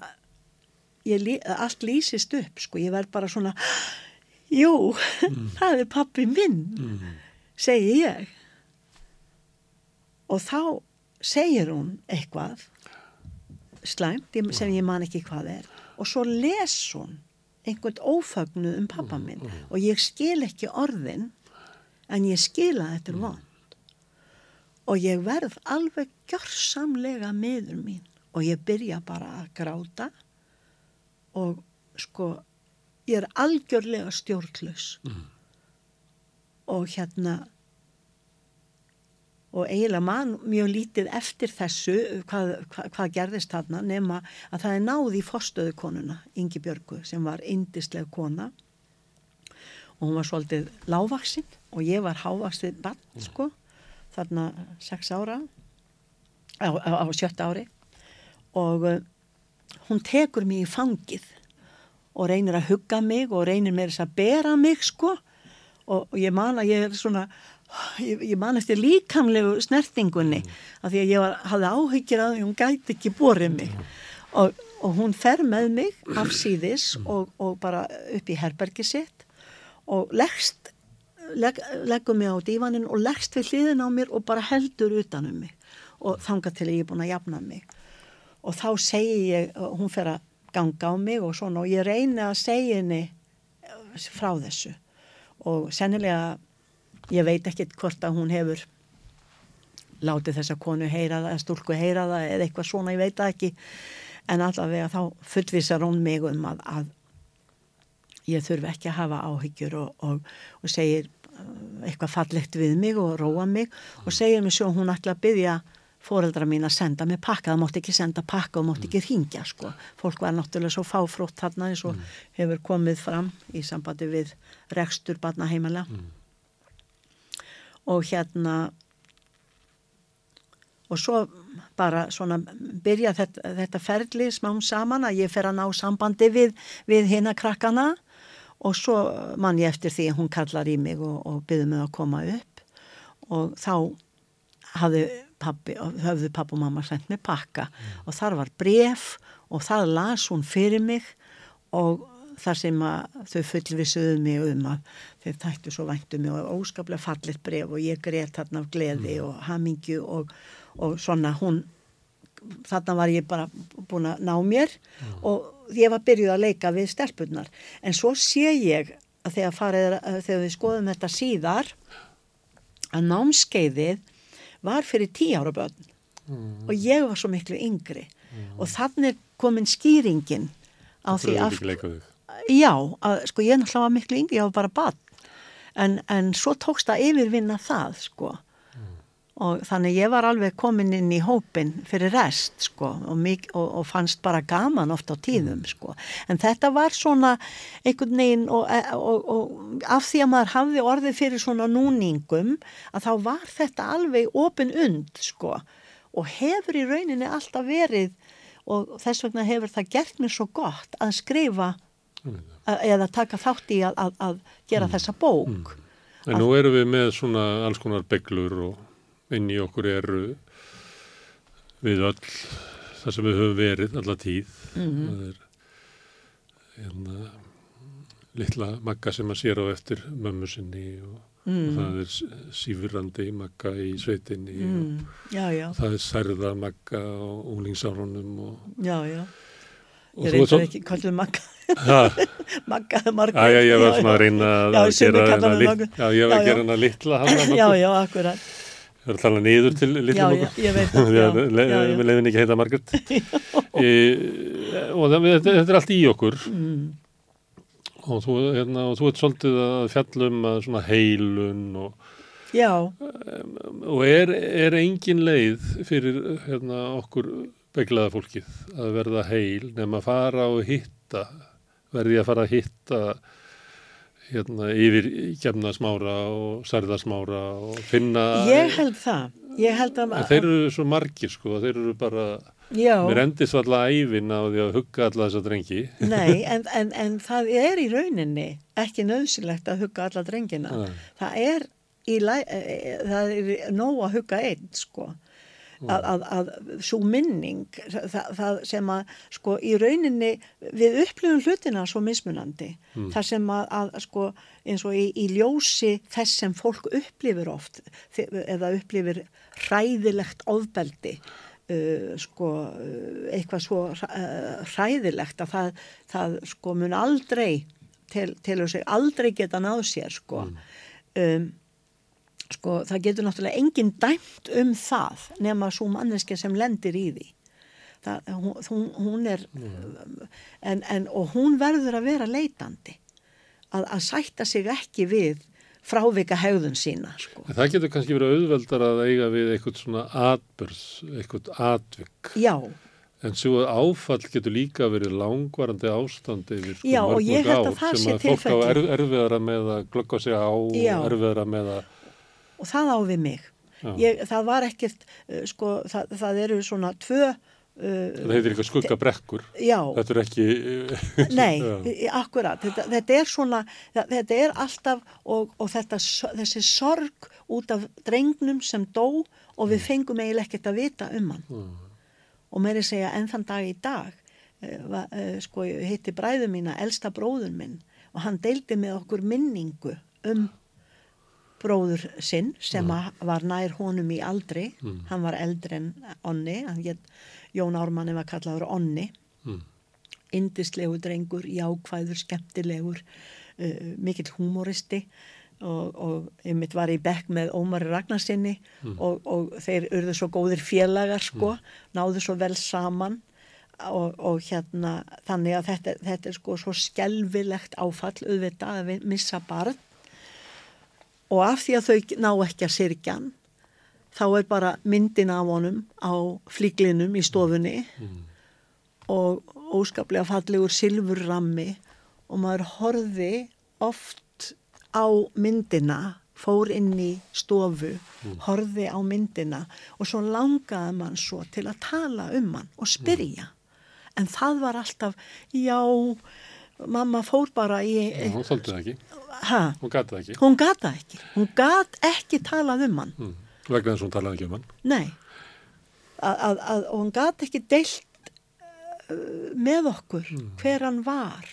ég, allt lýsist upp sko, ég verð bara svona jú, það er pappi minn Mm. segi ég. Og þá segir hún eitthvað slæmt sem ég man ekki hvað er og svo les hún einhvern ófagnu um pappa minn. og ég skil ekki orðin en ég skil að þetta er vond og ég verð alveg gjörsamlega miður mín. Og ég byrja bara að gráta. Og sko ég er algjörlega stjórnlaus. Og hérna og eiginlega mann mjög lítið eftir þessu hvað, hvað, hvað gerðist þarna nema að það er náð í forstöðu konuna Ingi Björgu sem var indisleg kona. Og hún var svolítið lágvaksinn og ég var hávaksinn bann sko þarna sex ára á, á, á sjötta ári. Og uh, hún tekur mig í fangið og reynir að hugga mig og reynir með þess að bera mig sko. Og, og ég man að ég er svona ég, ég man eftir líkamlegu snertingunni af því að ég var, hafði áhyggjur að hún gæti ekki borið mig. Og, og hún fer með mig af síðis og, og bara upp í herbergi sitt og leggst leg, leggur mig á dívanin og leggst við hliðin á mér og bara heldur utan um mig og þanga til ég er búin að jafna mig. Og þá segi ég, hún fer að ganga á mig og svona og ég reyni að segja henni frá þessu. Og sennilega ég veit ekkert hvort að hún hefur látið þessa konu heyra það, stúlku heyra það eða eitthvað svona, ég veit það ekki. En allavega þá fullvisar hún mig um að, að ég þurfi ekki að hafa áhyggjur og, og, og segir uh, eitthvað fallegt við mig og róa mig og segir mér svo hún ætla að byggja fóreldra mín að senda mig pakka, það mátti ekki senda pakka og mátti ekki ringja sko. Fólk var náttúrulega svo fáfrótt þarna eins og hefur komið fram í sambandi við rekstur barna heimala. Og hérna og svo bara svona byrja þetta, þetta ferli smám saman að ég fer að ná sambandi við, við hina krakkana. Og svo man ég eftir því að hún kallar í mig og, og byrði mig að koma upp. Og þá hafði pappi, höfðu pappi og mamma sendt mig pakka. Og þar var bref og það las hún fyrir mig og þar sem að þau fullvisuðu mig um að þau þættu svo væntu mig og óskaplega fallit bref og ég greit þarna af gleði og hamingju og, og svona hún þarna var ég bara búin að ná mér og ég var byrjuð að leika við stelpunnar en svo sé ég að þegar, farið, að þegar við skoðum þetta síðar að námskeiðið var fyrir tí ára börn. Og ég var svo miklu yngri. Og þannig komin skýringin á því ekki leikað þig. já, að, sko ég náttúrulega var miklu yngri, ég var bara barn. En, en svo tókst að yfirvinna það sko og þannig ég var alveg komin inn í hópin fyrir rest sko og, og, og fannst bara gaman oft á tíðum sko. En þetta var svona einhvern veginn og, og, og af því að maður hafði orðið fyrir svona núningum að þá var þetta alveg opin und sko og hefur í rauninni alltaf verið og þess vegna hefur það gert mér svo gott að skrifa að- eða taka þátt í að, að, að gera þessa bók. En nú erum við með svona alls konar beglur og inn í okkur eru við öll það sem við höfum verið alla tíð. Mhm. Það er hérna, litla magga sem að sér á eftir mömmu sinni og, Mm. og það er sífurandi magga í sveitinni mm, já, já, og það er særða magga á unglingsárunum og, já, já. Og ég reyndar ekki kallið magga. Ha, magga marga. Já, já, ég var svona að reyna að gera hana litla já, já, akkurat Það er að tala niður til já, möggu. já, ég veit það. Við leiðum ekki að heita Margaret. e, og það, þetta, er allt í okkur Mm, og þú, hérna, og þú ert svolítið að fjallum að svona heilun og, já, og er, er engin leið fyrir hérna, okkur beglaða fólkið að verða heil nema að fara og hitta, verði að fara að hitta hérna, yfir gefna smára og særða smára og finna ég held það ég held að þeir eru svo margir sko, þeir eru bara Já. mér endist alltaf æfin á því að hugga alla þessa drengi Nei, en, en, en það er í rauninni ekki nöðsilegt að hugga alla drengina. Nei. Það er, í, læ- eh, það er nóg að hugga einn, sko. Að, að, að svo minning, það, það sem að, sko, í rauninni við upplifum hlutina svo mismunandi. Það sem að, að, sko, eins og í, í ljósi þess sem fólk upplifir oft, eða upplifir hræðilegt ofbeldi, uh, sko, eitthvað svo hræðilegt að það, það sko mun aldrei til, til þess að aldrei geta náð sér sko. Um, sko það getur náttúrulega engin dæmt um það nema svo manneski sem lendir í því það, hún, hún, er en, en, og hún verður að vera leitandi að, að sætta sig ekki við frávika hegðun sína sko. Það getur kannski verið auðveldar að eiga við eitthvað svona atbörð, eitthvað atvik. já, En svo áfall getur líka verið langvarandi ástand yfir sko mörg mörg ár sem að fólk á erfiðara með að glöggva sig á, erfiðara með að, og það á við mig ég, það var ekkert uh, sko, það, það eru svona tvö uh, það heitir eitthvað skuggabrekkur. já, Þetta er ekki... Nei, Já. í- akkurat, þetta, þetta er svona, þetta er alltaf og, og þetta, þessi sorg út af drengnum sem dó og við fengum eiginlega ekkert að vita um hann. Mm. Og meiri segja enn þann dag í dag, eh, eh, sko ég hitti bræðu mína, elsta bróður minn og hann deildi með okkur minningu um bróður sinn sem að var nær honum í aldri, hann var eldri en Onni, get, Jón Ármanni var kallaður Onni. Mm. indislegu drengur, jákvæður, skemmtilegur, uh, mikill húmoristi og, og einmitt var í bekk með Ómari Ragnarsinni og, og þeir urðu svo góðir félagar sko, náðu svo vel saman og, og hérna þannig að þetta, þetta er sko svo skelvilegt áfall auðvitað að missa barn og af því að þau ná ekki að syrkja hann þá er bara myndin af honum á flíklinum í stofunni og óskaplega fallegur silfurrammi og maður horfi oft á myndina fór inn í stofu horfi á myndina og svo langaði mann svo til að tala um hann og spyrja. En það var alltaf já, mamma fór bara í Já, hún þóldi það ekki. ha, Hún gati það ekki. hún gata ekki. Hún gat ekki talað um hann. Mm. Vegna þess að hún talaði ekki um hann. Nei, að, að, að, og hann gat ekki deilt uh, með okkur hver hann var.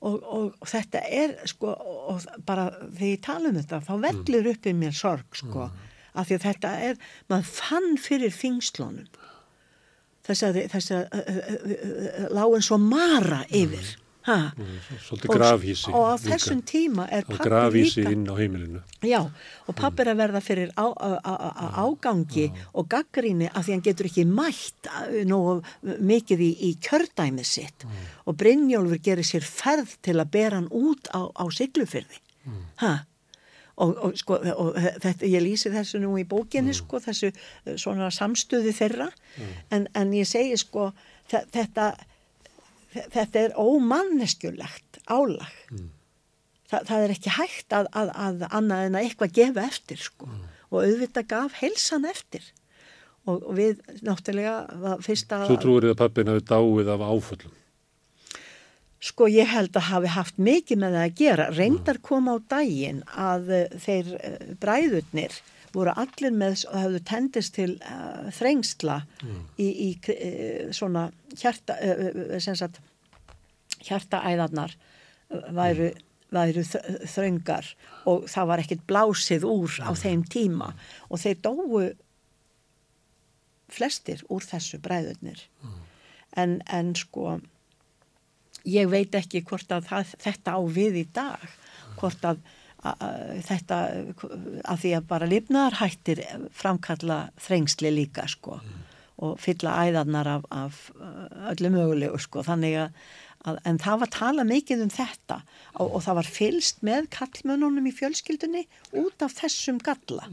Og, og, og þetta er sko, og, og bara þegar ég tala um þetta þá vellir upp í mér sorg sko, af því að þetta er, maður fann fyrir þingslónum þess að þess að uh, uh, uh, lágin svo mara yfir ha? Svolítið grafhísi. og á þessum tíma er grafhísi líka inn á heimilinu. Já, og pappi er að verða fyrir á, á, á, ágangi og gaggríni af því hann getur ekki mætt uh, nógu mikið í, í kjördæmið sitt og Brynjólfur gerir sér ferð til að bera hann út á, siglufyrði. Ha? Og, og, sko, og þetta, ég lýsi þessu nú í bókinni sko, þessu uh, svona samstöði þeirra. En, en ég segi sko þe- þetta, þetta er ómanneskjulegt álag. Þa, það er ekki hægt að, að, að annað en að eitthvað gefa eftir sko. og auðvitað gaf heilsan eftir. Og, og við náttúrulega fyrsta Svo trúir þið að pappin hafi dáið af áföllum. Sko ég held að hafi haft mikið með það að gera. Reyndar kom á daginn að uh, þeir uh, bræðurnir voru allir með, hafðu tendist til uh, þrengsla í, í uh, svona hjarta uh, sem sagt hjartaæðarnar væru væru þ- þröngar og það var ekkert blásið úr á þeim tíma. Og þeir dóu flestir úr þessu bræðurnir. En, en sko ég veit ekki hvort að það, þetta á við í dag hvort að, að, að þetta að því að bara lifnaðarhættir framkalla þrengsli líka sko og fylla æðarnar af, af öllu mögulegu sko þannig að, að en það var tala mikið um þetta og, og það var fylst með kallmönunum í fjölskyldunni út af þessum galla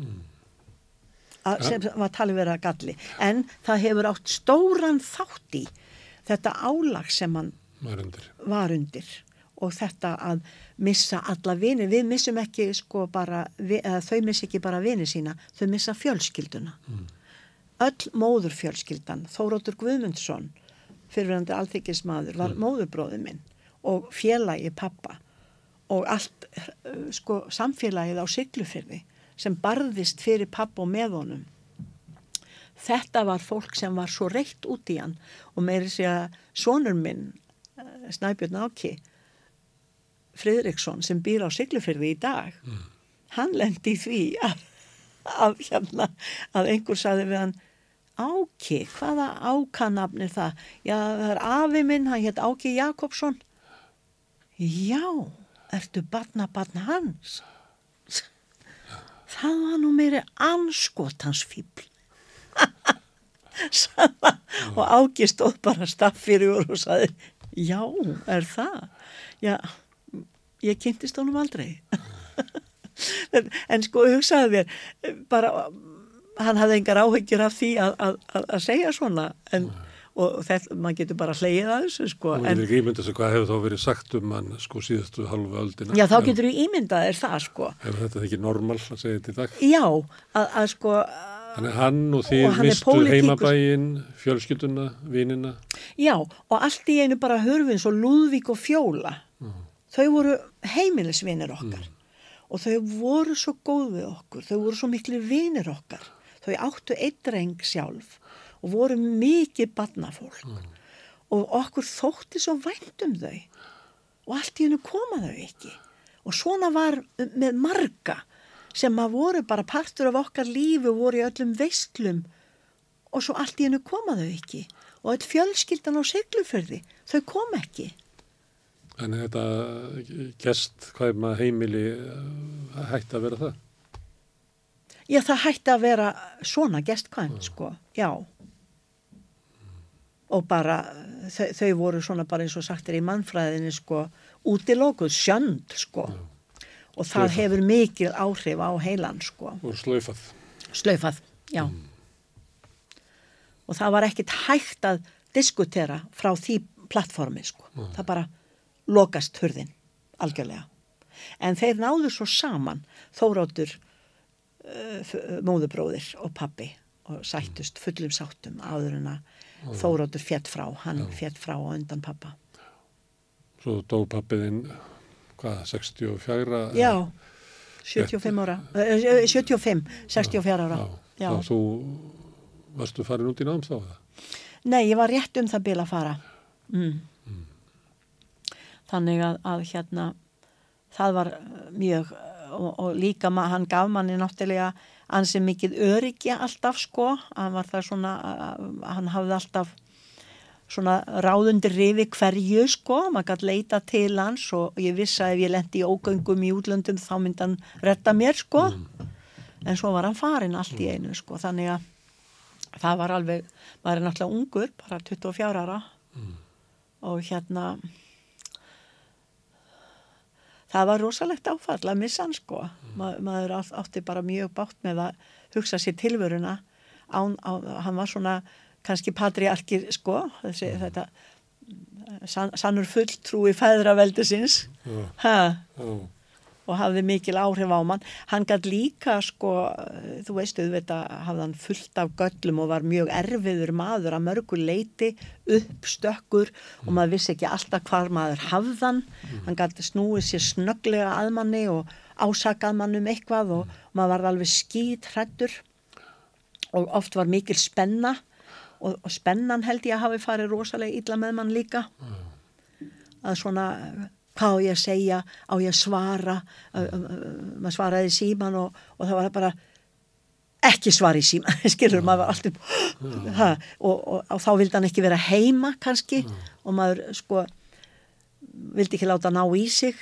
að, sem var talið vera galli. En það hefur átt stóran þátt í þetta álag sem hann Maður undir. var undir. Og þetta að missa alla vini, við missum ekki sko bara, vi- eða þau missa ekki bara vini sína, þau missa fjölskylduna. Öll móðurfjölskyldan, Þóróttur Guðmundsson, fyrirverandi alþykismadur, var móðurbróðið minn og félagi pappa og allt sko, samfélagið á Siglufyrði sem barðist fyrir pappa og með honum. Þetta var fólk sem var svo reitt út í hann og meiri að sonur minn, Snæbjörn Áki, Fridriksson sem býr á Siglufyrði í dag, hann lendi í því að, að, hérna, að einhver saði við hann Áki, hvaða ákanafn er það? Já, það er afi minn, hann hétt Áki Jakobsson. Já, ertu barna barna hans? Það var nú meiri anskotans fíbl. og Áki stóð bara staff fyrir úr og saði, já, er það? Já, ég kynntist honum aldrei. en, en sko, hugsaði mér, bara hann hafði engar áhyggjur af því að, að, að, að segja svona en, og þetta, maður getur bara hleyið að þessu sko. og En, við ekki ímynda sig hvað hefur þá verið sagt um hann sko síðustu halvu öldina já, þá getur þú ímyndað þér það sko. er þetta ekki normal að segja þetta í dag Já, að, að sko, Þannig að hann og Og þið er mistu pólitíkus. heimabæin, fjölskylduna, vinina. já, og allt í einu bara hurfins og Lúðvík og Fjóla, þau voru heimilisvinir okkar. Og þau voru svo góð við okkur, þau voru svo miklu vinir okkar, þau áttu eitt dreng sjálf og voru mikið barnafólk. Og okkur þótti svo vænt um þau. Og allt í hennu koma þau ekki. Og svona var með marga sem að voru bara partur af okkar lífi og voru í öllum veistlum og svo allt í hennu koma þau ekki. Og öll fjölskyldan á segluförði þau kom ekki. Þannig þetta gest hvað maður heimili eh, hætti að vera það. já það hætti að vera svona gestkvæmt sko, já. Og bara þau, þau voru svona bara eins og sagt er í mannfræðinni sko útilókuð sjönd sko og það Slaufað. hefur mikil áhrif á heilan sko Og slaufað. Slaufað, já. Og það var ekkit hægt að diskutera frá því plattformi, sko. Það bara lokast hurðin, algjörlega. En þeir náðu svo saman, Þóróttur, uh, móðubróðir og pappi og sættust fullum sáttum áður en að Þóróttur fjett frá, hann fjett frá og undan pappa. Svo dó pappiðinn, hvað, 64? Já, 75 ára, uh, 75, 64 ára. Já. Og þú varstu farin út í náms þá? Nei, ég var rétt um það bil að fara. Mm. Þannig að, að hérna, það var uh, mjög, og, og líka ma, hann gaf manni náttúrulega ansi mikið öryggi alltaf sko, hann var það svona, hann hafði alltaf svona ráðundir rifi hverju sko, maður gæti leita til hans og ég vissi að ef ég lendi í ógöngum í útlöndum þá myndi hann retta mér sko, en svo var hann farin allt í einu sko, þannig að það var alveg, maður er náttúrulega ungur, bara 24 ára. Og hérna það var rosalegt áfall að missa hann sko. Ma, maður átt- átti bara mjög bátt með að hugsa sér tilvöruna án, á, hann var svona kannski patriarkir sko þessi, þetta san, sannur fulltrúi fæðraveldisins og hafði mikil áhrif á mann. Hann gætt líka, sko, þú veist, auðvitað hafði hann fullt af göllum og var mjög erfiður maður að mörgu leiti, uppstökkur og maður vissi ekki alltaf hvar maður hafðan. Hann gætt snúið sér snögglega að manni og ásakað mann um eitthvað og maður var alveg skýt hrættur og oft var mikil spenna og, og spennan held ég að hafi farið rosalega illa með mann líka. Að svona hvað á ég að segja, á ég að svara? Maður svaraði síman og, og það var bara ekki svar í síman, skilur maður var alltaf ha, og, og, og þá vildi hann ekki vera heima kannski og maður sko vildi ekki láta ná í sig.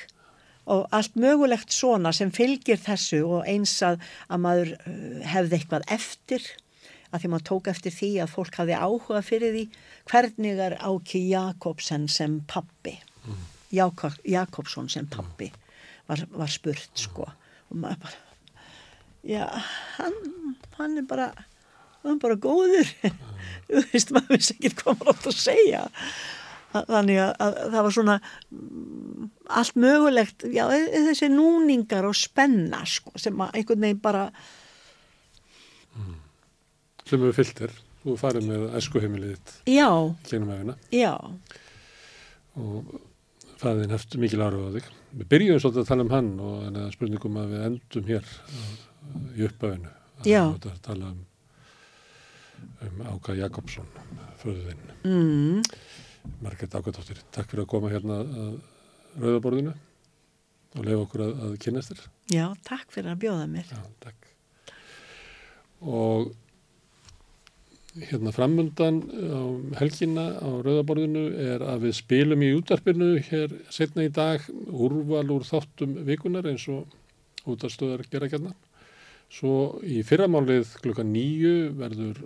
Og allt mögulegt svona sem fylgir þessu og eins að, að maður hefði eitthvað eftir að því maður tók eftir því að fólk hafði áhuga fyrir því hvernig er Áki Jakobsen sem pappi Jakob, Jakobsson sem pappi var, var spurt sko. Og maður bara já, hann, hann er bara hann er bara góður. Þú veist, maður vissi ekki hvað maður átt að segja. Þa- þannig að, að það var svona mm, allt mögulegt já, e- þessi núningar og spenna sko, sem einhvern veginn bara sem hefur fyllt þér. Þú farið með æskuheimilið þitt Já, já, og fæðin hefst mikil áhrif á þig. Við byrjum svolítið að tala um hann og spurningum að við endum hér í uppöfinu. Já. Að tala um, um Áka Jakobsson, föðuðinn. mm, Margrét Ákvæðdóttir, takk fyrir að koma hérna að rauðaborðinu og leiða okkur að, að kynast þér. já, takk fyrir að bjóða mér. Já, takk. Og hérna framundan á helgina á rauðaborðinu er að við spilum í útarpinu hér setna í dag úrval úr þáttum vikunar eins og útarstöðar gera gætna. Svo í fyrramálið klukkan nýju verður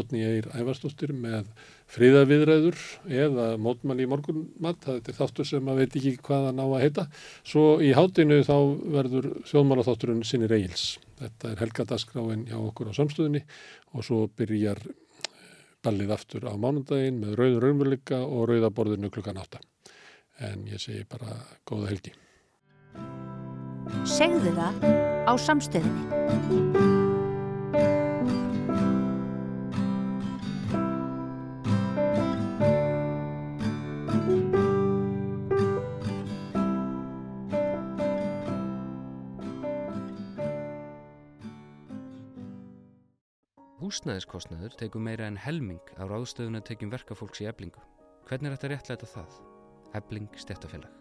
Otni Eir Ævarsdóttir með friðaviðræður eða mótmann í morgunmatt, það er þáttur sem maður veit ekki hvað hann á að heita. Svo í hátinu þá verður þjóðmálaþátturinn sinni reyils. Þetta er helgadagskráin hjá okkur á samstöðinni og svo byrjar ballið aftur á mánundaginn með rauður raunveruleika og rauðaborðinu klukkan átta. En ég segi bara góða helgi. Segðu það á samstöðinni. Húsnæðiskostnaður tekur meira en helming á ráðstöðuna tekjum verkafólks í eblingu. Hvernig er þetta réttlæta það? Ebling stjættafélag.